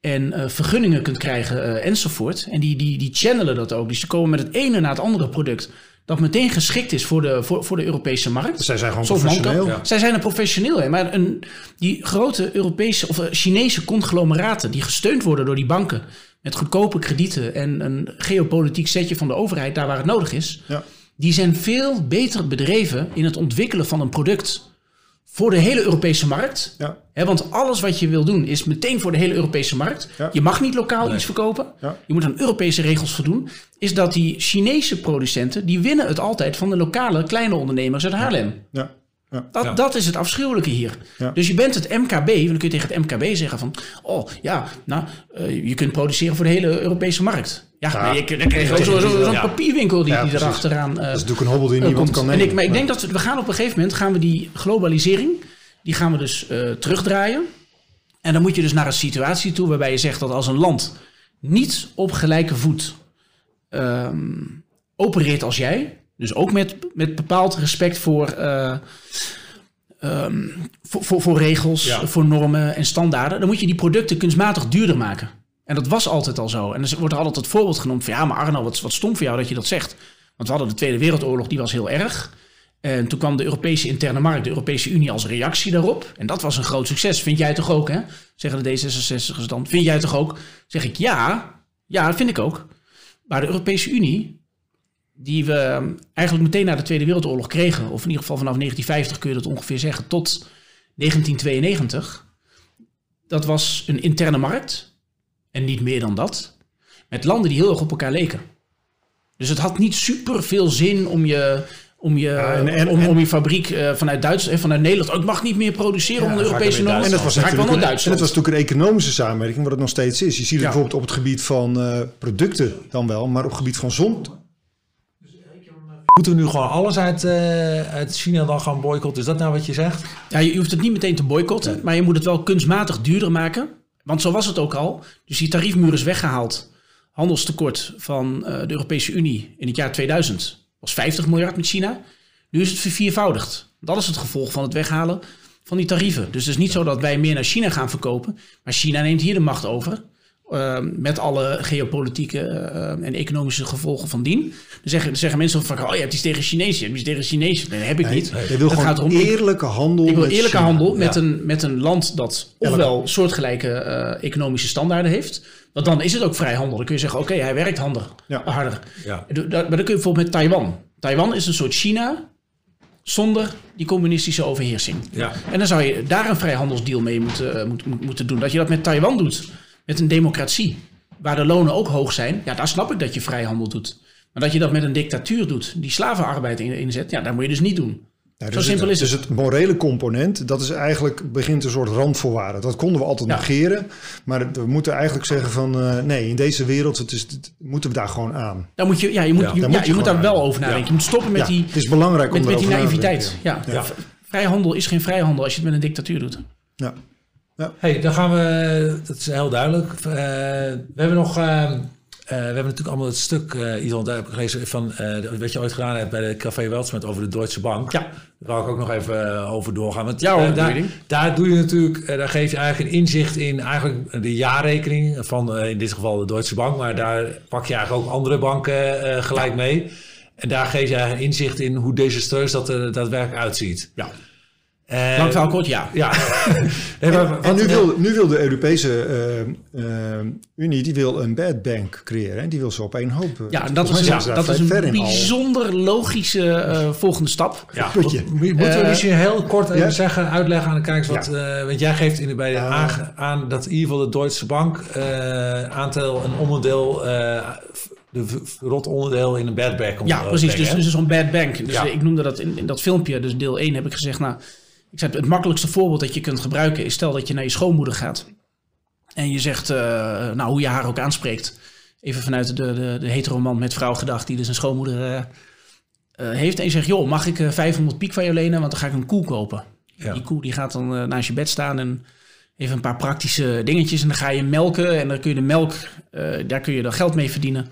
Speaker 1: En eh, vergunningen kunt krijgen eh, enzovoort. En die, die, die channelen dat ook. Dus ze komen met het ene na het andere product. Dat meteen geschikt is voor de, voor, voor de Europese markt.
Speaker 3: Zij zijn gewoon
Speaker 1: Zoals
Speaker 3: professioneel.
Speaker 1: Manco. Zij zijn een professioneel. Hè? Maar een, die grote Europese of Chinese conglomeraten die gesteund worden door die banken met goedkope kredieten en een geopolitiek setje van de overheid daar waar het nodig is,
Speaker 3: Ja.
Speaker 1: Die zijn veel beter bedreven in het ontwikkelen van een product voor de hele Europese markt.
Speaker 3: Ja.
Speaker 1: Hè, want alles wat je wil doen is meteen voor de hele Europese markt.
Speaker 3: Ja.
Speaker 1: Je mag niet lokaal iets verkopen.
Speaker 3: Ja.
Speaker 1: Je moet aan Europese regels voldoen. Is dat die Chinese producenten, die winnen het altijd van de lokale kleine ondernemers uit Haarlem.
Speaker 3: Ja. Ja.
Speaker 1: Dat,
Speaker 2: Ja.
Speaker 1: dat is het afschuwelijke hier.
Speaker 3: Ja.
Speaker 1: Dus je bent het MKB, want dan kun je tegen het MKB zeggen van... oh ja, nou, eh, je kunt produceren voor de hele Europese markt. Ja,
Speaker 3: Ja.
Speaker 1: maar je, dan krijg je ook zo- zo- zo'n
Speaker 2: Ja.
Speaker 1: papierwinkel die,
Speaker 3: Ja,
Speaker 1: die erachteraan eh,
Speaker 3: Dat is natuurlijk een hobbel die
Speaker 1: eh,
Speaker 3: niemand
Speaker 1: komt.
Speaker 3: kan
Speaker 1: En
Speaker 3: nemen.
Speaker 1: ik, maar ik denk dat we, we gaan op een gegeven moment... gaan we die globalisering, die gaan we dus eh, terugdraaien. En dan moet je dus naar een situatie toe waarbij je zegt dat als een land... niet op gelijke voet ehm, opereert als jij... dus ook met, met bepaald respect voor... eh, ehm, voor, voor, voor regels,
Speaker 2: Ja.
Speaker 1: voor normen en standaarden, dan moet je die producten kunstmatig duurder maken. En dat was altijd al zo. En wordt er altijd het voorbeeld genoemd van ja, maar Arno, wat, wat stom voor jou dat je dat zegt. Want we hadden de Tweede Wereldoorlog, die was heel erg. En toen kwam de Europese interne markt, de Europese Unie als reactie daarop. En dat was een groot succes. Vind jij toch ook, hè? Zeggen de D66'ers dan. Vind jij toch ook? Zeg ik ja, ja, dat vind ik ook. Maar de Europese Unie, die we ehm, eigenlijk meteen na de Tweede Wereldoorlog kregen, of in ieder geval vanaf 1950 kun je dat ongeveer zeggen, tot 1992, dat was een interne markt. En niet meer dan dat. Met landen die heel erg op elkaar leken. Dus het had niet super veel zin om je, om je,
Speaker 3: en- en-
Speaker 1: om,
Speaker 3: en-
Speaker 1: om je fabriek eh, vanuit Duitsland, vanuit Nederland. Oh, ik mag niet meer produceren
Speaker 2: Ja,
Speaker 1: onder Europese normen.
Speaker 3: En dat was, natuurlijk een, en
Speaker 1: Duitsland.
Speaker 3: dat was natuurlijk een economische samenwerking, wat het nog steeds is. Je ziet het
Speaker 1: Ja.
Speaker 3: bijvoorbeeld op het gebied van eh, producten dan wel, maar op het gebied van zon.
Speaker 2: Moeten we nu gewoon alles uit, eh, uit China dan gaan boycotten? Is dat nou wat je zegt?
Speaker 1: Ja, je hoeft het niet meteen te boycotten, maar je moet het wel kunstmatig duurder maken. Want zo was het ook al. Dus die tariefmuur is weggehaald. Handelstekort van eh, de Europese Unie in het jaar 2000 was 50 miljard met China. Nu is het verviervoudigd. Dat is het gevolg van het weghalen van die tarieven. Dus het is niet zo dat wij meer naar China gaan verkopen. Maar China neemt hier de macht over. Eh, met alle geopolitieke eh, en economische gevolgen van dien. Dan zeggen, dan zeggen mensen van, oh, je hebt iets tegen Chinezen, je hebt iets tegen Chinezen. Nee, dat heb ik niet.
Speaker 3: Je wil
Speaker 1: Het gaat ik-
Speaker 3: eerlijke handel.
Speaker 1: ik wil eerlijke
Speaker 3: China.
Speaker 1: handel met,
Speaker 2: Ja.
Speaker 1: een, met een land dat ofwel soortgelijke eh, economische standaarden heeft. Want dan is het ook vrij handel. Dan kun je zeggen, oké, hij werkt handig,
Speaker 3: Ja.
Speaker 1: harder.
Speaker 2: Ja.
Speaker 1: Dat- Maar dan kun je bijvoorbeeld met Taiwan. Taiwan is een soort China zonder die communistische overheersing.
Speaker 2: Ja.
Speaker 1: En dan zou je daar een vrijhandelsdeal mee moeten, eh, moet- moet- moeten doen. Dat je dat met Taiwan doet, met een democratie, waar de lonen ook hoog zijn. Ja, daar snap ik dat je vrijhandel doet. Maar dat je dat met een dictatuur doet, die slavenarbeid in- inzet, ja, dat moet je dus niet doen.
Speaker 3: Ja,
Speaker 1: Zo
Speaker 3: dus
Speaker 1: simpel
Speaker 3: het,
Speaker 1: is
Speaker 3: Dus het morele component, dat is eigenlijk begint een soort randvoorwaarde. Dat konden we altijd
Speaker 1: Ja.
Speaker 3: negeren. Maar het- we moeten eigenlijk zeggen van eh, nee, in deze wereld het is, het, moeten we daar gewoon aan.
Speaker 1: Daar moet je, ja, je moet,
Speaker 2: Ja,
Speaker 1: je,
Speaker 3: daar
Speaker 1: ja,
Speaker 3: moet je
Speaker 1: je moet daar wel over nadenken. Je moet stoppen met
Speaker 3: Ja,
Speaker 1: die,
Speaker 3: het is belangrijk
Speaker 1: met,
Speaker 3: om
Speaker 1: met die naïviteit. Ja. Vrijhandel is geen vrijhandel als je het met een dictatuur doet.
Speaker 3: Ja.
Speaker 2: Hey, dan gaan we, dat is heel duidelijk. Eh, we hebben nog, eh, we hebben natuurlijk allemaal het stuk, eh Ivan, daar heb ik gelezen van wat je ooit gedaan hebt bij de Café Weltsmet over de Deutsche Bank.
Speaker 1: Ja.
Speaker 2: Daar wou ik ook nog even over doorgaan. Want,
Speaker 1: Ja, hoor,
Speaker 2: daar, daar doe je natuurlijk, daar geef je eigenlijk een inzicht in eigenlijk de jaarrekening van in dit geval de Deutsche Bank, maar daar pak je eigenlijk ook andere banken gelijk mee. En daar geef je eigenlijk een inzicht in hoe desastreus dat er daadwerkelijk uitziet.
Speaker 1: Ja.
Speaker 2: Eh,
Speaker 1: Lang verhaal kort, ja.
Speaker 2: Ja. nee, maar
Speaker 3: nu wil, nu wil de Europese eh, eh, Unie die wil een bad bank creëren. En die wil ze op één hoop.
Speaker 1: Ja, dat, is,
Speaker 3: ze
Speaker 1: dat is een bijzonder logische eh, volgende stap.
Speaker 2: Ja,
Speaker 3: putje.
Speaker 2: Moeten we misschien heel kort even
Speaker 3: ja.
Speaker 2: zeggen, uitleggen aan de kijkers wat...
Speaker 3: Ja.
Speaker 2: eh, want jij geeft in de, bij de
Speaker 3: Ja.
Speaker 2: aan, aan dat in ieder geval de Deutsche Bank eh aantal een onderdeel, eh, de rot onderdeel in een bad komt
Speaker 1: Ja, precies.
Speaker 2: brengen,
Speaker 1: Dus, dus zo'n bad bank. Dus
Speaker 2: Ja.
Speaker 1: ik noemde dat in, in dat filmpje, dus deel 1 heb ik gezegd, nou, ik zei, het makkelijkste voorbeeld dat je kunt gebruiken is stel dat je naar je schoonmoeder gaat. En je zegt, eh, nou, hoe je haar ook aanspreekt. Even vanuit de, de, de hetero man met vrouw gedacht, die dus een schoonmoeder eh, eh, heeft. En je zegt, joh, mag ik eh, 500 piek van jou lenen, want dan ga ik een koe kopen.
Speaker 2: Ja.
Speaker 1: Die koe die gaat dan naast je bed staan en even een paar praktische dingetjes. En dan ga je melken en dan kun je de melk, daar kun je dan geld mee verdienen.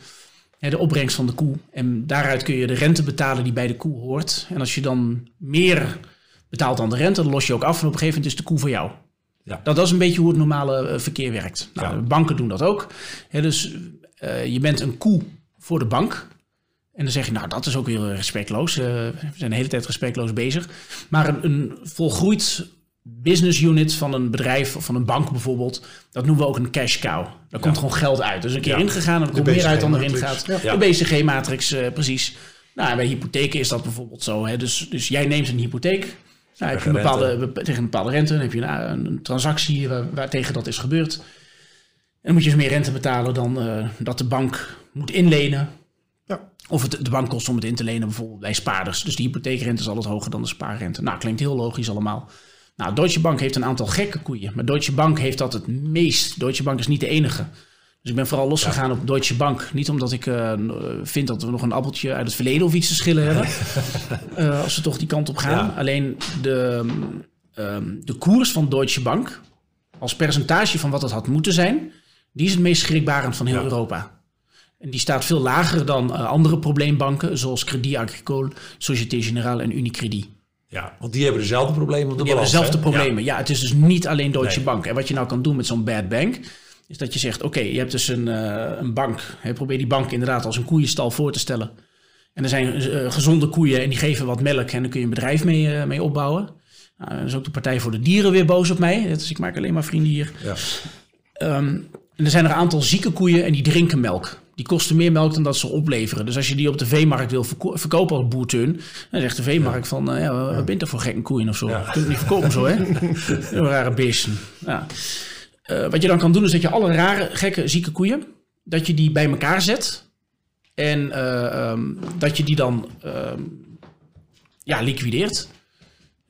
Speaker 1: De opbrengst van de koe. En daaruit kun je de rente betalen die bij de koe hoort. En als je dan meer betaalt dan de rente, dan los je ook af. En op een gegeven moment is de koe voor jou.
Speaker 2: Ja.
Speaker 1: Dat, dat is een beetje hoe het normale eh, verkeer werkt. Nou,
Speaker 2: Ja.
Speaker 1: banken doen dat ook. Dus eh, je bent een koe voor de bank. En dan zeg je, nou, dat is ook weer respectloos. Eh, we zijn de hele tijd respectloos bezig. Maar een, een volgroeid business unit van een bedrijf of van een bank bijvoorbeeld, dat noemen we ook een cash cow. Daar komt gewoon geld uit. Dus een keer ingegaan en er komt meer uit dan erin gaat. De BCG-matrix, precies. Nou, en bij hypotheken is dat bijvoorbeeld zo. Hè? Dus, dus jij neemt een hypotheek. Nou, heb je een
Speaker 2: Tegen
Speaker 1: bepaalde, be- tegen een bepaalde rente. Dan heb je een, een transactie waar, waar tegen dat is gebeurd. En dan moet je dus meer rente betalen dan eh, dat de bank moet inlenen.
Speaker 3: Ja.
Speaker 1: Of het de bank kost om het in te lenen, bijvoorbeeld bij spaarders. Dus de hypotheekrente is altijd hoger dan de spaarrente. Nou, klinkt heel logisch allemaal. Nou, Deutsche Bank heeft een aantal gekke koeien. Maar Deutsche Bank heeft dat het meest. Deutsche Bank is niet de enige. Dus ik ben vooral losgegaan op Deutsche Bank. Niet omdat ik eh, vind dat we nog een appeltje uit het verleden of iets te schillen hebben. Eh, als we toch die kant op gaan.
Speaker 2: Ja.
Speaker 1: Alleen de, ehm, de koers van Deutsche Bank, als percentage van wat het had moeten zijn, die is het meest schrikbarend van heel
Speaker 2: Ja.
Speaker 1: Europa. En die staat veel lager dan eh, andere probleembanken, zoals Crédit Agricole, Société Générale en Unicredit.
Speaker 2: Ja, want die hebben dezelfde problemen op de
Speaker 1: Die hebben
Speaker 2: balans,
Speaker 1: dezelfde
Speaker 2: hè?
Speaker 1: problemen. Ja. het is dus niet alleen Deutsche
Speaker 2: Nee.
Speaker 1: Bank. En wat je nou kan doen met zo'n bad bank, is dat je zegt: oké, je hebt dus een, eh, een bank. Hè, probeer die bank inderdaad als een koeienstal voor te stellen. En er zijn eh, gezonde koeien en die geven wat melk en dan kun je een bedrijf mee, eh, mee opbouwen. Nou, dan is ook de Partij voor de Dieren weer boos op mij. Dus ik maak alleen maar vrienden hier.
Speaker 2: Ja.
Speaker 1: Ehm, en er zijn er een aantal zieke koeien en die drinken melk. Die kosten meer melk dan dat ze opleveren. Dus als je die op de veemarkt wil verko- verkopen als boerteun, dan zegt de veemarkt van, ja, wat bent er voor gekke koeien of zo?
Speaker 2: Ja.
Speaker 1: Je kunt het niet verkopen zo, hè? Een rare beesten. Ja. Eh, wat je dan kan doen is dat je alle rare, gekke, zieke koeien, dat je die bij elkaar zet. En eh, ehm, dat je die dan ehm, ja, liquideert.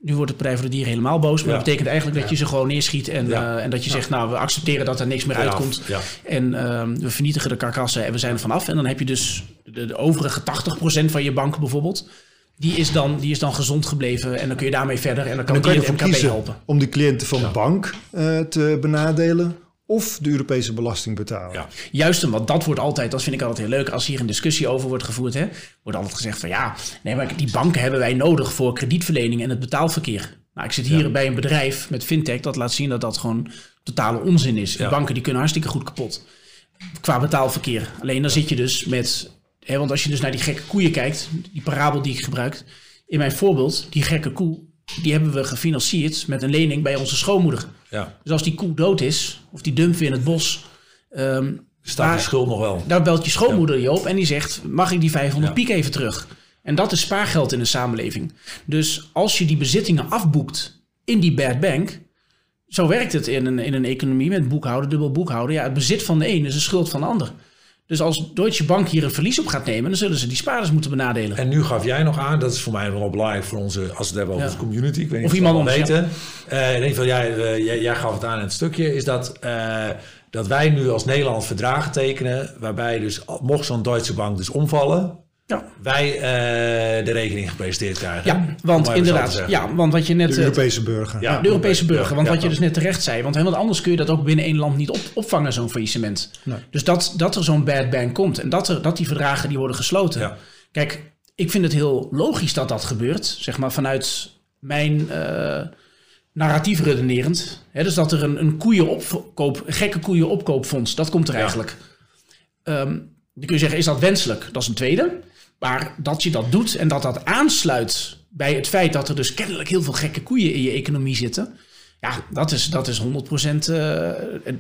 Speaker 1: Nu wordt de Partij voor de Dieren helemaal boos. Maar
Speaker 2: Ja.
Speaker 1: dat betekent eigenlijk dat je ze gewoon neerschiet. En,
Speaker 2: Ja.
Speaker 1: eh, en dat je zegt, nou, we accepteren dat er niks meer uitkomt.
Speaker 2: ja.
Speaker 1: En ehm, we vernietigen de karkassen en we zijn er vanaf. En dan heb je dus de, de overige 80% van je bank bijvoorbeeld. Die is, dan, die is dan gezond gebleven. En dan kun je daarmee verder. En dan kan
Speaker 3: Dan kan
Speaker 1: die
Speaker 3: je
Speaker 1: het
Speaker 3: ervoor
Speaker 1: MKB helpen.
Speaker 3: om die cliënten van de bank eh, te benadelen of de Europese belasting betalen.
Speaker 2: Ja.
Speaker 1: Juist, want dat wordt altijd, dat vind ik altijd heel leuk, als hier een discussie over wordt gevoerd, hè, wordt altijd gezegd van ja, nee, maar die banken hebben wij nodig voor kredietverlening en het betaalverkeer. Nou, ik zit hier bij een bedrijf met fintech dat laat zien dat dat gewoon totale onzin is. Die
Speaker 2: Ja.
Speaker 1: banken die kunnen hartstikke goed kapot qua betaalverkeer. Alleen dan zit je dus met, want als je dus naar die gekke koeien kijkt, die parabel die ik gebruik, in mijn voorbeeld, die gekke koe, die hebben we gefinancierd met een lening bij onze schoonmoeder.
Speaker 2: ja.
Speaker 1: Dus als die koe dood is, of die dumpen we in het bos, ehm,
Speaker 2: Staat de schuld nog wel.
Speaker 1: daar belt je schoonmoeder je op en die zegt: Mag ik die 500
Speaker 2: Ja.
Speaker 1: piek even terug? En dat is spaargeld in een samenleving. Dus als je die bezittingen afboekt in die bad bank. Zo werkt het in een, in een economie met boekhouden, dubbel boekhouden. Ja, het bezit van de een is een schuld van de ander. Dus als Deutsche Bank hier een verlies op gaat nemen, dan zullen ze die spaarders moeten benadelen.
Speaker 2: En nu gaf jij nog aan, dat is voor mij wel belangrijk voor onze, als we het hebben over
Speaker 1: Ja.
Speaker 2: de community. Ik weet niet
Speaker 1: Of
Speaker 2: of,
Speaker 1: iemand anders,
Speaker 2: weten. In ieder geval, jij, eh, jij, jij gaf het aan in het stukje, is dat, eh, dat wij nu als Nederland verdragen tekenen, waarbij dus, mocht zo'n Deutsche Bank dus omvallen,
Speaker 1: Ja,
Speaker 2: wij eh, de rekening gepresenteerd krijgen.
Speaker 1: ja want inderdaad. Ja, want wat je net.
Speaker 3: De
Speaker 1: eh,
Speaker 3: Europese burger.
Speaker 2: Ja.
Speaker 1: de Europese burger. Want
Speaker 2: ja,
Speaker 1: wat je dus net terecht zei. Want helemaal anders kun je dat ook binnen één land niet op, opvangen, zo'n faillissement.
Speaker 3: Nee.
Speaker 1: Dus dat, dat er zo'n bad bank komt. En dat, er, dat die verdragen die worden gesloten.
Speaker 2: Ja.
Speaker 1: Kijk, ik vind het heel logisch dat dat gebeurt. Zeg maar vanuit mijn eh, narratief redenerend. Hè, dus dat er een, een koeienopkoop, een gekke koeienopkoopfonds, dat komt er
Speaker 2: Ja.
Speaker 1: eigenlijk. Ehm, dan kun je zeggen, is dat wenselijk? Dat is een tweede. Maar dat je dat doet en dat dat aansluit bij het feit dat er dus kennelijk heel veel gekke koeien in je economie zitten. Ja, dat is, dat is 100%, uh,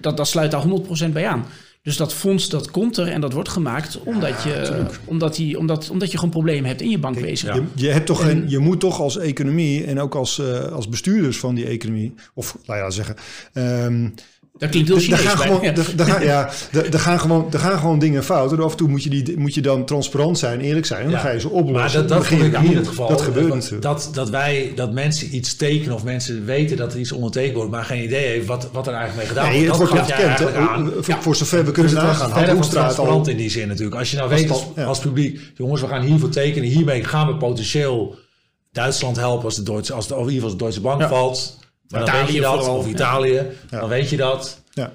Speaker 1: dat, dat sluit daar 100% bij aan. Dus dat fonds dat komt er en dat wordt gemaakt omdat, je, omdat, die, omdat, omdat je gewoon problemen hebt in je bankwezen.
Speaker 3: Je, je, hebt toch geen, je moet toch als economie en ook als, uh, als bestuurders van die economie, of laat je zeggen, um,
Speaker 1: dat klinkt heel Chinees
Speaker 3: gaan gewoon, ja, er, gaan gewoon, er gaan gewoon dingen fout. En af en toe moet je, die, moet je dan transparant zijn, eerlijk zijn. En dan ga je ze oplossen.
Speaker 2: Maar dat, dat ik hier het geval.
Speaker 3: Dat gebeurt natuurlijk.
Speaker 2: Dat, dat, wij, dat mensen iets tekenen of mensen weten dat er iets ondertekend wordt... maar geen idee heeft wat, wat er eigenlijk mee gedaan
Speaker 3: nee,
Speaker 2: wordt.
Speaker 3: Het wordt niet gekend. Voor, voor zover we kunnen
Speaker 2: dus
Speaker 3: nagaan.
Speaker 2: Verder van transparant in die zin natuurlijk. Als je nou weet als, als publiek... jongens, we gaan hiervoor tekenen. Hiermee gaan we potentieel Duitsland helpen... als de, Duitse, als de, in ieder geval de Deutsche Bank valt... Je dat, of Italië, dan weet je dat.
Speaker 3: Ja.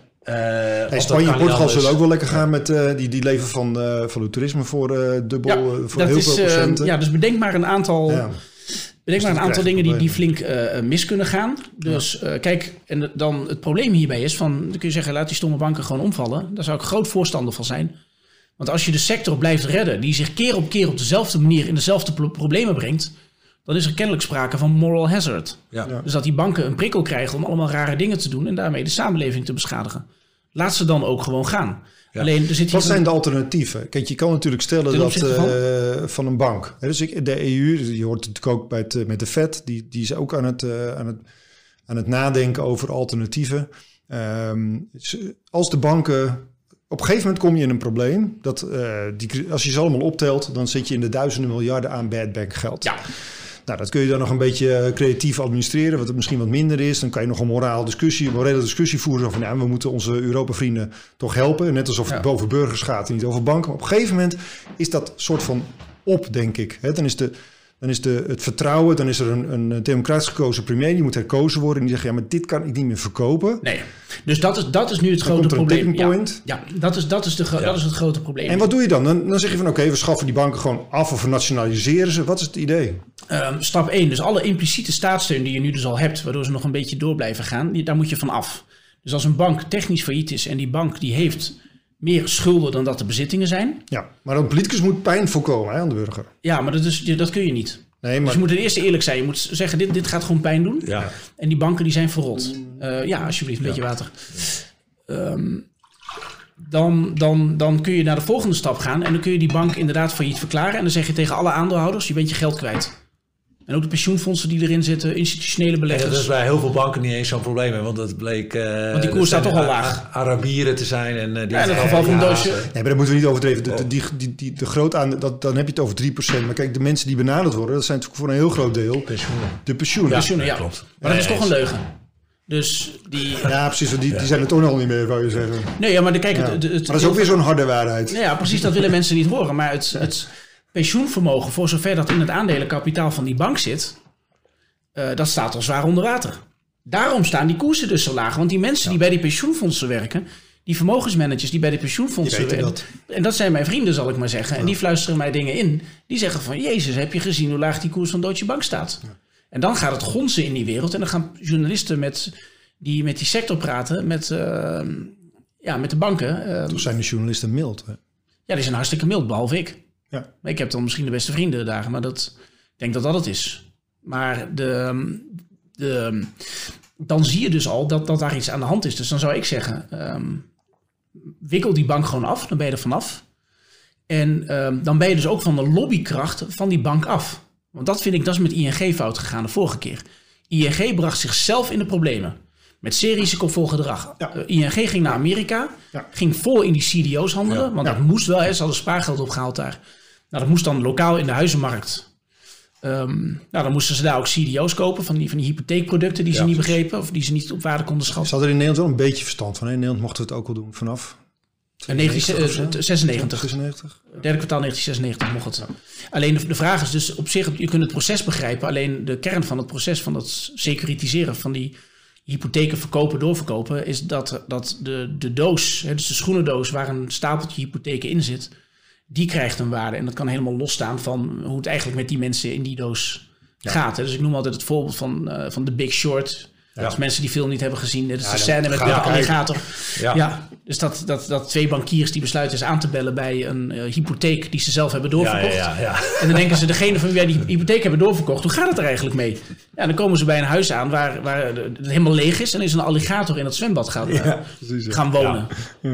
Speaker 3: Uh, Spanje en Portugal zullen ook wel lekker gaan met uh, die, die leven van, uh, van het toerisme voor dubbel,
Speaker 1: ja,
Speaker 3: voor heel
Speaker 1: is,
Speaker 3: veel procenten.
Speaker 1: ja, dus bedenk maar een aantal, ja. bedenk maar een aantal dingen die, die flink mis kunnen gaan. Dus kijk, en dan het probleem hierbij is van, dan kun je zeggen, laat die stomme banken gewoon omvallen. Daar zou ik groot voorstander van zijn. Want als je de sector blijft redden, die zich keer op keer op dezelfde manier in dezelfde pro problemen brengt, dan is er kennelijk sprake van moral hazard.
Speaker 2: Ja.
Speaker 1: Dus dat die banken een prikkel krijgen om allemaal rare dingen te doen en daarmee de samenleving te beschadigen. Laat ze dan ook gewoon gaan.
Speaker 3: Ja.
Speaker 1: Alleen, er zit
Speaker 3: Wat zijn de alternatieven? Kijk, je kan natuurlijk stellen dat
Speaker 1: van?
Speaker 3: uh, van? een bank. Hè, dus ik, de EU, je hoort het ook bij het, met de Fed, die, die is ook aan het, uh, aan, het, aan het nadenken over alternatieven. Um, als de banken op een gegeven moment kom je in een probleem. Dat, uh, die, als je ze allemaal optelt, dan zit je in de duizenden miljarden aan bad bank geld.
Speaker 1: Ja.
Speaker 3: Nou, dat kun je dan nog een beetje creatief administreren, wat het misschien wat minder is. Dan kan je nog een moraal discussie, morele discussie voeren. Van ja, we moeten onze Europa-vrienden toch helpen. Net alsof het ja. boven burgers gaat en niet over banken. Maar op een gegeven moment is dat soort van op, denk ik. Dan is, de, dan is de, het vertrouwen, dan is er een, een democratisch gekozen premier. Die moet herkozen worden. En die zegt, ja, maar dit kan ik niet meer verkopen.
Speaker 1: Nee, dus dat is, dat is nu het
Speaker 3: dan
Speaker 1: grote
Speaker 3: komt er een
Speaker 1: probleem.
Speaker 3: point.
Speaker 1: Ja, ja, dat, is, dat, is de, ja. dat is het grote probleem.
Speaker 3: En wat doe je dan? Dan, dan zeg je van, oké, okay, we schaffen die banken gewoon af of we nationaliseren ze. Wat is het idee?
Speaker 1: Um, stap 1, dus alle impliciete staatssteun die je nu dus al hebt, waardoor ze nog een beetje door blijven gaan, die, daar moet je van af. Dus als een bank technisch failliet is en die bank die heeft meer schulden dan dat er bezittingen zijn.
Speaker 3: Ja, maar een politicus moet pijn voorkomen hè, aan de burger.
Speaker 1: Ja, maar dat, is, dat kun je niet.
Speaker 3: Nee, maar...
Speaker 1: Dus je moet ten eerste eerlijk zijn. Je moet zeggen, dit, dit gaat gewoon pijn doen.
Speaker 2: Ja.
Speaker 1: En die banken die zijn verrot. Uh, ja, alsjeblieft, een beetje water. Um, dan, dan, dan kun je naar de volgende stap gaan. En dan kun je die bank inderdaad failliet verklaren. En dan zeg je tegen alle aandeelhouders, je bent je geld kwijt. En ook de pensioenfondsen die erin zitten, institutionele beleggers.
Speaker 2: En dat is bij heel veel banken niet eens zo'n probleem. Hè, want dat bleek... Uh,
Speaker 1: want die koers staat toch al laag.
Speaker 2: Arabieren te zijn. En, uh, die
Speaker 1: ja, in het geval van Deutsche...
Speaker 3: Nee, maar dat moeten we niet overdreven. De, die, die, die, de groot aan, dat, dan heb je het over 3%. Maar kijk, de mensen die benaderd worden, dat zijn natuurlijk voor een heel groot deel...
Speaker 2: Pensioenen.
Speaker 3: De pensioenen.
Speaker 1: Ja, pensioenen, ja.
Speaker 2: klopt.
Speaker 1: Maar dat is toch een leugen. Dus die...
Speaker 3: Ja, precies. Die, die zijn er toch nog niet meer, wou je zeggen.
Speaker 1: Nee, ja, maar de, kijk...
Speaker 3: Ja.
Speaker 1: Het, het,
Speaker 3: maar dat is ook weer zo'n harde waarheid.
Speaker 1: Ja, precies. Dat willen mensen niet horen. Maar het, het pensioenvermogen, voor zover dat in het aandelenkapitaal van die bank zit... Uh, dat staat al zwaar onder water. Daarom staan die koersen dus zo laag. Want die mensen ja. die bij die pensioenfondsen werken... die vermogensmanagers die bij de pensioenfondsen werken...
Speaker 3: Dat.
Speaker 1: en dat zijn mijn vrienden, zal ik maar zeggen. Ja. En die fluisteren mij dingen in. Die zeggen van... Jezus, heb je gezien hoe laag die koers van Deutsche Bank staat? Ja. En dan gaat het gonzen in die wereld. En dan gaan journalisten met die, met die sector praten... met, uh, ja, met de banken. Uh,
Speaker 3: Toch zijn de journalisten mild, hè?
Speaker 1: Ja, die zijn hartstikke mild, behalve ik.
Speaker 3: Ja.
Speaker 1: Ik heb dan misschien de beste vrienden dagen, maar dat, ik denk dat dat het is. Maar de, de, dan zie je dus al dat, dat daar iets aan de hand is. Dus dan zou ik zeggen, um, wikkel die bank gewoon af, dan ben je er vanaf. En um, dan ben je dus ook van de lobbykracht van die bank af. Want dat vind ik, dat is met ING fout gegaan de vorige keer. ING bracht zichzelf in de problemen. Met zeer risicovol gedrag.
Speaker 3: Ja.
Speaker 1: Uh, ING ging naar Amerika,
Speaker 3: Ja.
Speaker 1: ging vol in die CDO's handelen.
Speaker 2: Ja.
Speaker 1: Want dat moest wel, hè, ze hadden spaargeld opgehaald daar. Nou, dat moest dan lokaal in de huizenmarkt. Ehm, nou, dan moesten ze daar ook CDO's kopen van die, van die hypotheekproducten die ze niet begrepen of die ze niet op waarde konden
Speaker 3: Ze
Speaker 1: schatten.
Speaker 3: hadden er in Nederland wel een beetje verstand van. hè? In Nederland mochten we het ook wel doen vanaf
Speaker 1: In 1996,
Speaker 3: 96.
Speaker 1: derde kwartaal 1996 mocht het. Alleen de, de vraag is dus op zich, je kunt het proces begrijpen. Alleen de kern van het proces van het securitiseren van die hypotheken verkopen, doorverkopen, is dat, dat de, de doos, hè, dus de schoenendoos waar een stapeltje hypotheken in zit, die krijgt een waarde. En dat kan helemaal losstaan van hoe het eigenlijk met die mensen in die doos gaat. Hè. Dus ik noem altijd het voorbeeld van, eh, van The Big Short. Als mensen die film niet hebben gezien, is
Speaker 3: Ja,
Speaker 1: de scène met de alligator.
Speaker 2: Ja.
Speaker 1: Ja. dus dat, dat, dat twee bankiers die besluiten is aan te bellen bij een eh, hypotheek die ze zelf hebben doorverkocht.
Speaker 2: ja, ja, ja.
Speaker 1: En dan denken ze, degene van wie wij die hypotheek hebben doorverkocht, hoe gaat het er eigenlijk mee? Ja, dan komen ze bij een huis aan waar, waar het helemaal leeg is en er is een alligator in het zwembad gaan, eh, gaan wonen.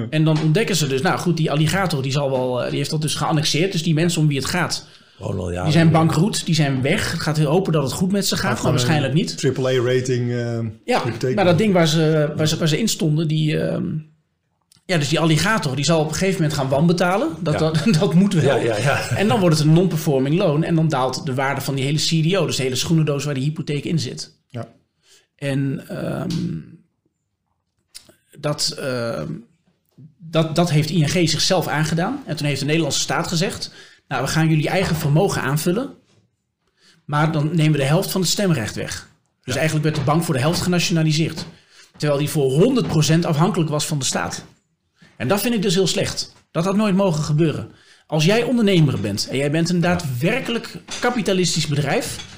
Speaker 1: En dan ontdekken ze dus, nou goed, die alligator die, zal wel, eh, die heeft dat dus geannexeerd. Dus die mensen om wie het gaat,
Speaker 2: Gewoon al, ja.
Speaker 1: die zijn bankroet, die zijn weg. Het gaat heel hopen dat het goed met ze gaat, maar waarschijnlijk niet.
Speaker 3: AAA-rating. eh
Speaker 1: Ja,
Speaker 3: hypotheek.
Speaker 1: maar dat ding waar ze, waar ze, waar ze in stonden, die... ehm, ja, dus die alligator, die zal op een gegeven moment gaan wanbetalen. Dat,
Speaker 2: Ja.
Speaker 1: dat, dat moet wel.
Speaker 2: Ja, ja, ja.
Speaker 1: En dan wordt het een non-performing loan. En dan daalt de waarde van die hele CDO. Dus de hele schoenendoos waar die hypotheek in zit.
Speaker 3: Ja.
Speaker 1: En ehm, dat, ehm, dat, dat heeft ING zichzelf aangedaan. En toen heeft de Nederlandse staat gezegd... nou, we gaan jullie eigen vermogen aanvullen... maar dan nemen we de helft van het stemrecht weg. Dus eigenlijk werd de bank voor de helft genationaliseerd. Terwijl die voor 100% afhankelijk was van de staat. En dat vind ik dus heel slecht. Dat had nooit mogen gebeuren. Als jij ondernemer bent en jij bent een daadwerkelijk kapitalistisch bedrijf...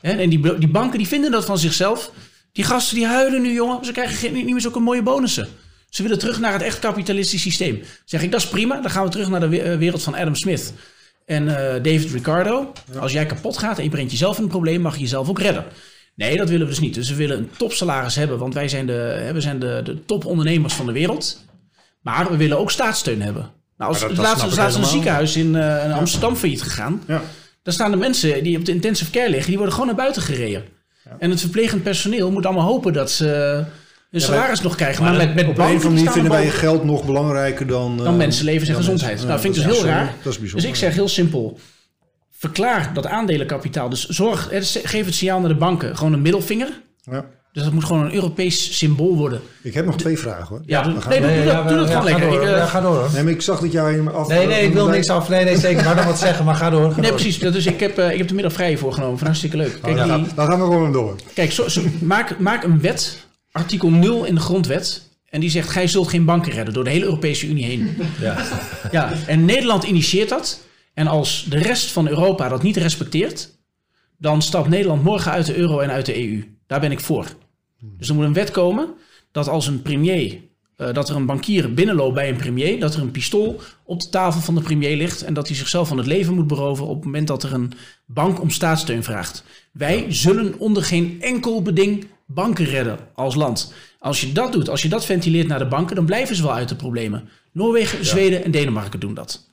Speaker 1: Hè, en die, die banken die vinden dat van zichzelf... Die gasten die huilen nu, jongen. Ze krijgen geen, niet meer zulke mooie bonussen. Ze willen terug naar het echt kapitalistisch systeem. Zeg ik, dat is prima. Dan gaan we terug naar de eh, wereld van Adam Smith en eh, David Ricardo. Als jij kapot gaat en je brengt jezelf in een probleem, mag je jezelf ook redden. Nee, dat willen we dus niet. Dus we willen een topsalaris hebben, want wij zijn de, we zijn de, de topondernemers van de wereld. Maar we willen ook staatssteun hebben. Nou, als het laatste, een ziekenhuis in, in Amsterdam failliet gegaan.
Speaker 3: Ja.
Speaker 1: Daar staan de mensen die op de intensive care liggen, die worden gewoon naar buiten gereden. En het verplegend personeel moet allemaal hopen dat ze hun salaris nog krijgen. Maar, met, met
Speaker 3: Op een
Speaker 1: banken die
Speaker 3: vinden wij geld nog belangrijker dan...
Speaker 1: dan
Speaker 3: eh,
Speaker 1: mensenlevens en
Speaker 3: dan
Speaker 1: gezondheid.
Speaker 3: mensen.
Speaker 1: nou,
Speaker 3: Ja,
Speaker 1: vind ik
Speaker 3: dat
Speaker 1: dus heel raar.
Speaker 3: Dat is
Speaker 1: dus ik zeg heel simpel. Verklaar dat aandelenkapitaal. Dus zorg, dus geef het signaal naar de banken. Gewoon een middelvinger.
Speaker 3: Ja.
Speaker 1: Dus dat moet gewoon een Europees symbool worden.
Speaker 3: Ik heb nog twee vragen hoor.
Speaker 1: Ja,
Speaker 3: dan
Speaker 1: doe, nee, doe, doe dat, doe dat gewoon
Speaker 2: ga
Speaker 1: lekker.
Speaker 2: Door,
Speaker 1: Ik, eh,
Speaker 2: ja, ga door. hoor.
Speaker 3: Nee, maar ik zag dat jij hem af...
Speaker 2: Nee, nee, ik wil niks af. Nee, nee, zeker. Ik wou nog wat zeggen, maar ga door. Ga
Speaker 1: nee,
Speaker 2: door.
Speaker 1: precies. Dus ik heb, eh, ik heb de middag vrij voorgenomen. Van hartstikke leuk. Kijk,
Speaker 3: dan,
Speaker 1: die-
Speaker 3: gaan, dan gaan we gewoon door.
Speaker 1: Kijk, zo, zo- maak, maak een wet, artikel 0 in de grondwet. En die zegt, gij zult geen banken redden door de hele Europese Unie heen.
Speaker 2: Ja.
Speaker 1: Ja, en Nederland initieert dat. En als de rest van Europa dat niet respecteert, dan stapt Nederland morgen uit de euro en uit de EU. Daar ben ik voor. Dus er moet een wet komen dat als een premier, eh, dat er een bankier binnenloopt bij een premier, dat er een pistool op de tafel van de premier ligt en dat hij zichzelf van het leven moet beroven op het moment dat er een bank om staatssteun vraagt. Wij zullen onder geen enkel beding banken redden als land. Als je dat doet, als je dat ventileert naar de banken, dan blijven ze wel uit de problemen. Noorwegen, Zweden en Denemarken doen dat.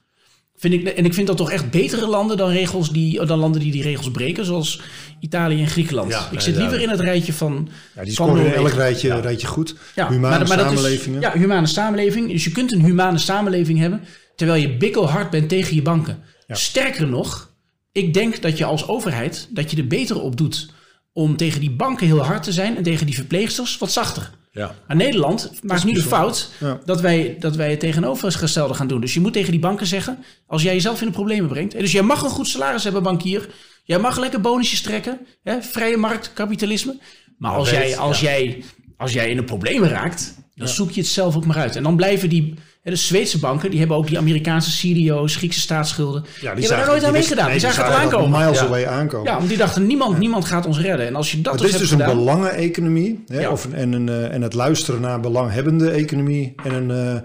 Speaker 1: Vind ik, en ik vind dat toch echt betere landen dan, regels die, dan landen die die regels breken, zoals Italië en Griekenland.
Speaker 2: Ja,
Speaker 1: ik zit liever in het rijtje van.
Speaker 3: Ja, die scoren in elk rijtje, rijtje goed.
Speaker 1: Ja,
Speaker 3: Humane
Speaker 1: maar- maar dat is-
Speaker 3: samenlevingen.
Speaker 1: ja, humane samenleving. Dus je kunt een humane samenleving hebben, terwijl je bikkelhard bent tegen je banken. Sterker nog, ik denk dat je als overheid, dat je er beter op doet om tegen die banken heel hard te zijn en tegen die verpleegsters wat zachter.
Speaker 2: Ja.
Speaker 1: Maar Nederland maakt nu de fout
Speaker 3: Ja.
Speaker 1: dat, wij, dat wij het tegenovergestelde gaan doen. Dus je moet tegen die banken zeggen, als jij jezelf in de problemen brengt. Dus jij mag een goed salaris hebben, bankier. Jij mag lekker bonusjes trekken. Hè? Vrije markt, kapitalisme. Maar als,
Speaker 2: weet,
Speaker 1: jij, als,
Speaker 2: ja.
Speaker 1: jij, als jij in de problemen raakt, dan zoek je het zelf ook maar uit. En dan blijven die... De Zweedse banken, die hebben ook die Amerikaanse CDO's, Griekse staatsschulden. die, hebben daar nooit aan meegedaan. Die zagen het aankomen.
Speaker 3: Miles
Speaker 2: Ja.
Speaker 3: away aankomen.
Speaker 1: Ja, want die dachten, niemand, niemand gaat ons redden. En als je dat
Speaker 3: Het
Speaker 1: dus
Speaker 3: is
Speaker 1: hebt
Speaker 3: dus een
Speaker 1: gedaan...
Speaker 3: belangeneconomie. Hè,
Speaker 1: Ja.
Speaker 3: of een, en, een, eh, en het luisteren naar belanghebbende economie en een eh,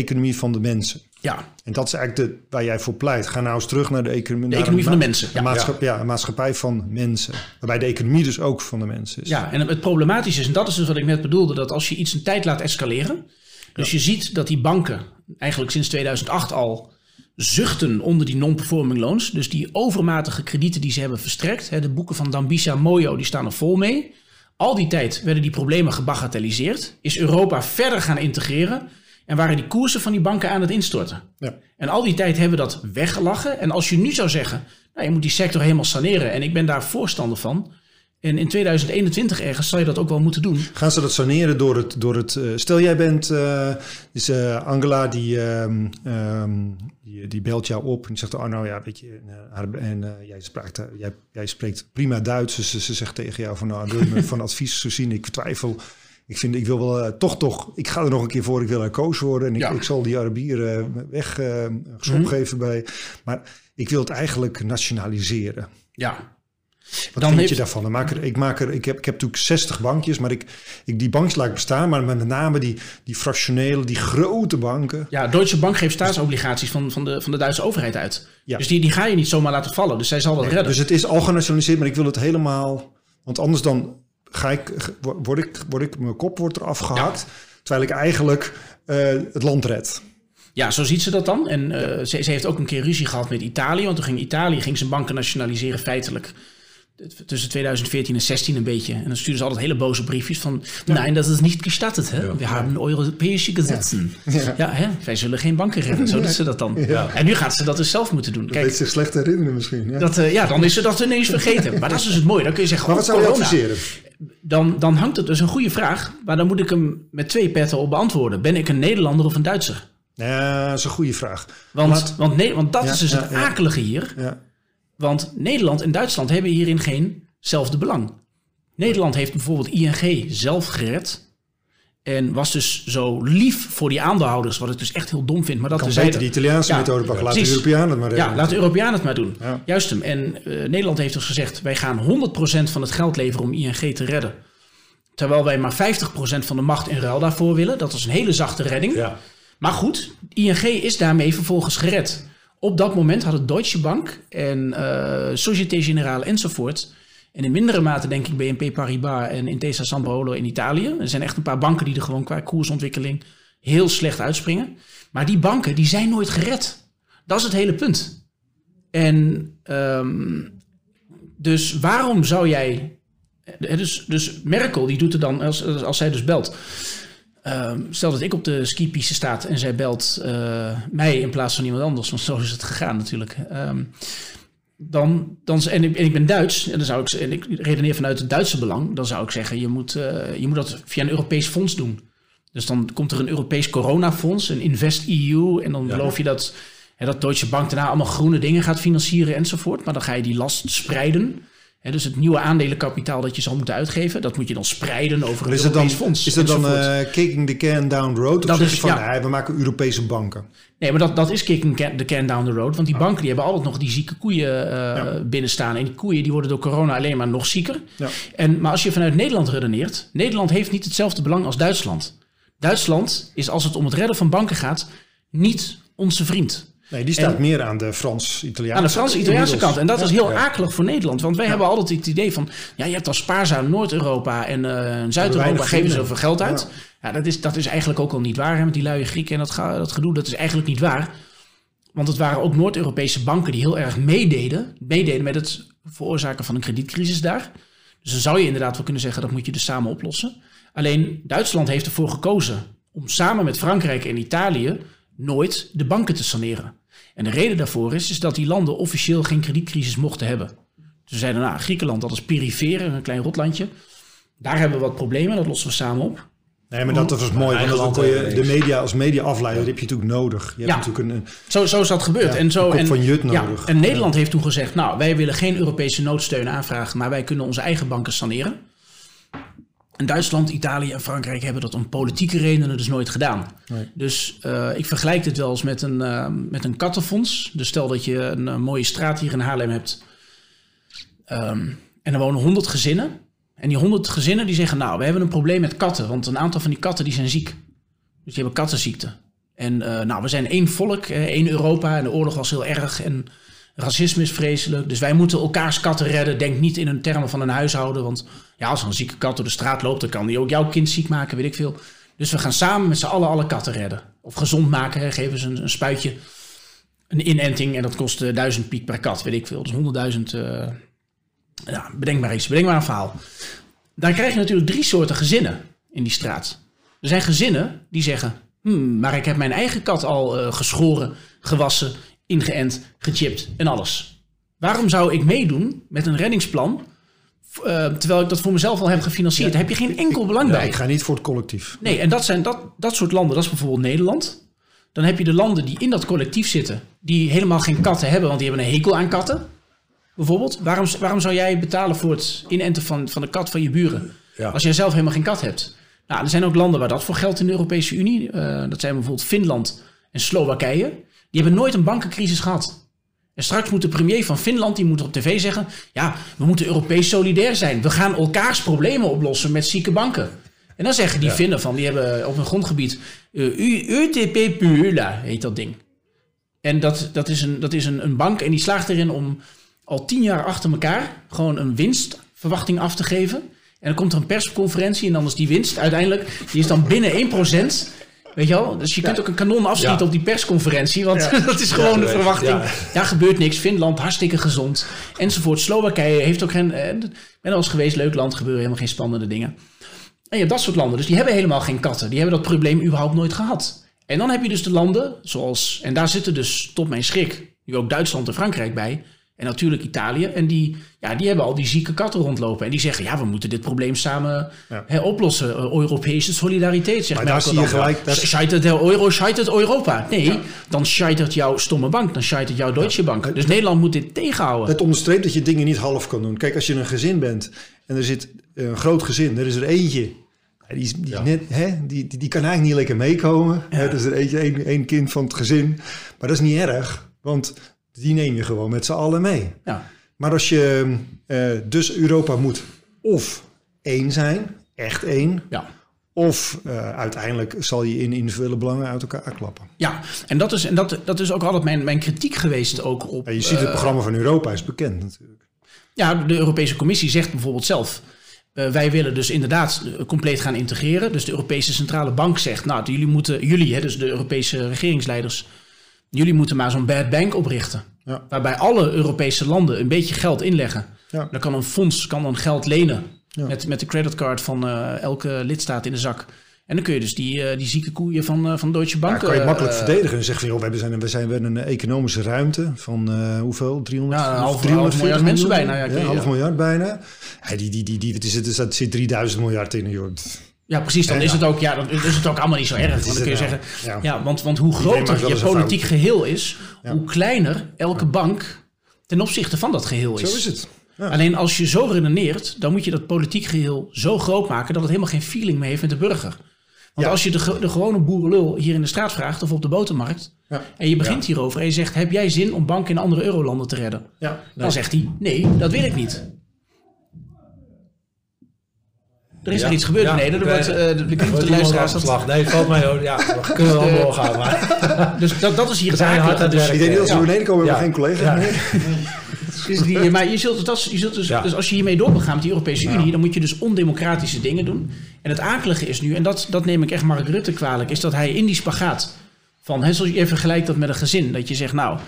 Speaker 3: economie van de mensen.
Speaker 1: Ja,
Speaker 3: En dat is eigenlijk de, waar jij voor pleit. Ga nou eens terug naar de economie. naar
Speaker 1: economie
Speaker 3: een
Speaker 1: van de mensen,
Speaker 3: Een,
Speaker 1: ja.
Speaker 3: maatschap, ja. een maatschappij van mensen. Waarbij de economie dus ook van de mensen is.
Speaker 1: Ja, en het problematische is, en dat is dus wat ik net bedoelde, dat als je iets een tijd laat escaleren, dus je ziet dat die banken eigenlijk sinds 2008 al zuchten onder die non-performing loans, dus die overmatige kredieten die ze hebben verstrekt, hè, de boeken van Dambisa Moyo, die staan er vol mee. Al die tijd werden die problemen gebagatelliseerd, is Europa verder gaan integreren en waren die koersen van die banken aan het instorten.
Speaker 3: Ja.
Speaker 1: En al die tijd hebben we dat weggelachen. En als je nu zou zeggen, nou, je moet die sector helemaal saneren. En ik ben daar voorstander van. En in 2021 ergens zal je dat ook wel moeten doen.
Speaker 3: Gaan ze dat saneren door het... Door het eh, stel jij bent... eh, is eh, Angela die, ehm, ehm, die, die belt jou op en die zegt... Oh nou ja, weet je... En, haar- en jij, spreekt, eh, jij, jij spreekt prima Duits. Dus ze, ze zegt tegen jou van... Nou, wil je me van advies zien? Ik twijfel. Ik, vind, ik wil wel toch toch... Ik ga er nog een keer voor. Ik wil herkoos worden. En ik,
Speaker 1: Ja.
Speaker 3: ik zal die Arabier eh, weg schop geven bij... Maar ik wil het eigenlijk nationaliseren.
Speaker 1: Ja.
Speaker 3: Wat
Speaker 1: Dan
Speaker 3: vind
Speaker 1: heeft-
Speaker 3: je daarvan? Dan maak er, ik, maak er, ik, heb, ik heb natuurlijk 60 bankjes, maar ik, ik, die bankjes laat ik bestaan. Maar met name die, die fractionele, die grote banken.
Speaker 1: Ja, Deutsche Bank geeft staatsobligaties van, van, de, van de Duitse overheid uit.
Speaker 3: Ja.
Speaker 1: Dus die, die ga je niet zomaar laten vallen. Dus zij zal dat redden.
Speaker 3: Dus het is al genationaliseerd, maar ik wil het helemaal... Want anders dan ga ik, word ik, word ik mijn kop wordt eraf gehakt. Terwijl ik eigenlijk eh, het land red.
Speaker 1: Ja, zo ziet ze dat dan. En eh, ze, ze heeft ook een keer ruzie gehad met Italië. Want toen ging Italië ging zijn banken nationaliseren feitelijk. Tussen 2014 en 16 een beetje. En dan stuurden ze altijd hele boze briefjes van... Nee, dat is niet gestattet. Hè? We hebben Europese gesetzen. Ja, hè? wij zullen geen banken redden. Zo doet ze dat dan.
Speaker 2: Ja.
Speaker 1: En nu gaat ze dat dus zelf moeten doen. Kijk,
Speaker 3: zich slecht herinneren misschien. Ja.
Speaker 1: dat, eh, ja, dan is ze dat ineens vergeten. Maar dat is dus het mooie. Dan kun je zeggen,
Speaker 3: maar wat
Speaker 1: oh,
Speaker 3: zou je adviseren?
Speaker 1: Dan, dan hangt het dus een goede vraag. Maar dan moet ik hem met twee petten op beantwoorden. Ben ik een Nederlander of een Duitser?
Speaker 3: Ja, dat is een goede vraag.
Speaker 1: Want, want, nee, want dat
Speaker 3: Ja,
Speaker 1: is dus
Speaker 3: ja,
Speaker 1: het akelige hier.
Speaker 3: Ja.
Speaker 1: Want Nederland en Duitsland hebben hierin geenzelfde belang. Nederland heeft bijvoorbeeld ING zelf gered. En was dus zo lief voor die aandeelhouders. Wat ik dus echt heel dom vind. Maar dat
Speaker 3: Kan beter de Italiaanse
Speaker 1: Ja,
Speaker 3: methode pakken. Laat de. Europeanen het maar redden.
Speaker 1: Ja, laat de Europeanen het maar doen.
Speaker 3: Ja.
Speaker 1: Juist hem. En eh, Nederland heeft dus gezegd... wij gaan 100% van het geld leveren om ING te redden. Terwijl wij maar 50% van de macht in ruil daarvoor willen. Dat was een hele zachte redding.
Speaker 2: Ja.
Speaker 1: Maar goed, ING is daarmee vervolgens gered. Op dat moment hadden Deutsche Bank en eh Societe Generale enzovoort... en in mindere mate denk ik BNP Paribas en Intesa Sanpaolo in Italië. Er zijn echt een paar banken die er gewoon qua koersontwikkeling heel slecht uitspringen. Maar die banken die zijn nooit gered. Dat is het hele punt. En ehm, dus waarom zou jij... eh, Dus, dus Merkel die doet er dan, als, als zij dus belt... Ehm, stel dat ik op de skipiste staat en zij belt eh, mij in plaats van iemand anders, want zo is het gegaan natuurlijk. Ehm, dan, dan, en, ik, en ik ben Duits, en, dan zou ik, en ik redeneer vanuit het Duitse belang, dan zou ik zeggen, je moet, eh, je moet dat via een Europees fonds doen. Dus dan komt er een Europees coronafonds, een Invest EU, en dan beloof je dat, hè, dat Deutsche Bank daarna allemaal groene dingen gaat financieren enzovoort. Maar dan ga je die last spreiden. Dus het nieuwe aandelenkapitaal dat je zal moeten uitgeven, dat moet je dan spreiden over een
Speaker 3: Is dat dan,
Speaker 1: Europees fonds.
Speaker 3: is dat dan eh, kicking the can down the road? Of
Speaker 1: Dat
Speaker 3: zeg
Speaker 1: is-
Speaker 3: van,
Speaker 1: ja.
Speaker 3: nee, we maken Europese banken?
Speaker 1: Nee, maar dat, dat is kicking the can down the road. Want die banken die hebben altijd nog die zieke koeien eh binnenstaan. En die koeien die worden door corona alleen maar nog zieker.
Speaker 3: Ja.
Speaker 1: En, maar als je vanuit Nederland redeneert... Nederland heeft niet hetzelfde belang als Duitsland. Duitsland is als het om het redden van banken gaat... niet onze vriend.
Speaker 3: Nee, die staat
Speaker 1: En-
Speaker 3: meer aan de Frans-Italiaanse
Speaker 1: Aan de Franse-Italiaanse
Speaker 3: inmiddels.
Speaker 1: kant. En dat is heel
Speaker 2: Ja.
Speaker 1: akelig voor Nederland. Want wij hebben altijd het idee van... ja, je hebt al spaarzaam Noord-Europa en eh, Zuid-Europa... geven ze zoveel geld uit. Ja, dat, is, dat is eigenlijk ook al niet waar. Hè, met die luie Grieken en dat, dat gedoe. Dat is eigenlijk niet waar. Want het waren ook Noord-Europese banken... die heel erg meededen. Meededen met het veroorzaken van een kredietcrisis daar. Dus dan zou je inderdaad wel kunnen zeggen... dat moet je dus samen oplossen. Alleen Duitsland heeft ervoor gekozen... om samen met Frankrijk en Italië... nooit de banken te saneren. En de reden daarvoor is, is dat die landen officieel geen kredietcrisis mochten hebben. Ze zeiden, nou, Griekenland, dat is perifere, een klein rotlandje. Daar hebben we wat problemen, dat lossen we samen op.
Speaker 3: Nee, maar dat was mooi. Want dan kon je de media als media afleider heb je natuurlijk nodig. Je hebt
Speaker 1: Ja.
Speaker 3: natuurlijk een,
Speaker 1: Zo, zo is dat gebeurd.
Speaker 3: Ja,
Speaker 1: en, zo,
Speaker 3: een kop
Speaker 1: en,
Speaker 3: van Jut
Speaker 1: ja,
Speaker 3: nodig.
Speaker 1: en Nederland heeft toen gezegd, nou, wij willen geen Europese noodsteun aanvragen, maar wij kunnen onze eigen banken saneren. En Duitsland, Italië en Frankrijk hebben dat om politieke redenen dus nooit gedaan.
Speaker 3: Nee.
Speaker 1: Dus eh, ik vergelijk dit wel eens met een, eh, met een kattenfonds. Dus stel dat je een, eh, mooie straat hier in Haarlem hebt. Ehm, en er wonen 100 gezinnen. En die 100 gezinnen die zeggen, nou, we hebben een probleem met katten. Want een aantal van die katten die zijn ziek. Dus die hebben kattenziekte. En nou, we zijn één volk, één Europa. En de oorlog was heel erg. En racisme is vreselijk. Dus wij moeten elkaars katten redden. Denk niet in een termen van een huishouden. Want ja, als een zieke kat door de straat loopt... dan kan die ook jouw kind ziek maken, weet ik veel. Dus we gaan samen met z'n allen alle katten redden. Of gezond maken. Geven ze een, spuitje. Een inenting. En dat kost eh, 1000 piek per kat, weet ik veel. Dus 100.000... eh, ja, bedenk maar iets. Bedenk maar een verhaal. Dan krijg je natuurlijk drie soorten gezinnen in die straat. Er zijn gezinnen die zeggen... Hmm, maar ik heb mijn eigen kat al eh, geschoren, gewassen, ingeënt, gechipt en alles. Waarom zou ik meedoen met een reddingsplan... eh, terwijl ik dat voor mezelf al heb gefinancierd? Daar heb je geen enkel belang
Speaker 3: ja,
Speaker 1: bij.
Speaker 3: ik ga niet voor het collectief.
Speaker 1: Nee, en dat zijn dat, dat soort landen. Dat is bijvoorbeeld Nederland. Dan heb je de landen die in dat collectief zitten... die helemaal geen katten hebben, want die hebben een hekel aan katten. Bijvoorbeeld. Waarom, waarom zou jij betalen voor het inenten van, van de kat van je buren...
Speaker 2: Ja.
Speaker 1: als jij zelf helemaal geen kat hebt? Nou, er zijn ook landen waar dat voor geldt in de Europese Unie. Eh, dat zijn bijvoorbeeld Finland en Slowakije. Die hebben nooit een bankencrisis gehad. En straks moet de premier van Finland, die moet op tv zeggen... ja, we moeten Europees solidair zijn. We gaan elkaars problemen oplossen met zieke banken. En dan zeggen die Finnen van, die hebben op hun grondgebied... Uh, UTP Pula heet dat ding. En dat, dat is, een, dat is een, een bank en die slaagt erin om al tien jaar achter elkaar... gewoon een winstverwachting af te geven... En dan komt er een persconferentie en dan is die winst uiteindelijk, die is dan binnen 1%. Weet je wel? Dus je kunt ook een kanon afschieten op die persconferentie, want dat is gewoon de verwachting.
Speaker 2: ja.
Speaker 1: Daar gebeurt niks. Finland hartstikke gezond, enzovoort. Slowakije heeft ook geen. eh, ben al eens geweest, leuk land, gebeuren helemaal geen spannende dingen. En je hebt dat soort landen, dus die hebben helemaal geen katten. Die hebben dat probleem überhaupt nooit gehad. En dan heb je dus de landen zoals, en daar zitten dus tot mijn schrik, nu ook Duitsland en Frankrijk bij. En natuurlijk Italië. En die, ja, die hebben al die zieke katten rondlopen. En die zeggen, ja, we moeten dit probleem samen
Speaker 3: Ja.
Speaker 1: hè, oplossen. Eh, Europese solidariteit, zegt
Speaker 3: Maar daar zie je gelijk- dat-
Speaker 1: Scheitert de euro, scheitert Europa. Nee, dan scheitert jouw stomme bank. Dan scheitert jouw Deutsche Bank. Dus Nederland moet dit tegenhouden.
Speaker 3: Het onderstreept dat je dingen niet half kan doen. Kijk, als je een gezin bent en er zit een groot gezin, er is er eentje. ja, Die, is, die,
Speaker 2: Ja.
Speaker 3: net, hè, die, die, die kan eigenlijk niet lekker meekomen. Hè, er is er eentje, één, één kind van het gezin. Maar dat is niet erg, want die neem je gewoon met z'n allen mee.
Speaker 1: Ja.
Speaker 3: Maar als je, eh, dus Europa moet of één zijn, echt één.
Speaker 1: Ja.
Speaker 3: Of eh, uiteindelijk zal je in individuele belangen uit elkaar klappen.
Speaker 1: Ja, en dat is, en dat, dat is ook altijd mijn, mijn kritiek geweest ook op...
Speaker 3: Ja, je ziet het
Speaker 1: eh,
Speaker 3: programma van Europa is bekend natuurlijk.
Speaker 1: Ja, de Europese Commissie zegt bijvoorbeeld zelf... wij willen dus inderdaad compleet gaan integreren. Dus de Europese Centrale Bank zegt... nou, jullie moeten, jullie, hè, dus de Europese regeringsleiders... jullie moeten maar zo'n bad bank oprichten.
Speaker 3: Ja.
Speaker 1: Waarbij alle Europese landen een beetje geld inleggen.
Speaker 3: Ja.
Speaker 1: Dan kan een fonds kan dan geld lenen...
Speaker 3: Ja.
Speaker 1: Met, met de creditcard van eh, elke lidstaat in de zak. En dan kun je dus die, eh, die zieke koeien van, eh, van Deutsche Bank...
Speaker 3: Ja, kan je makkelijk verdedigen en zeggen van, joh, we zijn, we zijn we hebben een economische ruimte van hoeveel? 300,
Speaker 1: Ja, een half-
Speaker 3: 340
Speaker 1: half miljard mensen bijna, ja,
Speaker 3: half
Speaker 1: ja.
Speaker 3: miljard bijna. Die, die, die, die, het is, het is, het zit 3000 miljard in. Joh.
Speaker 1: Ja, precies. Dan
Speaker 3: Ja,
Speaker 1: is
Speaker 3: ja.
Speaker 1: het ook, ja, dan is het ook allemaal niet zo erg. Want dan kun je zeggen,
Speaker 3: Ja.
Speaker 1: ja, want, want hoe groter je politiek geheel is, hoe kleiner elke bank ten opzichte van dat geheel is.
Speaker 3: Zo is het.
Speaker 1: Alleen als je zo redeneert, dan moet je dat politiek geheel zo groot maken dat het helemaal geen feeling meer heeft met de burger. Want als je de, de gewone boerenlul hier in de straat vraagt of op de botermarkt, en je begint hierover en je zegt, heb jij zin om banken in andere eurolanden te redden?
Speaker 3: Ja.
Speaker 1: Dan zegt hij, nee, dat wil ik niet. Er is
Speaker 2: Ja.
Speaker 1: er iets gebeurd
Speaker 2: Ja,
Speaker 1: beneden. Er wordt,
Speaker 2: eh,
Speaker 1: eh, de, de, de, luisteraars... dat-?
Speaker 2: Nee, valt mij ook. Ja, we kunnen wel
Speaker 1: de-
Speaker 2: doorgaan. Maar
Speaker 1: Dus dat, dat is hier het
Speaker 2: zijn hard aan
Speaker 1: akelige.
Speaker 2: het
Speaker 1: Dus,
Speaker 3: Ik denk niet dat ze beneden komen, hebben geen collega
Speaker 2: Ja.
Speaker 3: meer.
Speaker 1: dus die, maar je zult, dat, je zult dus,
Speaker 2: Ja.
Speaker 1: dus als je hiermee door wil gaan met die Europese Unie, dan moet je dus ondemocratische dingen doen. En het akelige is nu, en dat, dat neem ik echt Mark Rutte kwalijk, is dat hij in die spagaat van, hè, zoals je even vergelijkt dat met een gezin, dat je zegt, nou,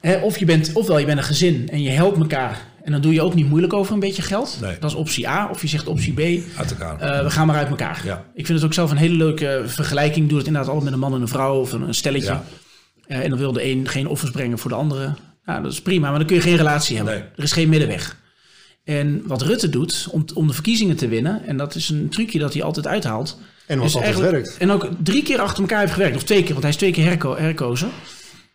Speaker 1: hè, of je bent, ofwel je bent een gezin en je helpt elkaar, en dan doe je ook niet moeilijk over een beetje geld.
Speaker 2: Nee.
Speaker 1: Dat is optie A. Of je zegt optie B,
Speaker 2: uit elkaar.
Speaker 1: Eh, we gaan maar uit elkaar.
Speaker 2: Ja.
Speaker 1: Ik vind het ook zelf een hele leuke vergelijking. Doe het inderdaad altijd met een man en een vrouw of een, stelletje.
Speaker 2: Ja.
Speaker 1: Eh, en dan wil de een geen offers brengen voor de andere. Nou, dat is prima, maar dan kun je geen relatie hebben.
Speaker 2: Nee.
Speaker 1: Er is geen middenweg. En wat Rutte doet om, om de verkiezingen te winnen, en dat is een trucje dat hij altijd uithaalt.
Speaker 3: En wat
Speaker 1: is
Speaker 3: altijd werkt.
Speaker 1: En ook drie keer achter elkaar heeft gewerkt, of twee keer, want hij is twee keer herko herkozen.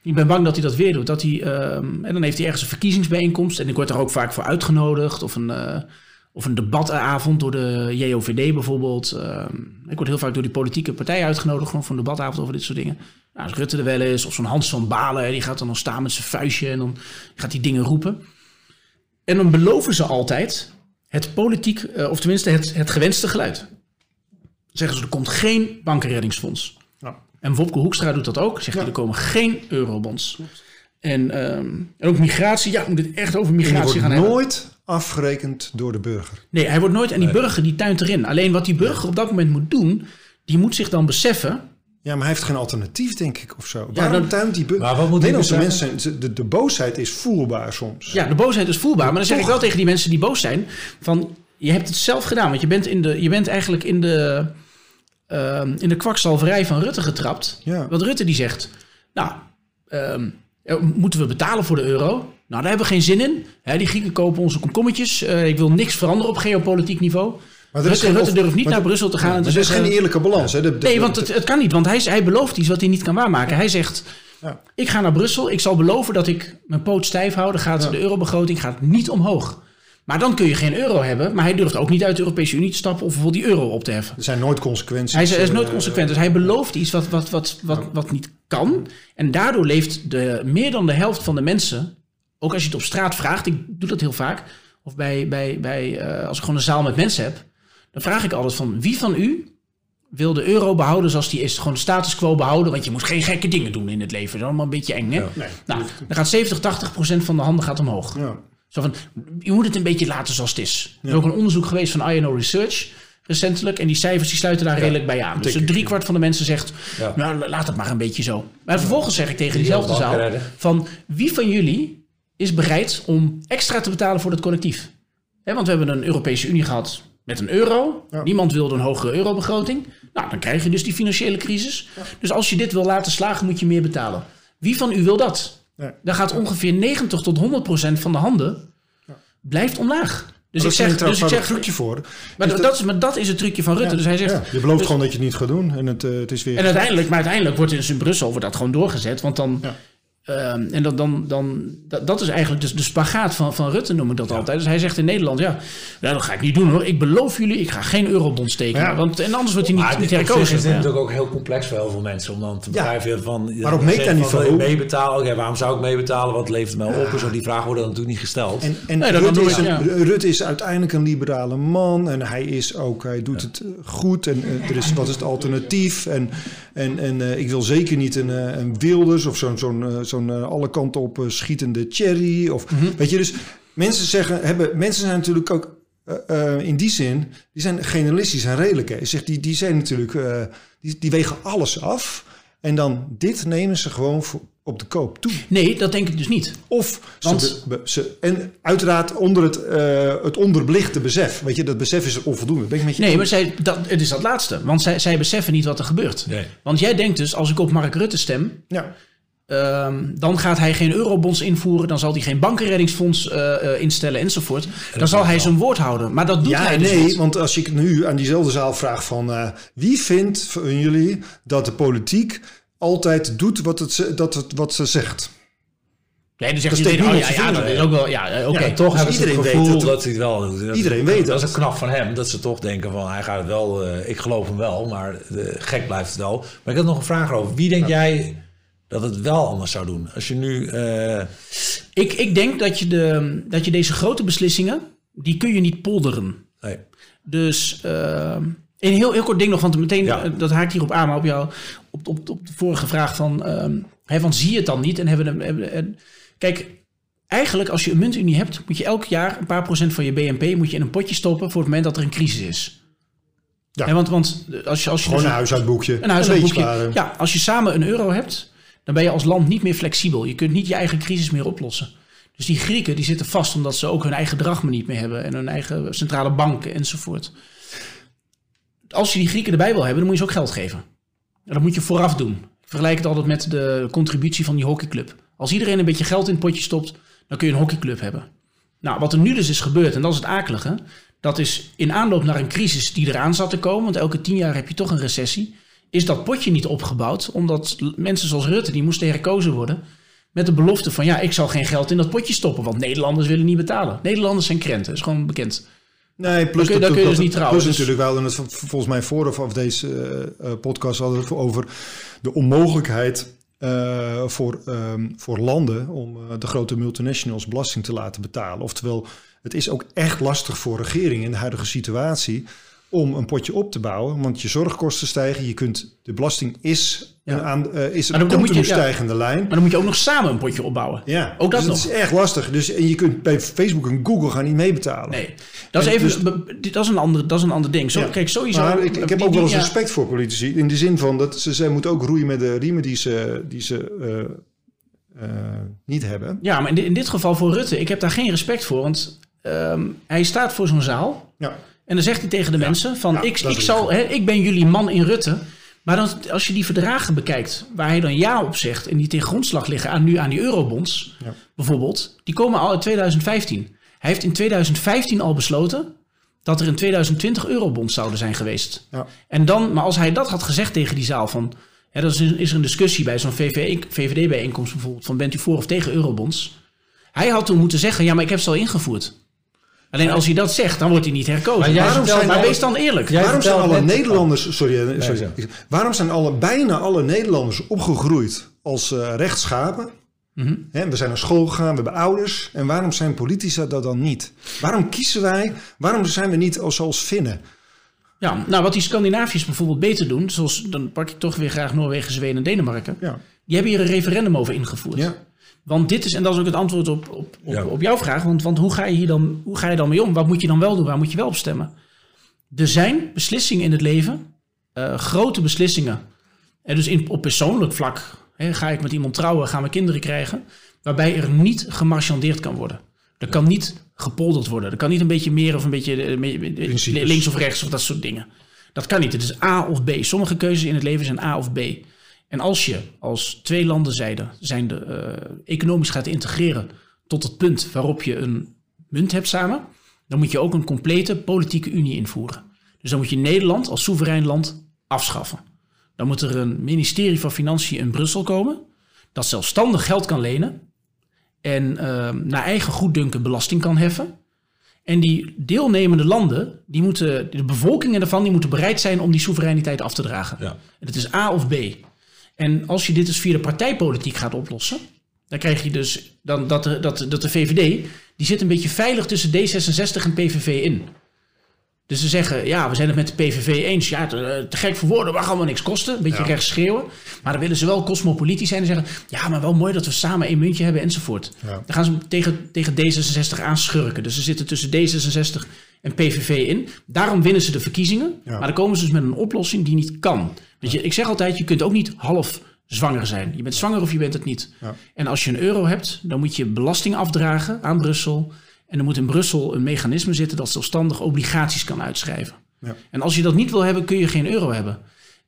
Speaker 1: Ik ben bang dat hij dat weer doet. Dat hij, ehm, en dan heeft hij ergens een verkiezingsbijeenkomst. En ik word er ook vaak voor uitgenodigd. Of een, eh, of een debatavond door de JOVD bijvoorbeeld. Ehm, ik word heel vaak door die politieke partij uitgenodigd. Gewoon voor een debatavond over dit soort dingen. Nou, als Rutte er wel is. Of zo'n Hans van Balen. Die gaat dan nog staan met zijn vuistje. En dan gaat hij dingen roepen. En dan beloven ze altijd het politiek, eh, of tenminste het, het gewenste geluid. Dan zeggen ze, er komt geen bankenreddingsfonds. En Wopke Hoekstra doet dat ook. Zegt hij, er komen geen eurobonds. En, ehm, en ook migratie. Ja, we moeten het echt over migratie gaan
Speaker 3: wordt
Speaker 1: hebben.
Speaker 3: nooit afgerekend door de burger.
Speaker 1: Nee, hij wordt nooit... En die burger die tuint erin. Alleen wat die burger op dat moment moet doen... die moet zich dan beseffen...
Speaker 3: Ja, maar hij heeft geen alternatief, denk ik, of zo.
Speaker 1: Ja,
Speaker 3: Waarom
Speaker 1: dan-
Speaker 3: tuint die burger?
Speaker 2: Maar wat moet hij
Speaker 3: Nederlandse mensen, zijn- de, de boosheid is voelbaar soms.
Speaker 1: Ja, de boosheid is voelbaar. Maar dan zeg ik wel tegen die mensen die boos zijn... van je hebt het zelf gedaan. Want je bent, in de, je bent eigenlijk in de, ehm, in de kwakzalverij van Rutte getrapt.
Speaker 3: Ja.
Speaker 1: Want Rutte die zegt... Nou, ehm, eh, moeten we betalen voor de euro? Nou, daar hebben we geen zin in. Die Grieken kopen onze komkommetjes. Eh, ik wil niks veranderen op geopolitiek niveau.
Speaker 3: Maar
Speaker 1: Rutte,
Speaker 3: geen
Speaker 1: Rutte
Speaker 3: of-
Speaker 1: durft niet
Speaker 3: maar
Speaker 1: naar Brussel te gaan en
Speaker 3: Maar
Speaker 1: te
Speaker 3: er is geen eerlijke balans. Hè? De, de-
Speaker 1: Nee, want het, het kan niet. Want hij, hij belooft iets wat hij niet kan waarmaken. Hij zegt,
Speaker 3: Ja.
Speaker 1: ik ga naar Brussel. Ik zal beloven dat ik mijn poot stijf hou. Dan gaat de eurobegroting gaat niet omhoog. Maar dan kun je geen euro hebben. Maar hij durft ook niet uit de Europese Unie te stappen of bijvoorbeeld die euro op te heffen.
Speaker 3: Er zijn nooit consequenties.
Speaker 1: Hij is, hij is nooit
Speaker 3: eh,
Speaker 1: consequent. Dus hij belooft iets wat, wat, wat, wat, wat niet kan. En daardoor leeft de, meer dan de helft van de mensen, ook als je het op straat vraagt, ik doe dat heel vaak, of bij, bij, bij, eh, als ik gewoon een zaal met mensen heb, dan vraag ik altijd van wie van u wil de euro behouden zoals die is. Gewoon status quo behouden, want je moet geen gekke dingen doen in het leven. Dat is allemaal een beetje eng, hè?
Speaker 3: Nee.
Speaker 1: Nou, dan gaat 70, 80 procent van de handen gaat omhoog.
Speaker 3: Ja.
Speaker 1: Zo van, je moet het een beetje laten zoals het is. Er is ook een onderzoek geweest van INO Research recentelijk. En die cijfers die sluiten daar redelijk bij aan. Dus driekwart van de mensen zegt,
Speaker 2: Ja.
Speaker 1: nou laat het maar een beetje zo. Maar vervolgens zeg ik tegen
Speaker 2: Die
Speaker 1: diezelfde zaal van wie van jullie is bereid om extra te betalen voor het collectief? Want we hebben een Europese Unie gehad met een euro.
Speaker 3: Ja.
Speaker 1: Niemand wilde een hogere eurobegroting. Nou, dan krijg je dus die financiële crisis. Dus als je dit wil laten slagen, moet je meer betalen. Wie van u wil dat?
Speaker 3: Ja.
Speaker 1: Dan gaat ongeveer 90 tot 100 procent van de handen blijft omlaag. Dus
Speaker 3: Dus
Speaker 1: ik zeg, dus ik
Speaker 3: een
Speaker 1: zeg
Speaker 3: trucje voor.
Speaker 1: maar,
Speaker 3: Is
Speaker 1: dat,
Speaker 3: dat-
Speaker 1: is, maar dat is het trucje van Rutte. Dus hij zegt,
Speaker 3: Ja, je belooft
Speaker 1: dus-
Speaker 3: gewoon dat je het niet gaat doen en het, eh, het is weer...
Speaker 1: en uiteindelijk, maar uiteindelijk wordt dus in Brussel wordt dat gewoon doorgezet. Want dan.
Speaker 3: Ja.
Speaker 1: Ehm, en dan, dan, dan, dat, dat is eigenlijk dus de spagaat van, van Rutte, noem ik dat altijd. Dus hij zegt in Nederland: ja, ja, dat ga ik niet doen hoor. Ik beloof jullie, ik ga geen eurobonds tekenen.
Speaker 3: Ja.
Speaker 1: Want, en anders wordt hij niet,
Speaker 2: Maar
Speaker 1: niet herkozen.
Speaker 2: is dit
Speaker 1: Ja.
Speaker 2: natuurlijk ook heel complex voor heel veel mensen om dan te
Speaker 3: Ja.
Speaker 2: begrijpen van...
Speaker 3: Maar op
Speaker 2: van, meebetalen? Waarom zou ik meebetalen? Wat levert het mij op? En zo, die vragen worden natuurlijk niet gesteld.
Speaker 3: En, en
Speaker 1: Nee, dat
Speaker 3: Rutte, is een-. Rutte is uiteindelijk een liberale man en hij is ook, hij doet het eh, goed en eh, er is, wat is het alternatief? En, en, en eh, ik wil zeker niet een, een Wilders of zo'n zo'n zo'n eh, alle kanten op eh, schietende Cherry. Of,
Speaker 1: Mhm.
Speaker 3: Weet je, dus mensen zeggen, hebben, mensen zijn natuurlijk ook eh, in die zin, die zijn generalistisch en redelijk. Hè. Zeg, die, die zijn natuurlijk, die, die wegen alles af. En dan dit nemen ze gewoon voor, op de koop toe.
Speaker 1: Nee, dat denk ik dus niet.
Speaker 3: Of
Speaker 1: Want-
Speaker 3: ze, ze, en uiteraard onder het, eh, het onderbelichte besef. Weet je, dat besef is er onvoldoende. Ben ik met je
Speaker 1: Nee, maar zij, dat, het is dat laatste. Want zij, zij beseffen niet wat er gebeurt.
Speaker 2: Nee.
Speaker 1: Want jij denkt dus, als ik op Mark Rutte stem,
Speaker 3: Ja.
Speaker 1: Ehm, dan gaat hij geen eurobonds invoeren. Dan zal hij geen bankenreddingsfonds eh, eh, instellen enzovoort. Dan zal hij zijn woord houden. Maar dat doet
Speaker 3: ja,
Speaker 1: hij dus
Speaker 3: nee,
Speaker 1: niet.
Speaker 3: want als ik nu aan diezelfde zaal vraag van... eh, wie vindt van jullie dat de politiek altijd doet wat, het, ze- dat het, wat ze zegt?
Speaker 1: Nee, dan zegt iedereen, oh, ja, ja, dat is ook wel... Ja, oké.
Speaker 3: Ja,
Speaker 2: Toch
Speaker 3: Dus
Speaker 2: hebben ze het
Speaker 3: iedereen
Speaker 2: gevoel
Speaker 3: weet dat-
Speaker 2: dat, hij het wel doet. Dat-
Speaker 3: Iedereen weet
Speaker 2: dat.
Speaker 3: dat.
Speaker 2: is een knap van hem. Dat ze toch denken van hij gaat het wel. eh, ik geloof hem wel, maar de gek blijft het wel. Maar ik heb nog een vraag over. Wie denk jij dat het wel anders zou doen? Als je nu... eh,
Speaker 1: Ik, ik denk dat je, de, dat je deze grote beslissingen, die kun je niet polderen.
Speaker 2: nee.
Speaker 1: Dus eh, een heel, heel kort ding nog, want meteen,
Speaker 2: Ja.
Speaker 1: eh, dat haakt hierop aan, maar op, jou, op, op, op de vorige vraag van, hè, van zie je het dan niet? En hebben hebben, en, kijk, eigenlijk als je een muntunie hebt, moet je elk jaar een paar procent van je BNP moet je in een potje stoppen voor het moment dat er een crisis is.
Speaker 3: Ja.
Speaker 1: Want, want als je, als je
Speaker 3: Gewoon
Speaker 1: dus
Speaker 3: een huishoudboekje.
Speaker 1: een huishoudboekje.
Speaker 3: sparen.
Speaker 1: Ja, als je samen een euro hebt, dan ben je als land niet meer flexibel. Je kunt niet je eigen crisis meer oplossen. Dus die Grieken die zitten vast omdat ze ook hun eigen drachme niet meer hebben. En hun eigen centrale banken enzovoort. Als je die Grieken erbij wil hebben, dan moet je ze ook geld geven. En dat moet je vooraf doen. Ik vergelijk het altijd met de contributie van die hockeyclub. Als iedereen een beetje geld in het potje stopt, dan kun je een hockeyclub hebben. Nou, wat er nu dus is gebeurd, en dat is het akelige. Dat is in aanloop naar een crisis die eraan zat te komen. Want elke tien jaar heb je toch een recessie. Is dat potje niet opgebouwd, omdat mensen zoals Rutte, die moesten herkozen worden. Met de belofte van, ja, ik zal geen geld in dat potje stoppen. Want Nederlanders willen niet betalen. Nederlanders zijn krenten, dat is gewoon bekend.
Speaker 3: Nee, plus,
Speaker 1: kun
Speaker 3: dat-
Speaker 1: kun je dus niet trouwen.
Speaker 3: Plus
Speaker 1: Dus-
Speaker 3: natuurlijk wel, en het, volgens mij vooraf of deze eh, eh, podcast hadden we het over de onmogelijkheid eh, voor, ehm, voor landen om de grote multinationals belasting te laten betalen. Oftewel, het is ook echt lastig voor regeringen in de huidige situatie om een potje op te bouwen, want je zorgkosten stijgen. Je kunt, de belasting is,
Speaker 1: Ja.
Speaker 3: een, aan, eh, is een continu
Speaker 1: ja.
Speaker 3: stijgende lijn.
Speaker 1: Maar dan moet je ook nog samen een potje opbouwen.
Speaker 3: Ja,
Speaker 1: Ook dat
Speaker 3: dus
Speaker 1: nog.
Speaker 3: het is erg lastig. Dus, en je kunt bij Facebook en Google gaan niet meebetalen.
Speaker 1: Nee, dat is,
Speaker 3: En
Speaker 1: even,
Speaker 3: dus-
Speaker 1: dat is een ander, dat is een ander ding. Zo,
Speaker 3: Ja.
Speaker 1: Kijk, sowieso.
Speaker 3: Maar ik, ik heb
Speaker 1: die-
Speaker 3: ook wel eens respect voor politici. In de zin van dat ze, zij moeten ook roeien met de riemen die ze, die ze eh, eh, niet hebben.
Speaker 1: Ja, maar in dit, in dit geval voor Rutte, ik heb daar geen respect voor. Want ehm, hij staat voor zo'n zaal.
Speaker 3: Ja.
Speaker 1: En dan zegt hij tegen de mensen van,
Speaker 3: Ja,
Speaker 1: ik, ik, zal, hè, ik ben jullie man in Rutte. Maar dan, als je die verdragen bekijkt, waar hij dan ja op zegt... en die ten grondslag liggen aan, nu aan die eurobonds,
Speaker 3: Ja.
Speaker 1: bijvoorbeeld... die komen al uit 2015. Hij heeft in 2015 al besloten dat er in 2020 eurobonds zouden zijn geweest.
Speaker 3: Ja.
Speaker 1: En dan, maar als hij dat had gezegd tegen die zaal van... Hè, dan is, is er een discussie bij zo'n VVD-bijeenkomst bijvoorbeeld... van bent u voor of tegen eurobonds? Hij had toen moeten zeggen, ja, maar ik heb ze al ingevoerd. Alleen als hij dat zegt, dan wordt hij niet herkozen.
Speaker 2: Maar
Speaker 1: Waarom zijn, maar wees dan eerlijk.
Speaker 3: Waarom zijn alle Nederlanders, sorry, waarom zijn alle, bijna alle Nederlanders opgegroeid als eh rechtschapen?
Speaker 1: Mhm.
Speaker 3: We zijn naar school gegaan, we hebben ouders. En waarom zijn politici dat dan niet? Waarom kiezen wij, waarom zijn we niet als, zoals Finnen?
Speaker 1: Ja, nou wat die Scandinaviërs bijvoorbeeld beter doen, zoals dan pak ik toch weer graag Noorwegen, Zweden en Denemarken.
Speaker 3: Ja.
Speaker 1: Die hebben hier een referendum over ingevoerd.
Speaker 3: Ja.
Speaker 1: Want dit is, en dat is ook het antwoord op, op, op,
Speaker 2: Ja.
Speaker 1: op jouw vraag. Want, want hoe, ga je hier dan, hoe ga je dan mee om? Wat moet je dan wel doen? Waar moet je wel op stemmen? Er zijn beslissingen in het leven, eh, grote beslissingen. En dus in, op persoonlijk vlak, hè, ga ik met iemand trouwen, gaan we kinderen krijgen, waarbij er niet gemarchandeerd kan worden. Er kan niet gepolderd worden. Er kan niet een beetje meer of een beetje eh,
Speaker 3: Principes.
Speaker 1: links of rechts of dat soort dingen. Dat kan niet. Het is A of B. Sommige keuzes in het leven zijn A of B. En als je als twee landen zijnde, zijnde eh, economisch gaat integreren tot het punt waarop je een munt hebt samen, dan moet je ook een complete politieke unie invoeren. Dus dan moet je Nederland als soeverein land afschaffen. Dan moet er een ministerie van Financiën in Brussel komen dat zelfstandig geld kan lenen en eh, naar eigen goeddunken belasting kan heffen. En die deelnemende landen, die moeten, de bevolkingen daarvan, die moeten bereid zijn om die soevereiniteit af te dragen.
Speaker 2: Ja.
Speaker 1: En het is A of B. En als je dit dus via de partijpolitiek gaat oplossen, dan krijg je dus dan dat, de, dat, dat de VVD, die zit een beetje veilig tussen D66 en PVV in. Dus ze zeggen, ja, we zijn het met de PVV eens. Ja, te, te gek voor woorden, mag allemaal niks kosten. Een beetje
Speaker 3: Ja.
Speaker 1: rechts schreeuwen. Maar dan willen ze wel cosmopolitisch zijn en zeggen... ja, maar wel mooi dat we samen één muntje hebben enzovoort.
Speaker 3: Ja.
Speaker 1: Dan gaan ze tegen, tegen D66 aanschurken. Dus ze zitten tussen D66 en PVV in. Daarom winnen ze de verkiezingen.
Speaker 3: Ja.
Speaker 1: Maar dan komen ze dus met een oplossing die niet kan. Je, ik zeg altijd, je kunt ook niet half zwanger zijn. Je bent zwanger of je bent het niet.
Speaker 3: Ja.
Speaker 1: En als je een euro hebt, dan moet je belasting afdragen aan Brussel. En er moet in Brussel een mechanisme zitten dat zelfstandig obligaties kan uitschrijven.
Speaker 3: Ja.
Speaker 1: En als je dat niet wil hebben, kun je geen euro hebben.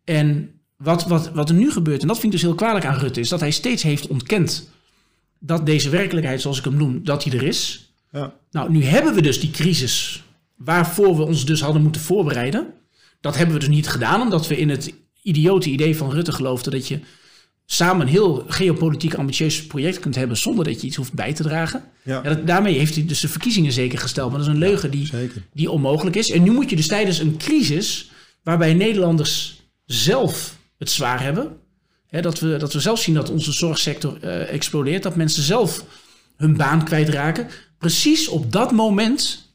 Speaker 1: En wat, wat, wat er nu gebeurt, en dat vind ik dus heel kwalijk aan Rutte, is dat hij steeds heeft ontkend dat deze werkelijkheid, zoals ik hem noem, dat die er is.
Speaker 3: Ja.
Speaker 1: Nou, nu hebben we dus die crisis waarvoor we ons dus hadden moeten voorbereiden. Dat hebben we dus niet gedaan, omdat we in het idiote idee van Rutte geloofden dat je samen een heel geopolitiek ambitieus project kunt hebben zonder dat je iets hoeft bij te dragen.
Speaker 3: Ja.
Speaker 1: Ja, dat, daarmee heeft hij dus de verkiezingen zeker gesteld. Maar dat is een leugen die,
Speaker 3: Zeker.
Speaker 1: die onmogelijk is. En nu moet je dus tijdens een crisis waarbij Nederlanders zelf het zwaar hebben. Hè, dat, we, dat we zelf zien dat onze zorgsector eh, explodeert. Dat mensen zelf hun baan kwijtraken. Precies op dat moment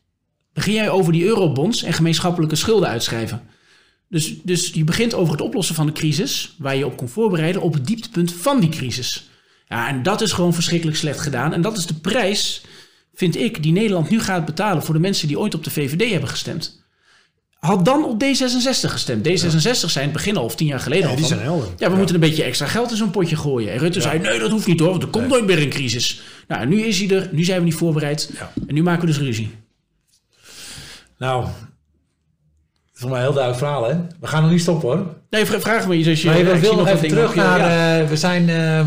Speaker 1: begin jij over die eurobonds en gemeenschappelijke schulden uitschrijven. Dus, dus je begint over het oplossen van de crisis, waar je op kon voorbereiden, op het dieptepunt van die crisis. Ja, en dat is gewoon verschrikkelijk slecht gedaan. En dat is de prijs, vind ik, die Nederland nu gaat betalen voor de mensen die ooit op de VVD hebben gestemd. Had dan op D66 gestemd. D66 zijn het begin al of tien jaar geleden
Speaker 3: Ja,
Speaker 1: al
Speaker 3: die
Speaker 1: van,
Speaker 3: zijn helder.
Speaker 1: Ja, we moeten een beetje extra geld in zo'n potje gooien. En Rutte zei, nee, dat hoeft niet hoor, want er komt nooit meer een crisis. Nou, nu is hij er, nu zijn we niet voorbereid. En nu maken we dus ruzie.
Speaker 2: Nou, is voor mij een heel duidelijk verhaal, hè? We gaan nog niet stoppen, hoor.
Speaker 1: Nee, vra- vraag me iets als je...
Speaker 2: Maar
Speaker 1: ik
Speaker 2: wil nog even terug naar...
Speaker 1: ja.
Speaker 2: eh, we, zijn, eh,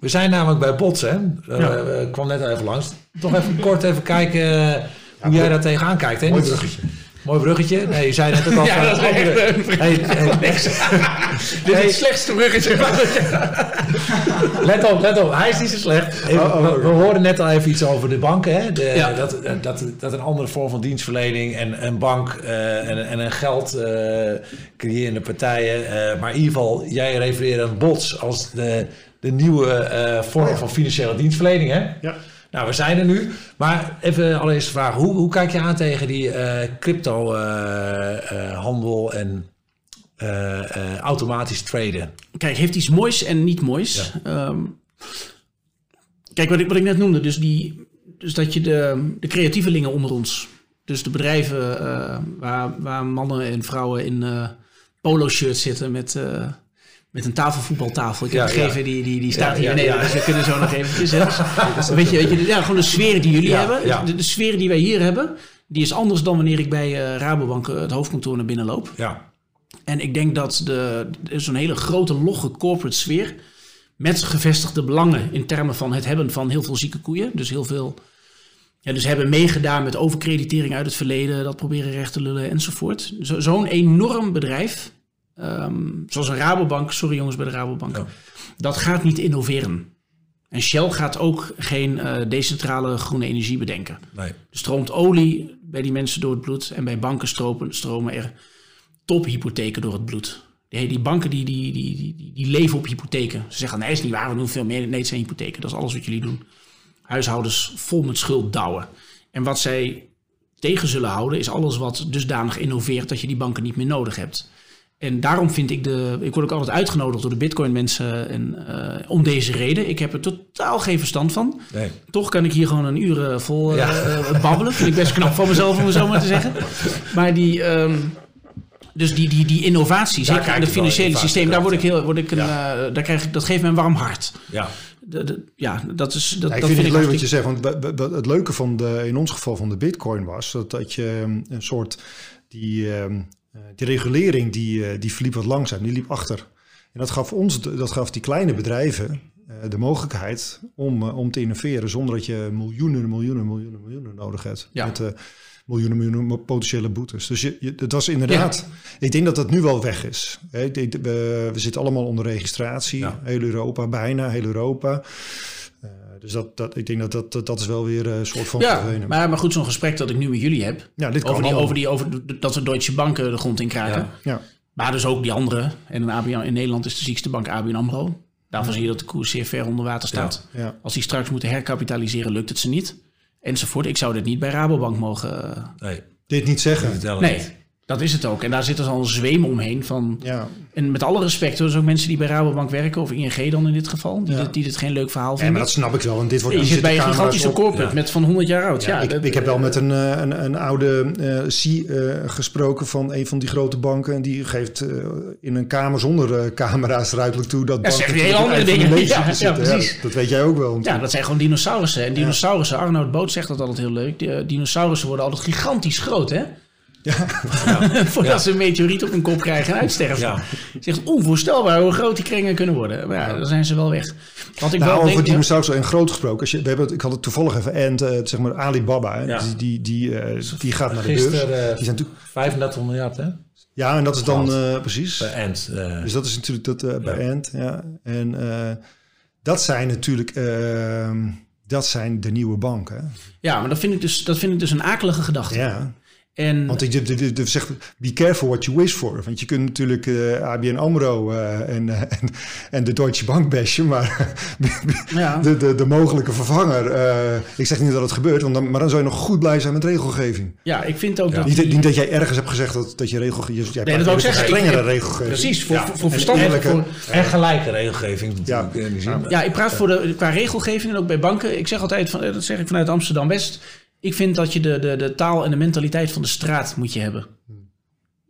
Speaker 2: we zijn namelijk bij Bots, hè? Eh,
Speaker 1: Ja.
Speaker 2: eh, kwam net even langs. Toch even kort even kijken hoe jij daar tegenaan kijkt. Hè?
Speaker 3: Mooi bruggetje.
Speaker 2: Mooi bruggetje. Nee, je zei net ook al...
Speaker 1: Ja,
Speaker 2: van
Speaker 1: dat is
Speaker 2: andere-
Speaker 1: echt een
Speaker 2: Hey, hey,
Speaker 1: Dit is
Speaker 2: Hey.
Speaker 1: het slechtste bruggetje.
Speaker 2: Let op, let op. Hij is niet zo slecht. Even,
Speaker 3: Oh, oh,
Speaker 2: we,
Speaker 3: oké.
Speaker 2: we hoorden net al even iets over de banken. Hè? De,
Speaker 1: Ja.
Speaker 2: dat, dat, dat een andere vorm van dienstverlening en een bank eh, en, en een geld eh, creërende partijen. eh, maar in ieder geval, jij refereert aan bots als de, de nieuwe eh, vorm
Speaker 3: Oh ja.
Speaker 2: van financiële dienstverlening. Hè?
Speaker 3: Ja.
Speaker 2: Nou, we zijn er nu. Maar even allereerst de vraag. Hoe, hoe kijk je aan tegen die eh, crypto eh, eh, handel en automatisch traden?
Speaker 1: Kijk, heeft iets moois en niet moois. Ehm, kijk, wat ik, wat ik net noemde, dus, die, dus dat je de, de creatievelingen onder ons, dus de bedrijven waar, waar mannen en vrouwen in polo-shirts zitten met, met een tafelvoetbaltafel. Ik heb
Speaker 2: Ja,
Speaker 1: gegeven,
Speaker 2: ja.
Speaker 1: die, die, die staat
Speaker 2: Ja,
Speaker 1: hier beneden,
Speaker 2: ja.
Speaker 1: dus we kunnen zo nog eventjes. hè. weet je, weet je, ja, gewoon de sfeer die jullie hebben. De, de sfeer die wij hier hebben, die is anders dan wanneer ik bij eh, Rabobank eh, het hoofdkantoor naar binnen loop.
Speaker 2: Ja.
Speaker 1: En ik denk dat de, zo'n hele grote, logge corporate sfeer. Met gevestigde belangen in termen van het hebben van heel veel zieke koeien. Dus heel veel. Ja, dus hebben meegedaan met overkreditering uit het verleden. Dat proberen recht te lullen enzovoort. Zo- Zo'n enorm bedrijf. Ehm, zoals een Rabobank. Sorry jongens bij de Rabobank.
Speaker 2: Ja.
Speaker 1: Dat gaat niet innoveren. En Shell gaat ook geen eh, decentrale groene energie bedenken.
Speaker 2: Nee.
Speaker 1: Er stroomt olie bij die mensen door het bloed. En bij banken stromen, stromen er tophypotheken door het bloed. Die, die banken die, die, die, die, die leven op hypotheken. Ze zeggen, nee, is niet waar, we doen veel meer. Nee, het zijn hypotheken. Dat is alles wat jullie doen. Huishoudens vol met schuld douwen. En wat zij tegen zullen houden, is alles wat dusdanig innoveert dat je die banken niet meer nodig hebt. En daarom vind ik de. Ik word ook altijd uitgenodigd door de Bitcoin-mensen en, eh, om deze reden. Ik heb er totaal geen verstand van.
Speaker 2: Nee.
Speaker 1: Toch kan ik hier gewoon een uur eh, vol eh,
Speaker 2: Ja.
Speaker 1: babbelen. Vind ik best knap van mezelf, om het zo maar te zeggen. Maar die. ehm, dus die, die, die innovatie,
Speaker 2: Daar
Speaker 1: zeker in het
Speaker 2: ik
Speaker 1: financiële
Speaker 2: in,
Speaker 1: systeem, daar word ik heel, word ik een,
Speaker 2: Ja.
Speaker 1: eh, daar krijg ik, dat geeft me een warm hart.
Speaker 2: Ja.
Speaker 1: De, de- ja, dat is. Dat,
Speaker 3: Ja, ik
Speaker 1: dat
Speaker 3: vind het leuk wat je zegt. Want het leuke van de, in ons geval van de bitcoin was dat, dat je um, een soort die, ehm, eh, die regulering die, eh, die verliep wat langzaam, die liep achter. En dat gaf ons, dat gaf die kleine bedrijven eh, de mogelijkheid om, eh, om te innoveren zonder dat je miljoenen, miljoenen, miljoenen, miljoenen nodig hebt.
Speaker 1: Ja.
Speaker 3: Met eh, miljoenen, miljoenen potentiële boetes. Dus je, je, het was inderdaad. Ik denk dat dat nu wel weg is. We, we zitten allemaal onder registratie.
Speaker 2: Ja.
Speaker 3: Heel Europa, bijna heel Europa. Eh, dus dat, dat, ik denk dat dat, dat, dat is wel weer een soort van
Speaker 1: Ja, maar, maar goed, zo'n gesprek dat ik nu met jullie heb.
Speaker 3: ja, dit kan
Speaker 1: Over, die, over, die, over de- dat we Deutsche Bank eh, de grond in kraken.
Speaker 2: Ja.
Speaker 3: Ja.
Speaker 1: Maar dus ook die andere. En een ABN, in Nederland is de ziekste bank ABN AMRO. Daarvan zie je dat de koers zeer ver onder water staat.
Speaker 3: Ja.
Speaker 1: Als die straks moeten herkapitaliseren, lukt het ze niet. Enzovoort. Ik zou dit niet bij Rabobank mogen... eh,
Speaker 2: Nee.
Speaker 3: Dit niet zeggen.
Speaker 1: Nee. Dat is het ook. En daar zit dus al een zweem omheen van...
Speaker 3: Ja.
Speaker 1: En met alle respect, er zijn ook mensen die bij Rabobank werken... of ING dan in dit geval, die,
Speaker 3: Ja.
Speaker 1: dit, die dit geen leuk verhaal
Speaker 3: ja,
Speaker 1: vinden.
Speaker 3: maar dat snap ik wel. En dit wordt
Speaker 1: je zit bij een gigantische
Speaker 3: op.
Speaker 1: corporate
Speaker 2: Ja.
Speaker 1: met van 100 jaar oud. Ja,
Speaker 3: Ja, ik,
Speaker 1: dat-
Speaker 3: ik heb wel met een, eh, een, een oude eh C eh, gesproken van een van die grote banken. En die geeft in een kamer zonder camera's ruidelijk toe dat
Speaker 1: Ja,
Speaker 3: banken het
Speaker 1: andere dingen. Ja, ja, precies.
Speaker 3: dat, weet jij ook wel.
Speaker 1: Ja, dat zijn gewoon dinosaurussen. En dinosaurussen, Arnoud Boot zegt dat altijd heel leuk. Die, dinosaurussen worden altijd gigantisch groot, hè? Voordat
Speaker 2: Ja.
Speaker 1: ze een meteoriet op hun kop krijgen en uitsterven.
Speaker 2: Ja.
Speaker 1: Zegt onvoorstelbaar hoe groot die kringen kunnen worden. Maar ja, dan zijn ze wel weg. Wat ik
Speaker 3: Nou,
Speaker 1: wel
Speaker 3: over
Speaker 1: denk...
Speaker 3: dinosaurus en groot gesproken. Als je, we hebben het, ik had het toevallig even. En eh, zeg maar Alibaba,
Speaker 2: Ja.
Speaker 3: die, die, die, eh, die gaat naar de beurs.
Speaker 2: Eh,
Speaker 3: Die zijn natuurlijk,
Speaker 2: 35 miljard, hè?
Speaker 3: ja, en dat is dan eh, precies.
Speaker 2: Bij Ant. eh,
Speaker 3: Dus dat is natuurlijk dat eh, bij Ant. Ja. En eh, dat zijn natuurlijk eh, dat zijn de nieuwe banken.
Speaker 1: Ja, maar dat vind, ik dus, dat vind ik dus een akelige gedachte.
Speaker 3: Ja.
Speaker 1: En
Speaker 3: Want de, de- zegt, be careful what you wish for. Want je kunt natuurlijk eh, ABN AMRO eh, en, eh, en, en de Deutsche Bank bashen, maar
Speaker 1: ja,
Speaker 3: de, de, de mogelijke vervanger. eh, ik zeg niet dat het gebeurt, want dan, maar dan zou je nog goed blij zijn met regelgeving.
Speaker 1: ja, ik vind ook
Speaker 2: Ja.
Speaker 1: dat...
Speaker 3: Niet,
Speaker 1: die-
Speaker 3: niet dat jij ergens hebt gezegd dat, dat je regelgeving... Jij
Speaker 1: Nee, dat ik zeggen.
Speaker 3: Strengere regelgeving.
Speaker 1: Precies, voor,
Speaker 2: Ja.
Speaker 1: voor, voor verstandelijke... voor-
Speaker 2: En gelijke regelgeving natuurlijk.
Speaker 3: Ja.
Speaker 1: Ja, ik praat voor de, qua regelgeving en ook bij banken. Ik zeg altijd, van, dat zeg ik vanuit Amsterdam-West. Ik vind dat je de, de, de taal en de mentaliteit van de straat moet je hebben.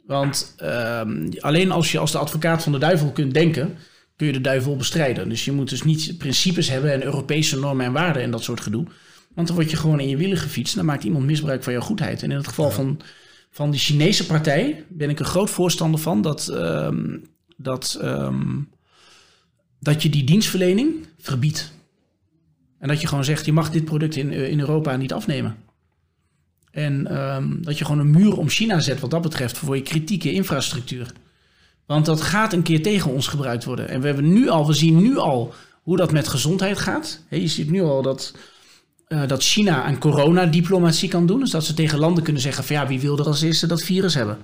Speaker 1: Want ehm, alleen als je als de advocaat van de duivel kunt denken, kun je de duivel bestrijden. Dus je moet dus niet principes hebben en Europese normen en waarden en dat soort gedoe. Want dan word je gewoon in je wielen gefietst. Dan maakt iemand misbruik van jouw goedheid. En in het geval van, van die Chinese partij ben ik een groot voorstander van dat, ehm, dat, ehm, dat je die dienstverlening verbiedt. En dat je gewoon zegt, je mag dit product in, eh, in Europa niet afnemen. En ehm, dat je gewoon een muur om China zet wat dat betreft voor je kritieke infrastructuur. Want dat gaat een keer tegen ons gebruikt worden. En we, hebben nu al, we zien nu al hoe dat met gezondheid gaat. Je ziet nu al dat, eh, dat China aan coronadiplomatie kan doen. Dus dat ze tegen landen kunnen zeggen van ja, wie wil er als eerste dat virus hebben?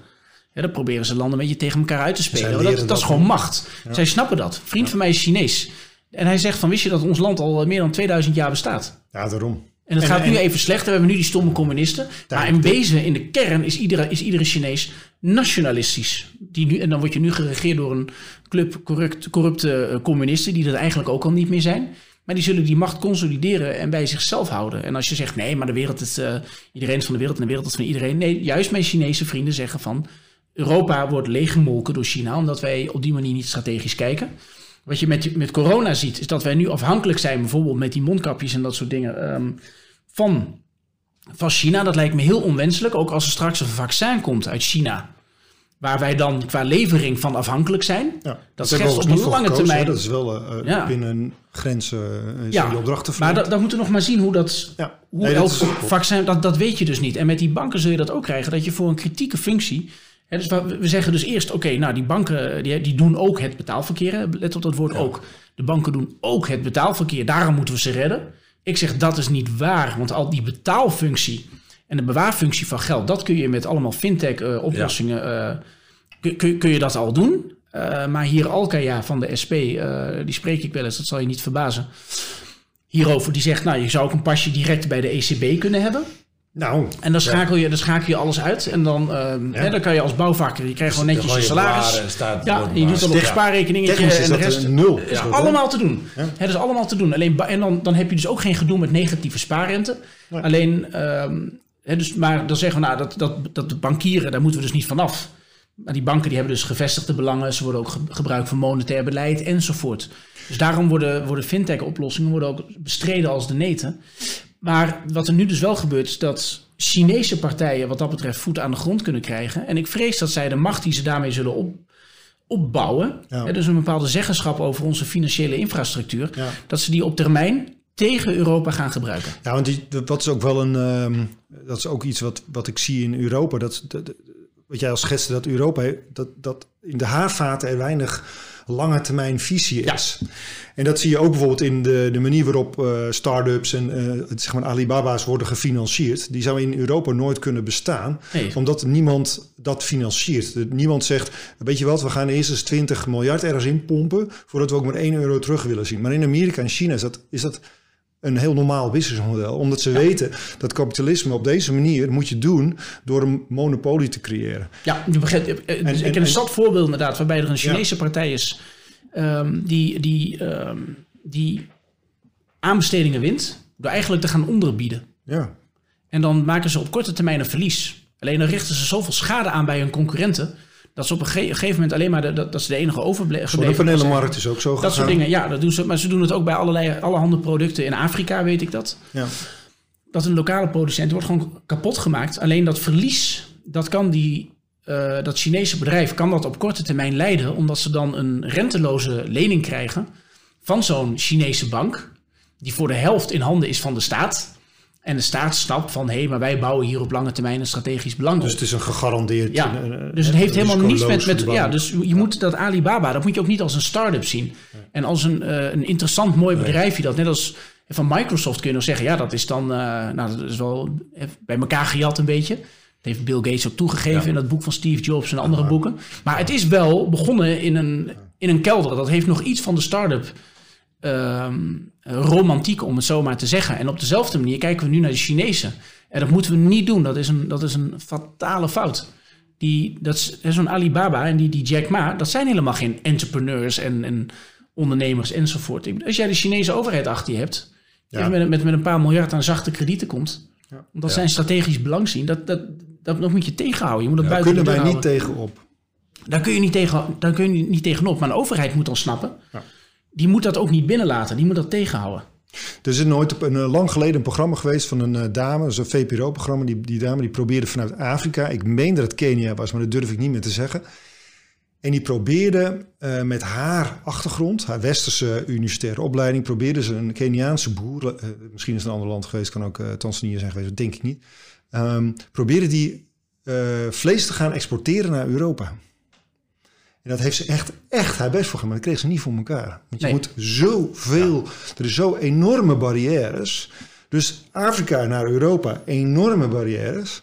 Speaker 1: Ja, dan proberen ze landen een beetje tegen elkaar uit te spelen. Dat, is gewoon macht. Zij snappen dat. Een vriend van mij is Chinees. En hij zegt van wist je dat ons land al meer dan 2000 jaar bestaat?
Speaker 3: Ja, daarom.
Speaker 1: En het
Speaker 3: En-
Speaker 1: gaat nu
Speaker 3: en-
Speaker 1: even slechter. We hebben nu die stomme communisten. Maar in wezen, in de kern, is iedere, is iedere Chinees nationalistisch. Die nu, en dan word je nu geregeerd door een club corrupt, corrupte eh, communisten... die dat eigenlijk ook al niet meer zijn. Maar die zullen die macht consolideren en bij zichzelf houden. En als je zegt, nee, maar de wereld is... eh, iedereen is van de wereld en de wereld is van iedereen. Nee, juist mijn Chinese vrienden zeggen van... Europa wordt leeggemolken door China... omdat wij op die manier niet strategisch kijken... Wat je met, met corona ziet, is dat wij nu afhankelijk zijn, bijvoorbeeld met die mondkapjes en dat soort dingen, ehm, van, van China. Dat lijkt me heel onwenselijk, ook als er straks een vaccin komt uit China. Waar wij dan qua levering van afhankelijk zijn.
Speaker 3: Ja,
Speaker 1: Dat schetst op
Speaker 3: voor
Speaker 1: lange
Speaker 3: gekozen,
Speaker 1: termijn.
Speaker 3: hè. Dat is wel
Speaker 1: Ja.
Speaker 3: binnen grenzen uh,
Speaker 1: Ja,
Speaker 3: die opdrachten
Speaker 1: Maar dat, dat moeten we nog maar zien hoe dat.
Speaker 3: Ja.
Speaker 1: Hoe
Speaker 3: Nee,
Speaker 1: elk
Speaker 3: dat
Speaker 1: vaccin, dat, dat weet je dus niet. En met die banken zul je dat ook krijgen, dat je voor een kritieke functie. Dus we, zeggen dus eerst, oké, nou die banken die, die doen ook het betaalverkeer. Let op dat woord ook. De banken doen ook het betaalverkeer, daarom moeten we ze redden. Ik zeg dat is niet waar, want al die betaalfunctie en de bewaarfunctie van geld, dat kun je met allemaal fintech-oplossingen, uh, kun, kun, je dat al doen. Uh, maar hier Alkaya van de SP, die spreek ik wel eens, dat zal je niet verbazen. Hierover, die zegt, nou, je zou ook een pasje direct bij de ECB kunnen hebben.
Speaker 3: Nou,
Speaker 1: en dan schakel, je, dan schakel je alles uit. En dan, uh, ja. hè, dan kan je als bouwvakker, je krijgt gewoon netjes je salaris.
Speaker 2: Staat
Speaker 1: ja, je doet dan op een spaarrekeningetje en de rest.
Speaker 3: nul.
Speaker 1: is allemaal te doen. Het is allemaal te doen. Alleen, en dan, dan heb je dus ook geen gedoe met negatieve spaarrente. Alleen, um, hè, dus, maar dan zeggen we, nou, dat, dat, dat de bankieren, daar moeten we dus niet vanaf. Maar die banken die hebben dus gevestigde belangen. Ze worden ook ge gebruikt voor monetair beleid enzovoort. Dus daarom worden, worden fintech-oplossingen worden ook bestreden als de neten. Maar wat er nu dus wel gebeurt, is dat Chinese partijen wat dat betreft voet aan de grond kunnen krijgen. En ik vrees dat zij de macht die ze daarmee zullen op, opbouwen, ja. hè, dus een bepaalde zeggenschap over onze financiële infrastructuur, ja. dat ze die op termijn tegen Europa gaan gebruiken.
Speaker 3: Ja, want die, dat is ook wel een, um, dat is ook iets wat, wat ik zie in Europa. Dat, dat, wat jij al schetste, dat Europa, dat, dat in de haarvaten er weinig lange termijn visie is. Ja. En dat zie je ook bijvoorbeeld in de, de manier waarop uh, start-ups en uh, zeg maar Alibaba's worden gefinancierd. Die zou in Europa nooit kunnen bestaan, nee. omdat niemand dat financiert. Niemand zegt, weet je wat, we gaan eerst eens 20 miljard ergens in pompen voordat we ook maar 1 euro terug willen zien. Maar in Amerika en China is dat, is dat een heel normaal businessmodel. Omdat ze ja. weten dat kapitalisme op deze manier moet je doen door een monopolie te creëren.
Speaker 1: Ja, je begrijpt. En, dus ik ken een stad voorbeeld inderdaad, waarbij er een Chinese ja. partij is um, die, die, um, die aanbestedingen wint door eigenlijk te gaan onderbieden.
Speaker 3: Ja.
Speaker 1: En dan maken ze op korte termijn een verlies. Alleen dan richten ze zoveel schade aan bij hun concurrenten dat ze op een ge gegeven moment alleen maar de, dat, dat ze de enige overbleven.
Speaker 3: Zonnepanelenmarkt is ook zo
Speaker 1: Dat
Speaker 3: gegaan.
Speaker 1: soort dingen, ja, dat doen ze. Maar ze doen het ook bij allerlei, allerhande producten in Afrika, weet ik dat.
Speaker 3: Ja.
Speaker 1: Dat een lokale producent wordt gewoon kapot gemaakt. Alleen dat verlies, dat kan die, uh, dat Chinese bedrijf kan dat op korte termijn leiden, omdat ze dan een renteloze lening krijgen van zo'n Chinese bank, die voor de helft in handen is van de staat. En de staat snapt van, hé, hey, maar wij bouwen hier op lange termijn een strategisch belang
Speaker 3: Dus het is een gegarandeerd...
Speaker 1: Ja, dus het heeft helemaal niets met... met ja, dus je ja. moet dat Alibaba, dat moet je ook niet als een start-up zien. Ja. En als een, uh, een interessant, mooi bedrijfje dat, net als van Microsoft kun je nog zeggen, ja, dat is dan, uh, nou, dat is wel bij elkaar gejat een beetje. Dat heeft Bill Gates ook toegegeven ja. in dat boek van Steve Jobs en andere boeken. Maar het is wel begonnen in een, in een kelder. Dat heeft nog iets van de start-up um, romantiek, om het zo maar te zeggen. En op dezelfde manier kijken we nu naar de Chinezen. En dat moeten we niet doen. Dat is een, dat is een fatale fout. Die, dat is zo'n Alibaba en die, die Jack Ma, dat zijn helemaal geen entrepreneurs en, en ondernemers enzovoort. Als jij de Chinese overheid achter je hebt, ja. met, met, met een paar miljard aan zachte kredieten komt, ja. omdat ja. zij strategisch belang zien, dat, dat, dat, dat moet je tegenhouden. Je moet dat
Speaker 3: ja,
Speaker 1: buiten
Speaker 3: kunnen wij niet tegenop.
Speaker 1: Daar kun je niet, tegen, daar kun je niet tegenop. Maar een overheid moet dan snappen. Die moet dat ook niet binnenlaten. Die moet dat tegenhouden.
Speaker 3: Er is nooit een, een lang geleden een programma geweest van een uh, dame, is een VPRO-programma. Die, die dame die probeerde vanuit Afrika, ik meen dat het Kenia was, maar dat durf ik niet meer te zeggen. En die probeerde uh, met haar achtergrond, haar westerse universitaire opleiding, probeerde ze een Keniaanse boer, uh, misschien is het een ander land geweest, kan ook Tanzania zijn geweest, dat denk ik niet. Um, probeerde die vlees te gaan exporteren naar Europa. En dat heeft ze echt, echt haar best voor gedaan. Maar dat kreeg ze niet voor elkaar. Want je nee. moet zoveel... Ja. Er is zo enorme barrières. Dus Afrika naar Europa, enorme barrières.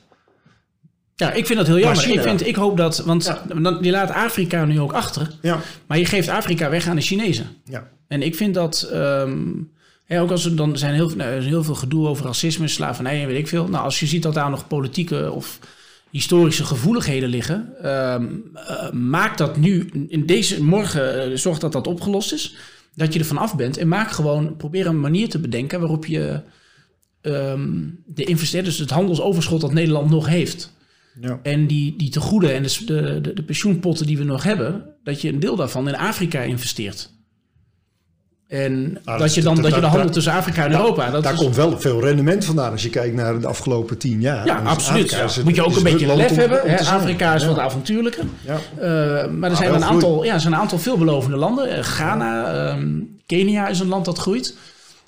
Speaker 1: Ja, ik vind dat heel jammer. Ik, vind, ik hoop dat... Want ja. je laat Afrika nu ook achter.
Speaker 3: Ja.
Speaker 1: Maar je geeft Afrika weg aan de Chinezen.
Speaker 3: Ja.
Speaker 1: En ik vind dat... Um, ja, ook als er dan zijn heel, nou, er heel veel gedoe over racisme, slavernij en weet ik veel. Nou, als je ziet dat daar nog politieke of historische gevoeligheden liggen. Uh, uh, maak dat nu, in deze morgen, uh, zorg dat dat opgelost is. Dat je er vanaf bent en maak gewoon, probeer een manier te bedenken waarop je um, de investeerders, het handelsoverschot dat Nederland nog heeft.
Speaker 3: Ja.
Speaker 1: En die, die tegoeden en de, de, de pensioenpotten die we nog hebben, dat je een deel daarvan in Afrika investeert. En ah, dat, je dan dat, dat je de handel tussen Afrika en Europa. Dat
Speaker 3: daar
Speaker 1: is,
Speaker 3: komt wel veel rendement vandaan als je kijkt naar de afgelopen tien jaar.
Speaker 1: Ja, absoluut. Ja. Het, Moet je ook een beetje lef hebben. Hè? Afrika is ja. wat avontuurlijker.
Speaker 3: Ja.
Speaker 1: Uh, maar er zijn, een aantal, ja, er zijn een aantal veelbelovende landen. Uh, Ghana, um, Kenia is een land dat groeit.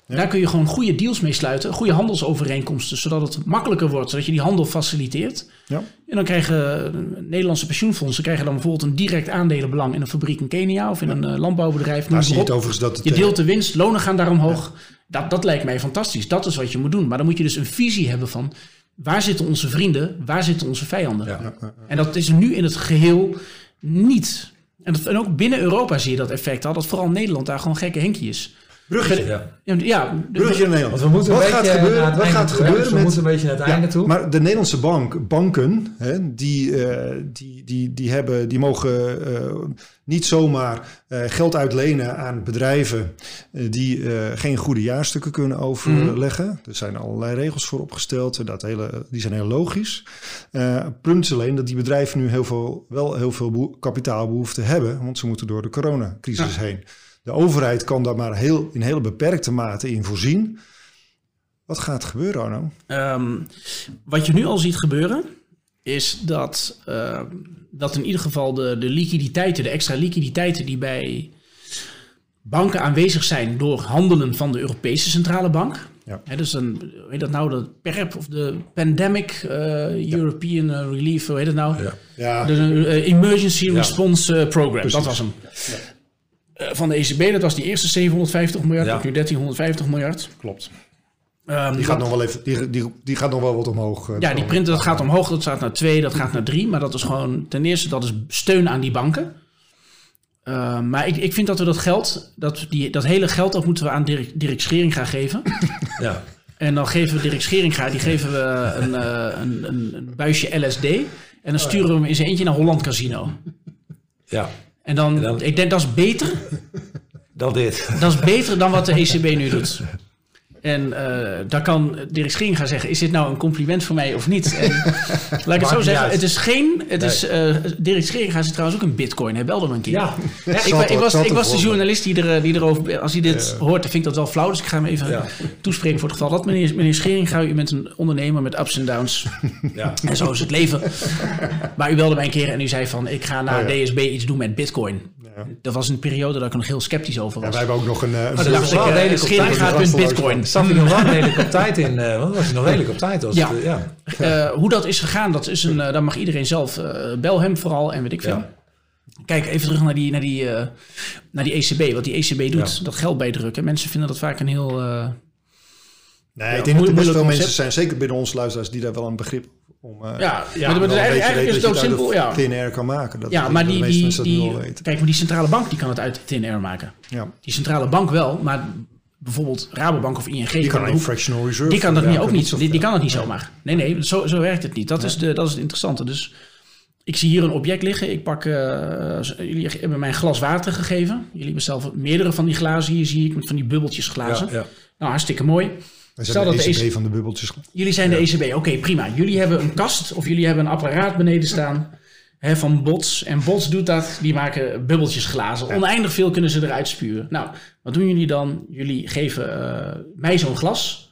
Speaker 1: Daar kun je gewoon goede deals mee sluiten, goede handelsovereenkomsten, zodat het makkelijker wordt, zodat je die handel faciliteert.
Speaker 3: Ja.
Speaker 1: En dan krijgen Nederlandse pensioenfondsen krijgen dan bijvoorbeeld een direct aandelenbelang in een fabriek in Kenia of in een eh, landbouwbedrijf.
Speaker 3: Daar zie je
Speaker 1: op.
Speaker 3: het overigens dat het...
Speaker 1: Je
Speaker 3: eh,
Speaker 1: deelt de winst, lonen gaan daar omhoog. Dat, dat lijkt mij fantastisch. Dat is wat je moet doen. Maar dan moet je dus een visie hebben van waar zitten onze vrienden, waar zitten onze vijanden.
Speaker 2: Ja.
Speaker 1: En dat is nu in het geheel niet. En, dat, en ook binnen Europa zie je dat effect al, dat vooral Nederland daar gewoon gekke Henkie is.
Speaker 3: Bruggetje.
Speaker 2: Ja.
Speaker 1: Ja,
Speaker 3: Bruggetje naar Nederland.
Speaker 2: Want we moeten
Speaker 3: wat
Speaker 2: een
Speaker 3: gaat gebeuren,
Speaker 2: het
Speaker 3: wat gaat
Speaker 2: hè?
Speaker 3: gebeuren
Speaker 2: Dus we
Speaker 3: met...
Speaker 2: moeten een beetje naar het einde toe.
Speaker 3: Maar de Nederlandse bank, banken, hè, die, eh, die, die, die, hebben, die mogen eh, niet zomaar eh, geld uitlenen aan bedrijven eh, die eh, geen goede jaarstukken kunnen overleggen. Er zijn allerlei regels voor opgesteld, dat hele, die zijn heel logisch. Eh punt is alleen dat die bedrijven nu heel veel, wel heel veel beho- kapitaalbehoeften hebben, want ze moeten door de coronacrisis heen. De overheid kan daar maar heel, in hele beperkte mate in voorzien. Wat gaat er gebeuren, Arno?
Speaker 1: Ehm, wat je nu al ziet gebeuren, is dat, ehm, dat in ieder geval de, de liquiditeiten, de extra liquiditeiten die bij banken aanwezig zijn door handelen van de Europese Centrale Bank.
Speaker 3: Ja.
Speaker 1: Hè, dus een, hoe heet dat nou, de PERP of de Pandemic eh, European eh, Relief, hoe heet het nou?
Speaker 2: Ja.
Speaker 3: Ja,
Speaker 1: De eh, Emergency. Response Program,
Speaker 3: Precies.
Speaker 1: dat was hem. Eh, van de ECB, dat was die eerste 750 miljard,
Speaker 2: Ja.
Speaker 1: nu 1350 miljard.
Speaker 3: klopt.
Speaker 1: Ehm,
Speaker 3: Die gaat nog wel even, die, die, die gaat nog wel wat omhoog. eh,
Speaker 1: Ja, die printer dat gaat omhoog, dat gaat naar 2, dat gaat naar 3. Maar dat is gewoon, ten eerste, dat is steun aan die banken. Uh, maar ik, ik vind dat we dat geld, dat, die, dat hele geld, dat moeten we aan Dirk, Dirk Scheringa geven.
Speaker 2: Ja.
Speaker 1: En dan geven we Dirk Scheringa, die geven we een, uh, een, een, een, buisje LSD. En dan sturen we hem in zijn eentje naar Holland Casino.
Speaker 2: ja.
Speaker 1: En dan,
Speaker 2: En dan-
Speaker 1: ik denk dat is beter.
Speaker 2: Dan dit.
Speaker 1: Dat is beter dan wat de ECB nu doet. En uh, daar kan Dirk Schering gaan zeggen: is dit nou een compliment voor mij of niet? En, laat ik het zo zeggen:
Speaker 2: uit.
Speaker 1: het is geen. Het
Speaker 2: Nee.
Speaker 1: is, uh, Dirk Schering gaat trouwens ook een Bitcoin. Hij belde me een keer.
Speaker 2: Ja.
Speaker 1: ik, was, ik was de journalist die, er, die erover. Als hij dit hoort, dan vind ik dat wel flauw. Dus ik ga hem even
Speaker 2: Ja.
Speaker 1: toespreken voor het geval dat. Meneer, meneer Scheringa, u bent een ondernemer met ups en downs.
Speaker 2: Ja.
Speaker 1: En zo is het leven. Maar u belde mij een keer en u zei van... ik ga naar
Speaker 3: Oh ja.
Speaker 1: DSB iets doen met bitcoin.
Speaker 3: Ja.
Speaker 1: Dat was een periode dat ik er nog heel sceptisch over
Speaker 3: Ja,
Speaker 1: was.
Speaker 3: wij hebben ook nog een... eh, een
Speaker 1: toen
Speaker 2: dat
Speaker 1: dacht ik,
Speaker 2: wel
Speaker 1: eh,
Speaker 2: redelijk op tijd.
Speaker 1: gaat met
Speaker 3: was
Speaker 1: bitcoin.
Speaker 2: Zat hij nog wel redelijk op tijd in? eh, want was hij nog redelijk op tijd? Als
Speaker 1: Ja.
Speaker 2: het, ja.
Speaker 1: Eh, hoe dat is gegaan, dat is een, daar mag iedereen zelf. eh, bel hem vooral en weet ik veel.
Speaker 2: Ja.
Speaker 1: Kijk, even terug naar die, naar, die, eh, naar die ECB. Wat die ECB doet,
Speaker 2: Ja.
Speaker 1: dat geld bijdrukken. Mensen vinden dat vaak een heel... eh,
Speaker 3: Nee,
Speaker 1: Ja,
Speaker 3: ik denk dat er best veel
Speaker 1: concept.
Speaker 3: mensen zijn, zeker binnen onze luisteraars, die daar wel een begrip om... eh,
Speaker 1: ja, ja,
Speaker 3: wel
Speaker 1: maar eigenlijk, eigenlijk is het ook
Speaker 3: dat je
Speaker 1: simpel. Ja,
Speaker 3: de TNR kan maken. Dat,
Speaker 1: ja maar die,
Speaker 3: de
Speaker 1: die, kijk, maar die centrale bank die kan het uit TNR maken.
Speaker 3: Ja.
Speaker 1: Die centrale bank wel, maar bijvoorbeeld Rabobank of ING...
Speaker 3: Die kan een
Speaker 1: ook-
Speaker 3: fractional reserve.
Speaker 1: Die kan dat
Speaker 3: ja,
Speaker 1: niet, ook niet. Die, die kan het niet zomaar. Nee, nee, zo, zo werkt het niet. Dat, is de, dat is het interessante. Dus ik zie hier een object liggen. Ik pak, eh, jullie hebben mij een glas water gegeven. Jullie hebben zelf meerdere van die glazen hier, zie ik, met van die bubbeltjes glazen.
Speaker 2: Ja, ja.
Speaker 1: Nou, hartstikke mooi.
Speaker 3: Wij zijn
Speaker 1: dat
Speaker 3: de
Speaker 1: de
Speaker 3: ECB van de bubbeltjes.
Speaker 1: Jullie zijn de ECB. Oké, prima. Jullie hebben een kast of jullie hebben een apparaat beneden staan hè, van Bots. En Bots doet dat. Die maken bubbeltjes glazen. Oneindig veel kunnen ze eruit spuren. Nou, wat doen jullie dan? Jullie geven eh, mij zo'n glas.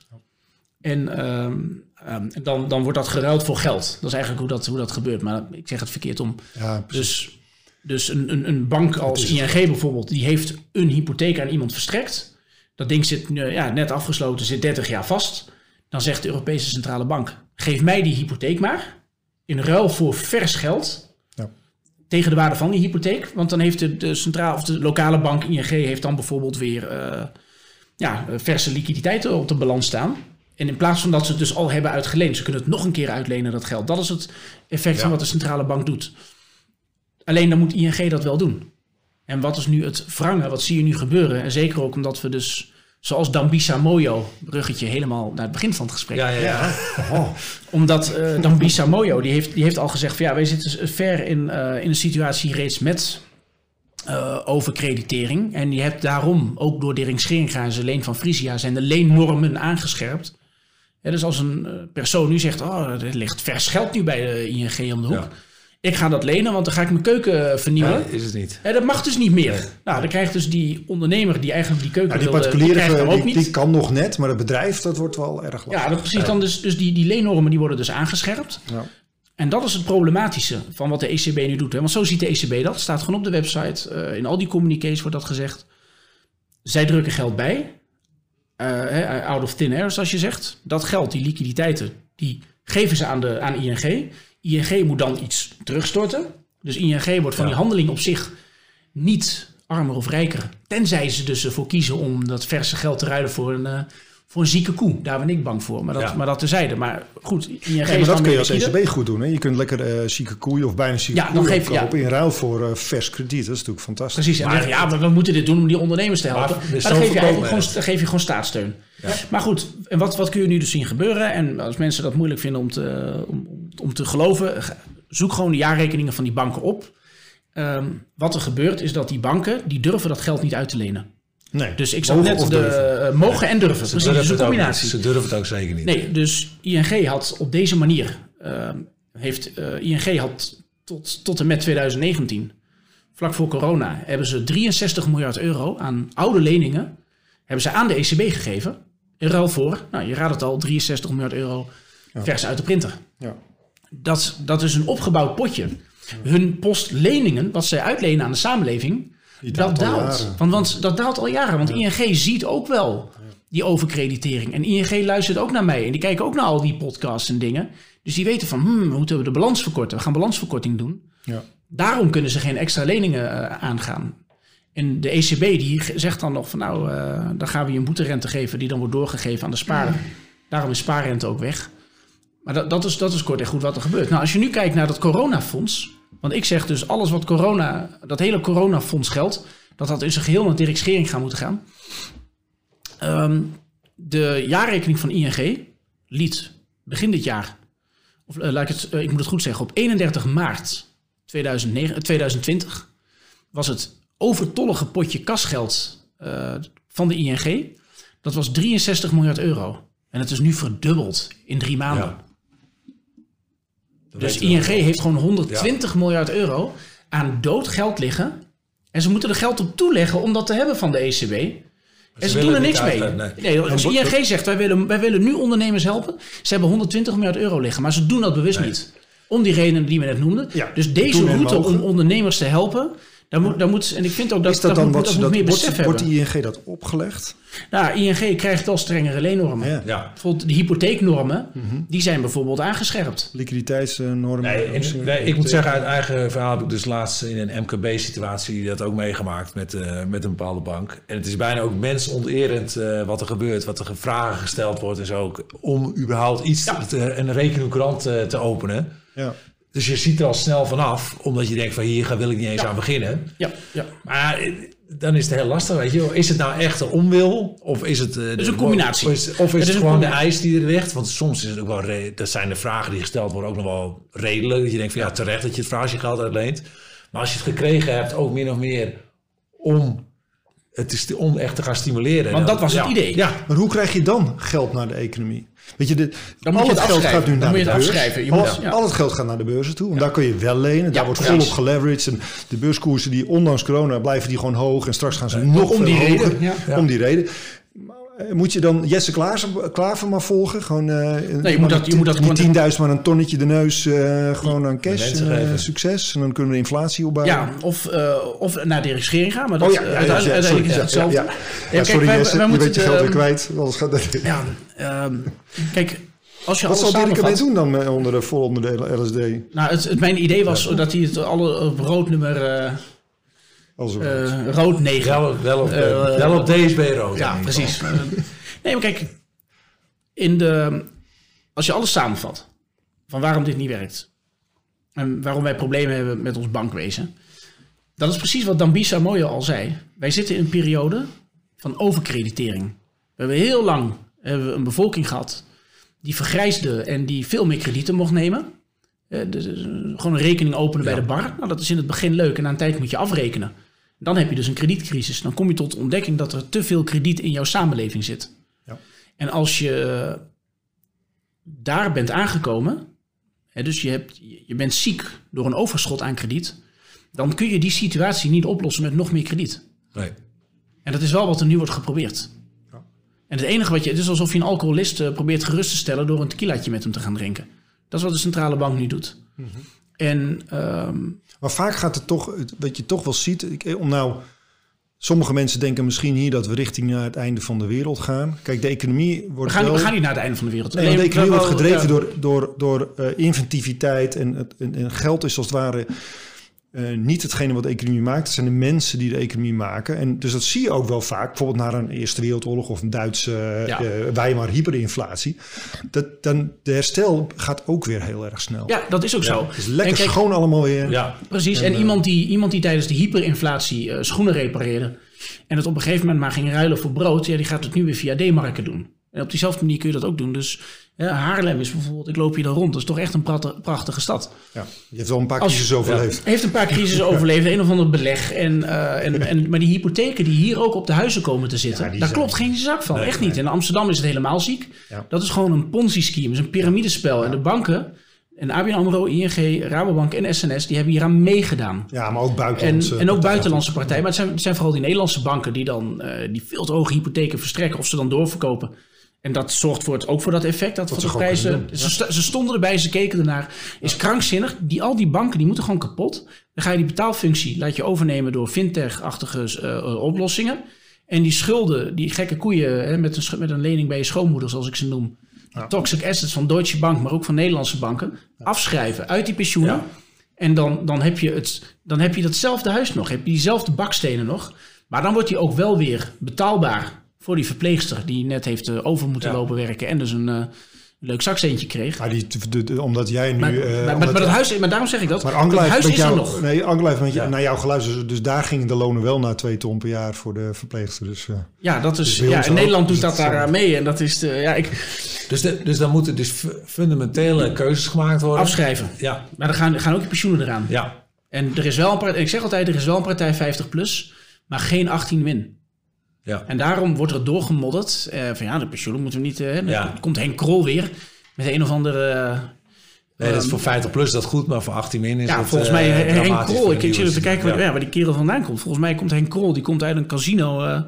Speaker 1: En ehm, ehm, dan, dan wordt dat geruild voor geld. Dat is eigenlijk hoe dat, hoe dat gebeurt. Maar ik zeg het verkeerd om.
Speaker 3: Ja.
Speaker 1: Dus, dus een, een, een bank als ING bijvoorbeeld, die heeft een hypotheek aan iemand verstrekt. Dat ding zit eh, ja, net afgesloten, zit 30 jaar vast. Dan zegt de Europese Centrale Bank: geef mij die hypotheek maar. In ruil voor vers geld.
Speaker 3: Ja.
Speaker 1: Tegen de waarde van die hypotheek. Want dan heeft de, de centrale of de lokale bank ING heeft dan bijvoorbeeld weer eh, ja, verse liquiditeiten op de balans staan. En in plaats van dat ze het dus al hebben uitgeleend, ze kunnen het nog een keer uitlenen, dat geld. Dat is het effect van wat de centrale bank doet. Alleen dan moet ING dat wel doen. En wat is nu het wrangen? Wat zie je nu gebeuren? En zeker ook omdat we dus, zoals Dambisa Moyo, bruggetje helemaal naar het begin van het gesprek.
Speaker 2: Ja, ja, ja.
Speaker 1: Omdat eh Dambisa Moyo, die heeft, die heeft al gezegd van ja, wij zitten ver in, eh, in een situatie reeds met eh, overkreditering. En je hebt daarom, ook door Dirk Scheringa en zijn leen van Frisia, zijn de leennormen aangescherpt. Ja, dus als een persoon nu zegt, oh, er ligt vers geld nu bij de ING om de hoek.
Speaker 2: Ja.
Speaker 1: Ik ga dat lenen, want dan ga ik mijn keuken vernieuwen.
Speaker 2: Ja, is het niet.
Speaker 1: Hè, dat mag dus niet meer. Nou, dan krijgt dus die ondernemer die eigenlijk die keuken
Speaker 3: Ja, die particuliere
Speaker 1: ook niet.
Speaker 3: die kan nog net, maar het bedrijf dat wordt wel erg lastig.
Speaker 1: ja, dat precies. Dan dus, dus die, die leennormen die worden dus aangescherpt.
Speaker 3: Ja.
Speaker 1: En dat is het problematische van wat de ECB nu doet. Hè? Want zo ziet de ECB dat. staat gewoon op de website. eh, in al die communiqués wordt dat gezegd. Zij drukken geld bij. eh, out of thin air, zoals je zegt. Dat geld, die liquiditeiten, die geven ze aan, de, aan ING. ING moet dan iets terugstorten. Dus ING wordt van
Speaker 2: Ja.
Speaker 1: die handeling op zich niet armer of rijker. Tenzij ze dus ervoor kiezen om dat verse geld te ruilen voor een, eh, voor een zieke koe. Daar ben ik bang voor. Maar dat,
Speaker 2: Ja.
Speaker 1: maar dat terzijde. Maar goed,
Speaker 3: Ja,
Speaker 1: is
Speaker 3: maar
Speaker 1: dan
Speaker 3: dat kun je als. ECB goed doen. Hè? Je kunt lekker eh zieke koeien of bijna zieke
Speaker 1: Ja, dan
Speaker 3: koeien
Speaker 1: geef- ja.
Speaker 3: opkopen in ruil voor eh, vers krediet. Dat is natuurlijk fantastisch.
Speaker 1: Precies,
Speaker 2: Maar-
Speaker 1: ja, maar we moeten dit doen om die ondernemers te helpen.
Speaker 2: Maar
Speaker 1: dan, geef je eigenlijk gewoon, dan geef je gewoon staatssteun. Maar goed, en wat, wat kun je nu dus zien gebeuren? En als mensen dat moeilijk vinden om te, om, om- te geloven, zoek gewoon de jaarrekeningen van die banken op. Ehm, wat er gebeurt is dat die banken, die durven dat geld niet uit te lenen.
Speaker 3: Nee.
Speaker 1: Dus ik zag net de eh, mogen en durven. Precies,
Speaker 2: durven,
Speaker 1: dus een
Speaker 2: ook
Speaker 1: combinatie.
Speaker 2: Ze durven het ook zeker niet.
Speaker 1: Nee, dus ING had op deze manier, ehm, heeft, eh, ING had tot, tot en met 2019, vlak voor corona, hebben ze 63 miljard euro aan oude leningen, hebben ze aan de ECB gegeven. In ruil voor, nou je raadt het al, 63 miljard euro vers uit de printer.
Speaker 3: Ja.
Speaker 1: Dat, dat is een opgebouwd potje. Hun post leningen, wat zij uitlenen aan de samenleving,
Speaker 3: Die
Speaker 1: dat
Speaker 3: daalt al
Speaker 1: daalt.
Speaker 3: jaren.
Speaker 1: Want, want dat daalt al jaren. Want ING ziet ook wel die overkreditering. En ING luistert ook naar mij. En die kijken ook naar al die podcasts en dingen. Dus die weten van, hmm, we moeten de balans verkorten. We gaan balansverkorting doen.
Speaker 3: Ja.
Speaker 1: Daarom kunnen ze geen extra leningen eh, aangaan. En de ECB die zegt dan nog van, nou, eh, dan gaan we je een boeterente geven... die dan wordt doorgegeven aan de spaarder. Daarom is spaarrente ook weg. Maar dat, dat, is, dat is kort en goed wat er gebeurt. Nou, als je nu kijkt naar dat coronafonds. Want ik zeg dus alles wat corona, dat hele coronafonds geldt. Dat dat in zijn geheel naar Dirk gaan moeten gaan. Ehm, de jaarrekening van ING liet begin dit jaar. Of eh, laat ik, het, eh, ik moet het goed zeggen. Op 31 maart 2009, eh, 2020 was het overtollige potje kasgeld van de ING. Dat was 63 miljard euro. En het is nu verdubbeld in drie maanden.
Speaker 2: Ja. Dat
Speaker 1: Dus ING
Speaker 2: wel.
Speaker 1: heeft gewoon 120 miljard euro aan dood geld liggen. En ze moeten er geld op toeleggen om dat te hebben van de ECB. En ze, doen er niks mee. Nee, als ING zegt, wij willen, wij willen nu ondernemers helpen. Ze hebben 120 miljard euro liggen, maar ze doen dat bewust niet. Om die redenen die we net noemden.
Speaker 3: Ja,
Speaker 1: dus deze route om ondernemers te helpen, daar moet, daar moet, en ik vind ook dat
Speaker 3: Is dat
Speaker 1: dat
Speaker 3: dan
Speaker 1: moet,
Speaker 3: wat
Speaker 1: dat
Speaker 3: ze
Speaker 1: moet
Speaker 3: dat,
Speaker 1: meer
Speaker 3: wordt,
Speaker 1: besef
Speaker 3: wordt
Speaker 1: hebben.
Speaker 3: die ING dat opgelegd?
Speaker 1: Nou, ING krijgt wel strengere leennormen.
Speaker 3: Ja.
Speaker 2: Ja.
Speaker 1: Bijvoorbeeld de hypotheeknormen, die zijn bijvoorbeeld aangescherpt.
Speaker 3: Liquiditeitsnormen?
Speaker 2: Nee, en-
Speaker 3: zo?
Speaker 2: nee, ik moet zeggen, uit eigen verhaal heb ik dus laatst in een MKB-situatie dat ook meegemaakt met, eh, met een bepaalde bank. En het is bijna ook mensonterend eh, wat er gebeurt, wat er vragen gesteld wordt en zo, om überhaupt iets, te, een rekeningkrant eh, te openen.
Speaker 3: Ja.
Speaker 2: Dus je ziet er al snel vanaf, omdat je denkt van hier ga- wil ik niet eens aan beginnen.
Speaker 1: Ja, ja.
Speaker 2: Maar eh, dan is het heel lastig, weet je wel. Is het nou echt een onwil? Of is het... eh,
Speaker 1: is een combinatie.
Speaker 2: Of is, of is
Speaker 1: Het
Speaker 2: het,
Speaker 1: is een
Speaker 2: gewoon de eis die er ligt? Want soms is het ook wel... re- Dat zijn de vragen die gesteld worden ook nog wel redelijk. Dat je denkt van ja, terecht dat je het vraagt als je geld uitleent. Maar als je het gekregen hebt, ook min of meer om, het is om echt te gaan stimuleren.
Speaker 1: Want dat was het idee.
Speaker 2: Ja,
Speaker 3: Maar hoe krijg je dan geld naar de economie? Weet je,
Speaker 1: Dan moet
Speaker 3: al
Speaker 1: je
Speaker 3: het geld gaat nu naar
Speaker 1: moet
Speaker 3: de beurs.
Speaker 1: Je
Speaker 3: al,
Speaker 1: moet- ja.
Speaker 3: al het geld gaat naar de beurzen toe. En daar kun je wel lenen. Daar wordt volop geleveraged. En de beurskoersen die ondanks corona blijven die gewoon hoog. En straks gaan ze nog
Speaker 1: om die
Speaker 3: hoger.
Speaker 1: reden.
Speaker 3: Om die reden. Eh, Moet je dan Jesse Klaver, Klaver maar volgen? Gewoon, eh,
Speaker 1: je moet dat- je moet dat
Speaker 3: die
Speaker 1: gewoon-
Speaker 3: 10.000 maar een tonnetje de neus eh, gewoon aan cash. en, eh, succes. En dan kunnen we de inflatie opbouwen.
Speaker 1: Ja, of, eh, of naar Dirk Schering gaan. Maar dat,
Speaker 3: Oh ja, ja, ja, sorry, ja,
Speaker 1: hetzelfde.
Speaker 3: ja, ja.
Speaker 1: Ja,
Speaker 3: Ja,
Speaker 1: kijk,
Speaker 3: sorry
Speaker 1: wij-
Speaker 3: Jesse,
Speaker 1: wij
Speaker 3: je
Speaker 1: moeten
Speaker 3: bent je geld weer
Speaker 1: de-
Speaker 3: kwijt. Anders gaat.
Speaker 1: Ja, ehm, kijk, als je
Speaker 3: Wat
Speaker 1: alles
Speaker 3: zal Dirk ermee doen dan onder de vol onder de LSD?
Speaker 1: Nou, het, het, mijn idee was dat hij het alle roodnummer eh
Speaker 3: Als een
Speaker 1: eh rood 9.
Speaker 2: wel, wel, op,
Speaker 1: Eh,
Speaker 2: eh, wel op DSB rood.
Speaker 1: Ja,
Speaker 2: in ieder geval.
Speaker 1: precies. Eh, nee, maar kijk, in de, als je alles samenvat van waarom dit niet werkt en waarom wij problemen hebben met ons bankwezen, dat is precies wat Dambisa Moyo al zei. Wij zitten in een periode van overkreditering. We hebben heel lang hebben we een bevolking gehad die vergrijsde en die veel meer kredieten mocht nemen. Eh, dus, eh, gewoon een rekening openen bij de bar. Nou, dat is in het begin leuk en na een tijd moet je afrekenen. Dan heb je dus een kredietcrisis. Dan kom je tot de ontdekking dat er te veel krediet in jouw samenleving zit.
Speaker 3: Ja.
Speaker 1: En als je eh, daar bent aangekomen, hè, dus je, hebt, je bent ziek door een overschot aan krediet, dan kun je die situatie niet oplossen met nog meer krediet.
Speaker 2: Nee.
Speaker 1: En dat is wel wat er nu wordt geprobeerd.
Speaker 3: Ja.
Speaker 1: En het enige wat je, het is alsof je een alcoholist eh, probeert gerust te stellen door een tequilaatje met hem te gaan drinken. Dat is wat de centrale bank nu doet.
Speaker 3: Mhm.
Speaker 1: En ehm,
Speaker 3: Maar vaak gaat het toch, wat je toch wel ziet, ik, om nou Sommige mensen denken misschien hier dat we richting naar het einde van de wereld gaan. Kijk, de economie
Speaker 1: We
Speaker 3: wordt
Speaker 1: gaan,
Speaker 3: wel...
Speaker 1: we gaan niet naar het einde van de wereld.
Speaker 3: Nee, de economie
Speaker 1: we
Speaker 3: wordt gedreven
Speaker 1: ja.
Speaker 3: door, door, door eh, inventiviteit en, het- en, en geld is als het ware eh, niet hetgene wat de economie maakt. Het zijn de mensen die de economie maken. En dus dat zie je ook wel vaak, bijvoorbeeld na een Eerste Wereldoorlog of een Duitse eh
Speaker 1: Ja.
Speaker 3: eh, Weimar hyperinflatie. Dat, dan, de herstel gaat ook weer heel erg snel.
Speaker 1: Ja, dat is ook zo.
Speaker 3: Het is lekker
Speaker 1: En kijk,
Speaker 3: schoon allemaal weer.
Speaker 2: Ja,
Speaker 1: Precies, en, iemand, die, iemand die tijdens de hyperinflatie eh, schoenen repareerde... en het op een gegeven moment maar ging ruilen voor brood... Ja, die gaat het nu weer via D-marken doen. En op diezelfde manier kun je dat ook doen. Dus ja, Haarlem is bijvoorbeeld, ik loop hier dan rond... dat is toch echt een prachtige, stad.
Speaker 3: Ja, je hebt wel een paar
Speaker 1: Als-
Speaker 3: crisis overleefd.
Speaker 1: Heeft een paar crisissen overleefd, een of ander beleg. En, eh, en, en, maar die hypotheken die hier ook op de huizen komen te zitten...
Speaker 3: Ja,
Speaker 1: daar
Speaker 3: zijn-
Speaker 1: klopt geen zak van,
Speaker 2: Nee,
Speaker 1: echt niet. In Amsterdam is het helemaal ziek. Dat is gewoon een ponzi-scheme, is een piramidespel. En de banken, en ABN AMRO, ING, Rabobank en SNS... die hebben hier aan meegedaan.
Speaker 3: Ja, maar ook
Speaker 1: En,
Speaker 3: buitenlandse
Speaker 1: en ook
Speaker 3: partijen.
Speaker 1: buitenlandse partijen. Maar het zijn, het zijn vooral die Nederlandse banken die dan eh, die veel te hoge hypotheken verstrekken of ze dan doorverkopen. En dat zorgt voor het, ook voor dat effect. Dat,
Speaker 3: ze
Speaker 1: de prijzen. Ze, ze stonden erbij, ze keken ernaar. Is krankzinnig. Die, al die banken die moeten gewoon kapot. Dan ga je die betaalfunctie laat je overnemen door fintech-achtige eh, oplossingen. En die schulden, die gekke koeien hè, met, een, met een lening bij je schoonmoeder, zoals ik ze noem. Toxic assets van Deutsche Bank, maar ook van Nederlandse banken. Afschrijven uit die pensioenen. En dan, dan, heb je het, dan heb je datzelfde huis nog. Heb je diezelfde bakstenen nog. Maar dan wordt die ook wel weer betaalbaar voor die verpleegster. Die net heeft eh, over moeten
Speaker 2: Ja.
Speaker 1: lopen werken. En dus een eh, leuk zakcentje kreeg.
Speaker 3: Maar, die, de, de- omdat jij nu...
Speaker 1: Maar,
Speaker 3: eh,
Speaker 1: maar, maar,
Speaker 3: omdat-
Speaker 1: maar dat huis, maar daarom zeg ik dat.
Speaker 3: Maar Angela
Speaker 1: het huis
Speaker 3: met
Speaker 1: is er nog.
Speaker 3: Nee, heeft met je,
Speaker 2: Ja.
Speaker 3: naar jou geluisterd. Dus, dus daar gingen de lonen wel naar twee ton per jaar voor de verpleegster. Dus, eh,
Speaker 1: Ja, dat is,
Speaker 3: Dus
Speaker 1: ja, in. Nederland doet dat
Speaker 3: is
Speaker 1: daar aan mee. En dat is de, ja, ik
Speaker 2: dus, de, dus dan moeten dus fu- fundamentele keuzes gemaakt worden.
Speaker 1: afschrijven.
Speaker 2: Ja,
Speaker 1: Maar dan gaan, gaan ook je pensioenen eraan.
Speaker 2: ja,
Speaker 1: En er is wel een partij, ik zeg altijd, er is wel een partij 50 plus, maar geen 18 win.
Speaker 2: Ja.
Speaker 1: En daarom wordt er doorgemodderd. eh, van ja, de pensioenen moeten we niet. dan
Speaker 2: Ja.
Speaker 1: komt Henk Krol weer met een of andere. eh,
Speaker 2: Nee, dat is voor 50 plus dat goed, maar voor 18 min is
Speaker 1: ja,
Speaker 2: het
Speaker 1: volgens mij Henk
Speaker 2: dramatisch
Speaker 1: Krol. Ik, zit er te kijken waar,
Speaker 2: ja.
Speaker 1: waar die kerel vandaan komt. Volgens mij komt Henk Krol, die komt uit een casino. eh,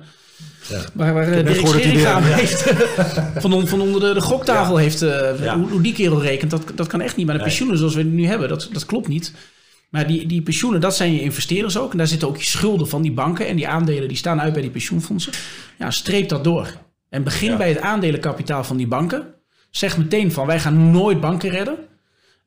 Speaker 2: Ja.
Speaker 1: Waar, waar Dirk Scheringa aan heeft. van, on- van onder de, de goktafel heeft. eh,
Speaker 2: Ja.
Speaker 1: hoe, hoe die kerel rekent, dat, dat kan echt niet. Maar de
Speaker 2: Nee.
Speaker 1: pensioenen zoals we die nu hebben, dat, dat klopt niet. Maar die, die pensioenen, dat zijn je investeerders ook. En daar zitten ook je schulden van die banken. En die aandelen die staan uit bij die pensioenfondsen. Ja, streep dat door. En begin
Speaker 2: Ja.
Speaker 1: bij het aandelenkapitaal van die banken. Zeg meteen van, wij gaan nooit banken redden.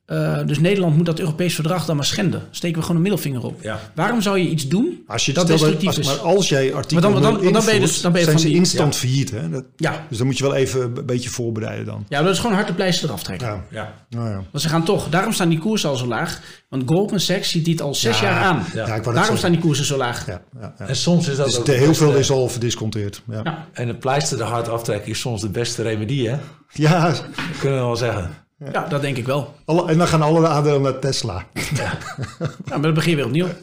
Speaker 1: Eh, dus Nederland moet dat Europees verdrag dan maar schenden. Steken we gewoon een middelvinger op.
Speaker 2: Ja.
Speaker 1: Waarom zou je iets doen
Speaker 3: als je
Speaker 1: dat destructief
Speaker 3: als,
Speaker 1: is?
Speaker 3: Maar als jij artikelen
Speaker 1: Maar dan- dan- ben je dus- dan ben je
Speaker 3: zijn
Speaker 1: van
Speaker 3: ze
Speaker 1: die-
Speaker 3: instant failliet. Hè? Dat,
Speaker 1: Ja,
Speaker 3: dus dan moet je wel even een beetje voorbereiden dan.
Speaker 1: ja dat is gewoon hard de pleister eraf trekken.
Speaker 3: Ja,
Speaker 2: Ja.
Speaker 3: nou ja.
Speaker 1: Want ze gaan toch, daarom staan die koersen al zo laag. Want Goldman Sachs ziet dit al zes
Speaker 3: Ja,
Speaker 1: jaar aan.
Speaker 3: ja,
Speaker 1: daarom
Speaker 3: zeggen.
Speaker 1: staan die koersen zo laag.
Speaker 3: Ja, ja, ja.
Speaker 2: En soms is dat
Speaker 3: Dus
Speaker 2: ook
Speaker 3: de, heel
Speaker 2: beste-
Speaker 3: veel is al verdisconteerd. Ja, ja.
Speaker 1: Ja.
Speaker 2: En het pleister er hard aftrekken is soms de beste remedie, hè?
Speaker 3: ja
Speaker 2: Dat kunnen we wel zeggen.
Speaker 1: Ja, dat denk ik wel.
Speaker 3: alle, en dan gaan alle aandelen naar Tesla.
Speaker 1: Ja, maar dan begin je weer opnieuw.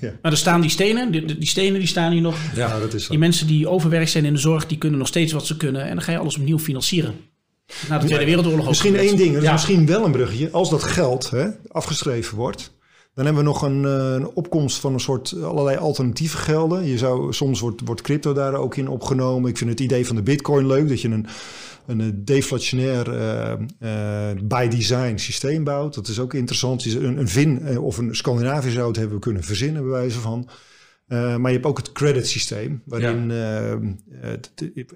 Speaker 3: Ja.
Speaker 1: Maar er staan die stenen, die, die stenen die staan hier nog.
Speaker 2: Ja,
Speaker 3: dat is zo.
Speaker 1: Die mensen die overwerkt zijn in de zorg, die kunnen nog steeds wat ze kunnen. En dan ga je alles opnieuw financieren. Na de Tweede Wereldoorlog ook
Speaker 3: Misschien één ding, dat is
Speaker 2: Ja.
Speaker 3: misschien wel een bruggetje. Als dat geld hè, afgeschreven wordt, dan hebben we nog een, eh, een opkomst van een soort allerlei alternatieve gelden. Je zou, soms wordt, wordt crypto daar ook in opgenomen. Ik vind het idee van de bitcoin leuk, dat je een, een eh, deflationair eh, eh, by design systeem bouwt. Dat is ook interessant. Een, een VIN of een Scandinavië zou het hebben kunnen verzinnen, bij wijze van. Maar je hebt ook het credit systeem, waarin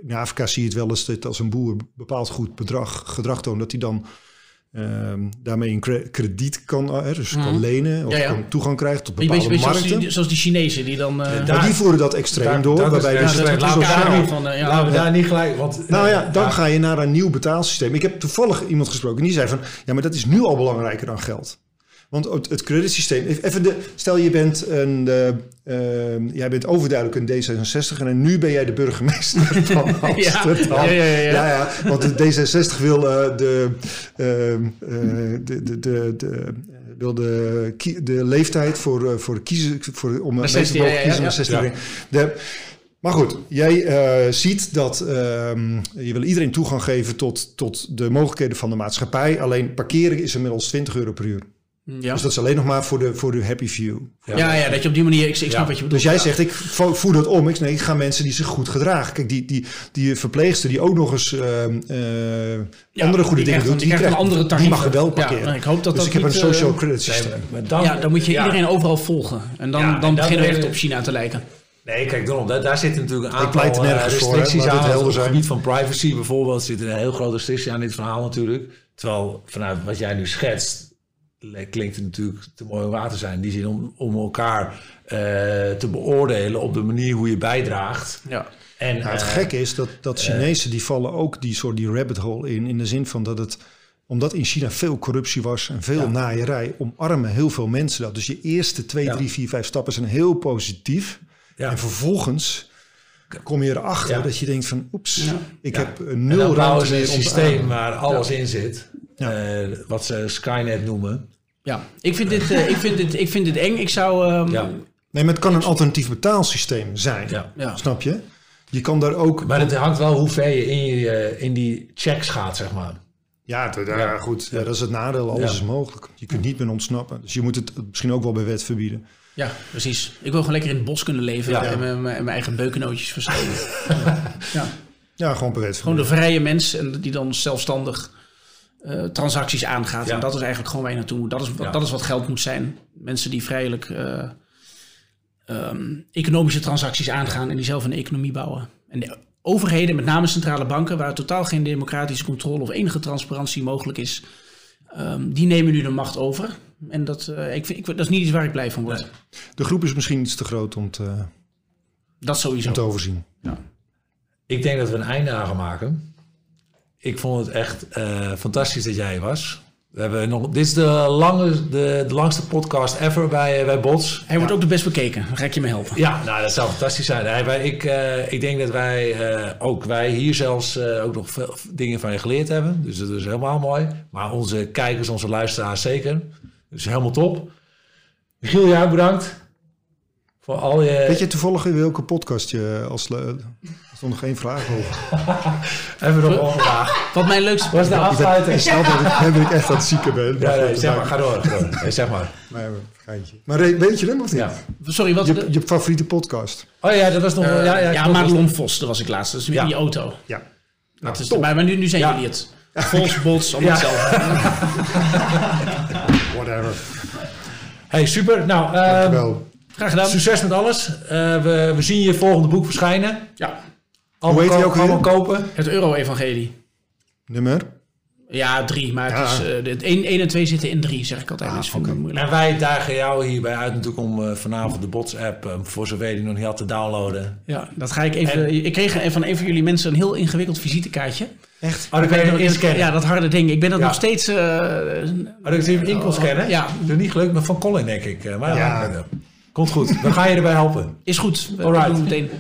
Speaker 3: in Afrika zie je het wel eens dat als een boer bepaald goed bedrag, gedrag toont, dat hij dan ehm, daarmee een krediet kan, eh, dus kan
Speaker 1: Mhm.
Speaker 3: lenen of
Speaker 1: Ja, ja.
Speaker 3: kan toegang krijgt tot
Speaker 1: beetje,
Speaker 3: bepaalde
Speaker 1: beetje zoals,
Speaker 3: markten.
Speaker 1: die, zoals die Chinezen die dan... eh,
Speaker 2: daar-
Speaker 3: maar die voeren dat extreem
Speaker 2: daar-
Speaker 3: door, waarbij
Speaker 2: ja, is-
Speaker 3: is
Speaker 2: laten we daar niet-
Speaker 1: van, ja,
Speaker 2: Laten we daar niet gelijk, want...
Speaker 3: Nou
Speaker 2: eh,
Speaker 3: ja, dan ga je naar een nieuw betaalsysteem. Ik heb toevallig iemand gesproken en die zei van... ja, maar dat is nu al belangrijker dan geld. Want het, het creditsysteem... Even de, stel, je bent, een, eh, eh, jij bent overduidelijk een D66... en nu ben jij de burgemeester van Amsterdam.
Speaker 1: ja, ja, ja, ja.
Speaker 3: ja, ja, want de D66 wil eh, de, ehm, eh, de, de, de, de, wil de, de leeftijd voor, eh, voor kiezen... Voor, om mensen
Speaker 1: 16,
Speaker 3: te mogen kiezen naar 16
Speaker 2: Ja.
Speaker 3: brengen. De, maar goed, jij eh, ziet dat ehm, je wil iedereen toegang geven tot, tot de mogelijkheden van de maatschappij. Alleen parkeren is inmiddels 20 euro per uur.
Speaker 1: Ja.
Speaker 3: Dus dat is alleen nog maar voor de, voor de happy view.
Speaker 1: ja, ja, dat je op die manier... Ik, ik snap
Speaker 2: Ja.
Speaker 1: wat je bedoelt.
Speaker 3: Dus jij zegt, ik vo- voer dat om. Ik, nee, ik ga mensen die zich goed gedragen. Kijk, die, die, die verpleegster die ook nog eens ehm, eh,
Speaker 1: Ja,
Speaker 3: andere goede dingen
Speaker 1: krijgt-
Speaker 3: doet,
Speaker 1: die krijgt een andere
Speaker 3: die mag er wel
Speaker 1: Ja,
Speaker 3: parkeren.
Speaker 1: ik hoop dat
Speaker 3: dus
Speaker 1: dat
Speaker 3: ik heb
Speaker 1: niet,
Speaker 3: een social
Speaker 1: eh,
Speaker 3: credit
Speaker 2: nee,
Speaker 3: systeem.
Speaker 2: maar dan,
Speaker 1: ja, dan moet je
Speaker 2: ja.
Speaker 1: iedereen overal volgen. En dan,
Speaker 2: Ja,
Speaker 1: dan
Speaker 2: en
Speaker 1: beginnen we echt op China te lijken.
Speaker 2: Nee, kijk, daarom, daar, daar zitten natuurlijk een
Speaker 3: Ik pleit er
Speaker 2: aantal
Speaker 3: nergens voor, hè,
Speaker 2: restricties
Speaker 3: het
Speaker 2: aan. Op het gebied van privacy bijvoorbeeld zit er een heel grote restrictie aan dit verhaal natuurlijk. Terwijl vanuit wat jij nu schetst, klinkt het natuurlijk te mooi om waar te zijn. In die zin om, om elkaar eh, te beoordelen op de manier hoe je bijdraagt.
Speaker 1: Ja.
Speaker 2: En,
Speaker 3: Nou, het
Speaker 2: eh,
Speaker 3: gekke is dat, dat Chinezen die vallen ook die soort die rabbit hole in. In de zin van dat het, omdat in China veel corruptie was en veel
Speaker 2: Ja.
Speaker 3: naaierij, omarmen heel veel mensen dat. Dus je eerste twee,
Speaker 2: Ja.
Speaker 3: drie, vier, vijf stappen zijn heel positief.
Speaker 2: Ja.
Speaker 3: En vervolgens kom je erachter
Speaker 2: Ja.
Speaker 3: dat je denkt van oeps,
Speaker 1: Ja.
Speaker 3: ik
Speaker 2: Ja.
Speaker 3: heb eh, nul ruimte meer om te
Speaker 2: systeem waar alles in zit.
Speaker 3: Ja.
Speaker 2: eh, wat ze Skynet noemen.
Speaker 1: Ja, ik vind dit, eh, ik vind dit, ik vind dit eng. Ik zou... ehm,
Speaker 2: Ja.
Speaker 3: Nee, maar het kan een alternatief betaalsysteem zijn.
Speaker 2: Ja.
Speaker 1: ja.
Speaker 3: Snap je? Je kan daar ook...
Speaker 2: Maar het hangt wel hoe ver je in, je, eh, in die checks gaat, zeg maar.
Speaker 3: Ja, ja, goed. Ja, dat is het nadeel. Alles
Speaker 2: Ja.
Speaker 3: is mogelijk. Je kunt niet meer ontsnappen. Dus je moet het misschien ook wel bij wet verbieden.
Speaker 1: Ja, precies. Ik wil gewoon lekker in het bos kunnen leven
Speaker 2: Ja.
Speaker 1: en mijn, mijn, mijn eigen beukennootjes verspreiden. ja.
Speaker 3: Ja, gewoon bij wet
Speaker 1: Gewoon de vrije mens en die dan zelfstandig eh, transacties aangaat.
Speaker 2: Ja.
Speaker 1: En dat is eigenlijk gewoon waar je naartoe moet. Dat is, wat,
Speaker 2: Ja.
Speaker 1: dat is wat geld moet zijn. Mensen die vrijelijk eh, ehm, economische transacties aangaan en die zelf een economie bouwen. En de overheden, met name centrale banken, waar totaal geen democratische controle of enige transparantie mogelijk is, ehm, die nemen nu de macht over. En dat, eh, ik vind, ik, dat is niet iets waar ik blij van word.
Speaker 2: Nee.
Speaker 3: De groep is misschien iets te groot om te,
Speaker 1: Dat sowieso.
Speaker 3: om te overzien.
Speaker 2: Ik denk dat we een einde aan gaan maken. Ik vond het echt eh, fantastisch dat jij was. We hebben nog, dit is de, lange, de, de langste podcast ever bij, bij Bots.
Speaker 1: Hij wordt ook de best bekeken. Dan ga ik je mee helpen.
Speaker 2: Ja, nou, dat zou fantastisch zijn. Hij, wij, ik, eh, ik denk dat wij, eh, ook wij hier zelfs eh, ook nog veel dingen van je geleerd hebben. Dus dat is helemaal mooi. Maar onze kijkers, onze luisteraars zeker. Dus helemaal top. Michiel, jou bedankt. Voor al je...
Speaker 3: Weet je toevallig in welke podcast je als... Er stond nog één vraag over.
Speaker 2: Even nog een vraag.
Speaker 1: Wat mijn leukste...
Speaker 2: Wat is de afsluiting?
Speaker 3: ik snap dat ik, dat ik echt aan het zieken ben.
Speaker 2: Ja, nee, zeg maar,
Speaker 3: dat
Speaker 2: ga door. Nee, zeg maar.
Speaker 3: Maar, maar, geintje. maar weet je hem of niet?
Speaker 2: Ja.
Speaker 1: Sorry, wat...
Speaker 3: Je, je favoriete podcast?
Speaker 2: Oh ja, dat was nog... ja, ja,
Speaker 1: ja,
Speaker 2: klopt.
Speaker 1: Madelon Vos, dat was ik laatst. Dat is weer
Speaker 2: Ja.
Speaker 1: in die auto.
Speaker 3: Ja.
Speaker 1: Dat is,
Speaker 3: top.
Speaker 1: maar, maar nu, nu zijn
Speaker 2: Ja.
Speaker 1: jullie het. Vos, Bots, allemaal
Speaker 2: Ja.
Speaker 1: hetzelfde.
Speaker 3: Whatever.
Speaker 2: Hey, super. Nou,
Speaker 3: Dankjewel.
Speaker 1: Graag gedaan.
Speaker 2: succes met alles. Eh, we, we zien je volgende boek verschijnen.
Speaker 1: Ja,
Speaker 2: Allemaal,
Speaker 3: heet die
Speaker 2: ko-
Speaker 3: ook weer?
Speaker 2: allemaal kopen.
Speaker 1: het Euro-evangelie.
Speaker 3: Nummer?
Speaker 1: Ja, drie. Maar
Speaker 3: Ja.
Speaker 1: het is, eh, het 1 en 2 zitten in drie, zeg ik altijd.
Speaker 3: Ah,
Speaker 1: dat vind ik.
Speaker 2: En wij dagen jou hierbij uit natuurlijk om eh, vanavond de Bots-app, eh, voor zover je die nog niet had, te downloaden.
Speaker 1: Ja, dat ga ik even... Ik kreeg van een van jullie mensen een heel ingewikkeld visitekaartje.
Speaker 2: Echt? Oh, dan kan je
Speaker 1: ben-
Speaker 2: inscannen.
Speaker 1: Ja, dat harde ding. Ik ben dat
Speaker 2: Ja.
Speaker 1: nog steeds... eh,
Speaker 2: Oh, dat ik hem in kon scannen?
Speaker 1: Ja.
Speaker 2: Dat is niet gelukt, maar van Colin denk ik. eh, Maar
Speaker 3: Ja.
Speaker 2: ja. Komt goed. We gaan je erbij helpen.
Speaker 1: is goed. We
Speaker 2: Alright.
Speaker 1: doen het meteen.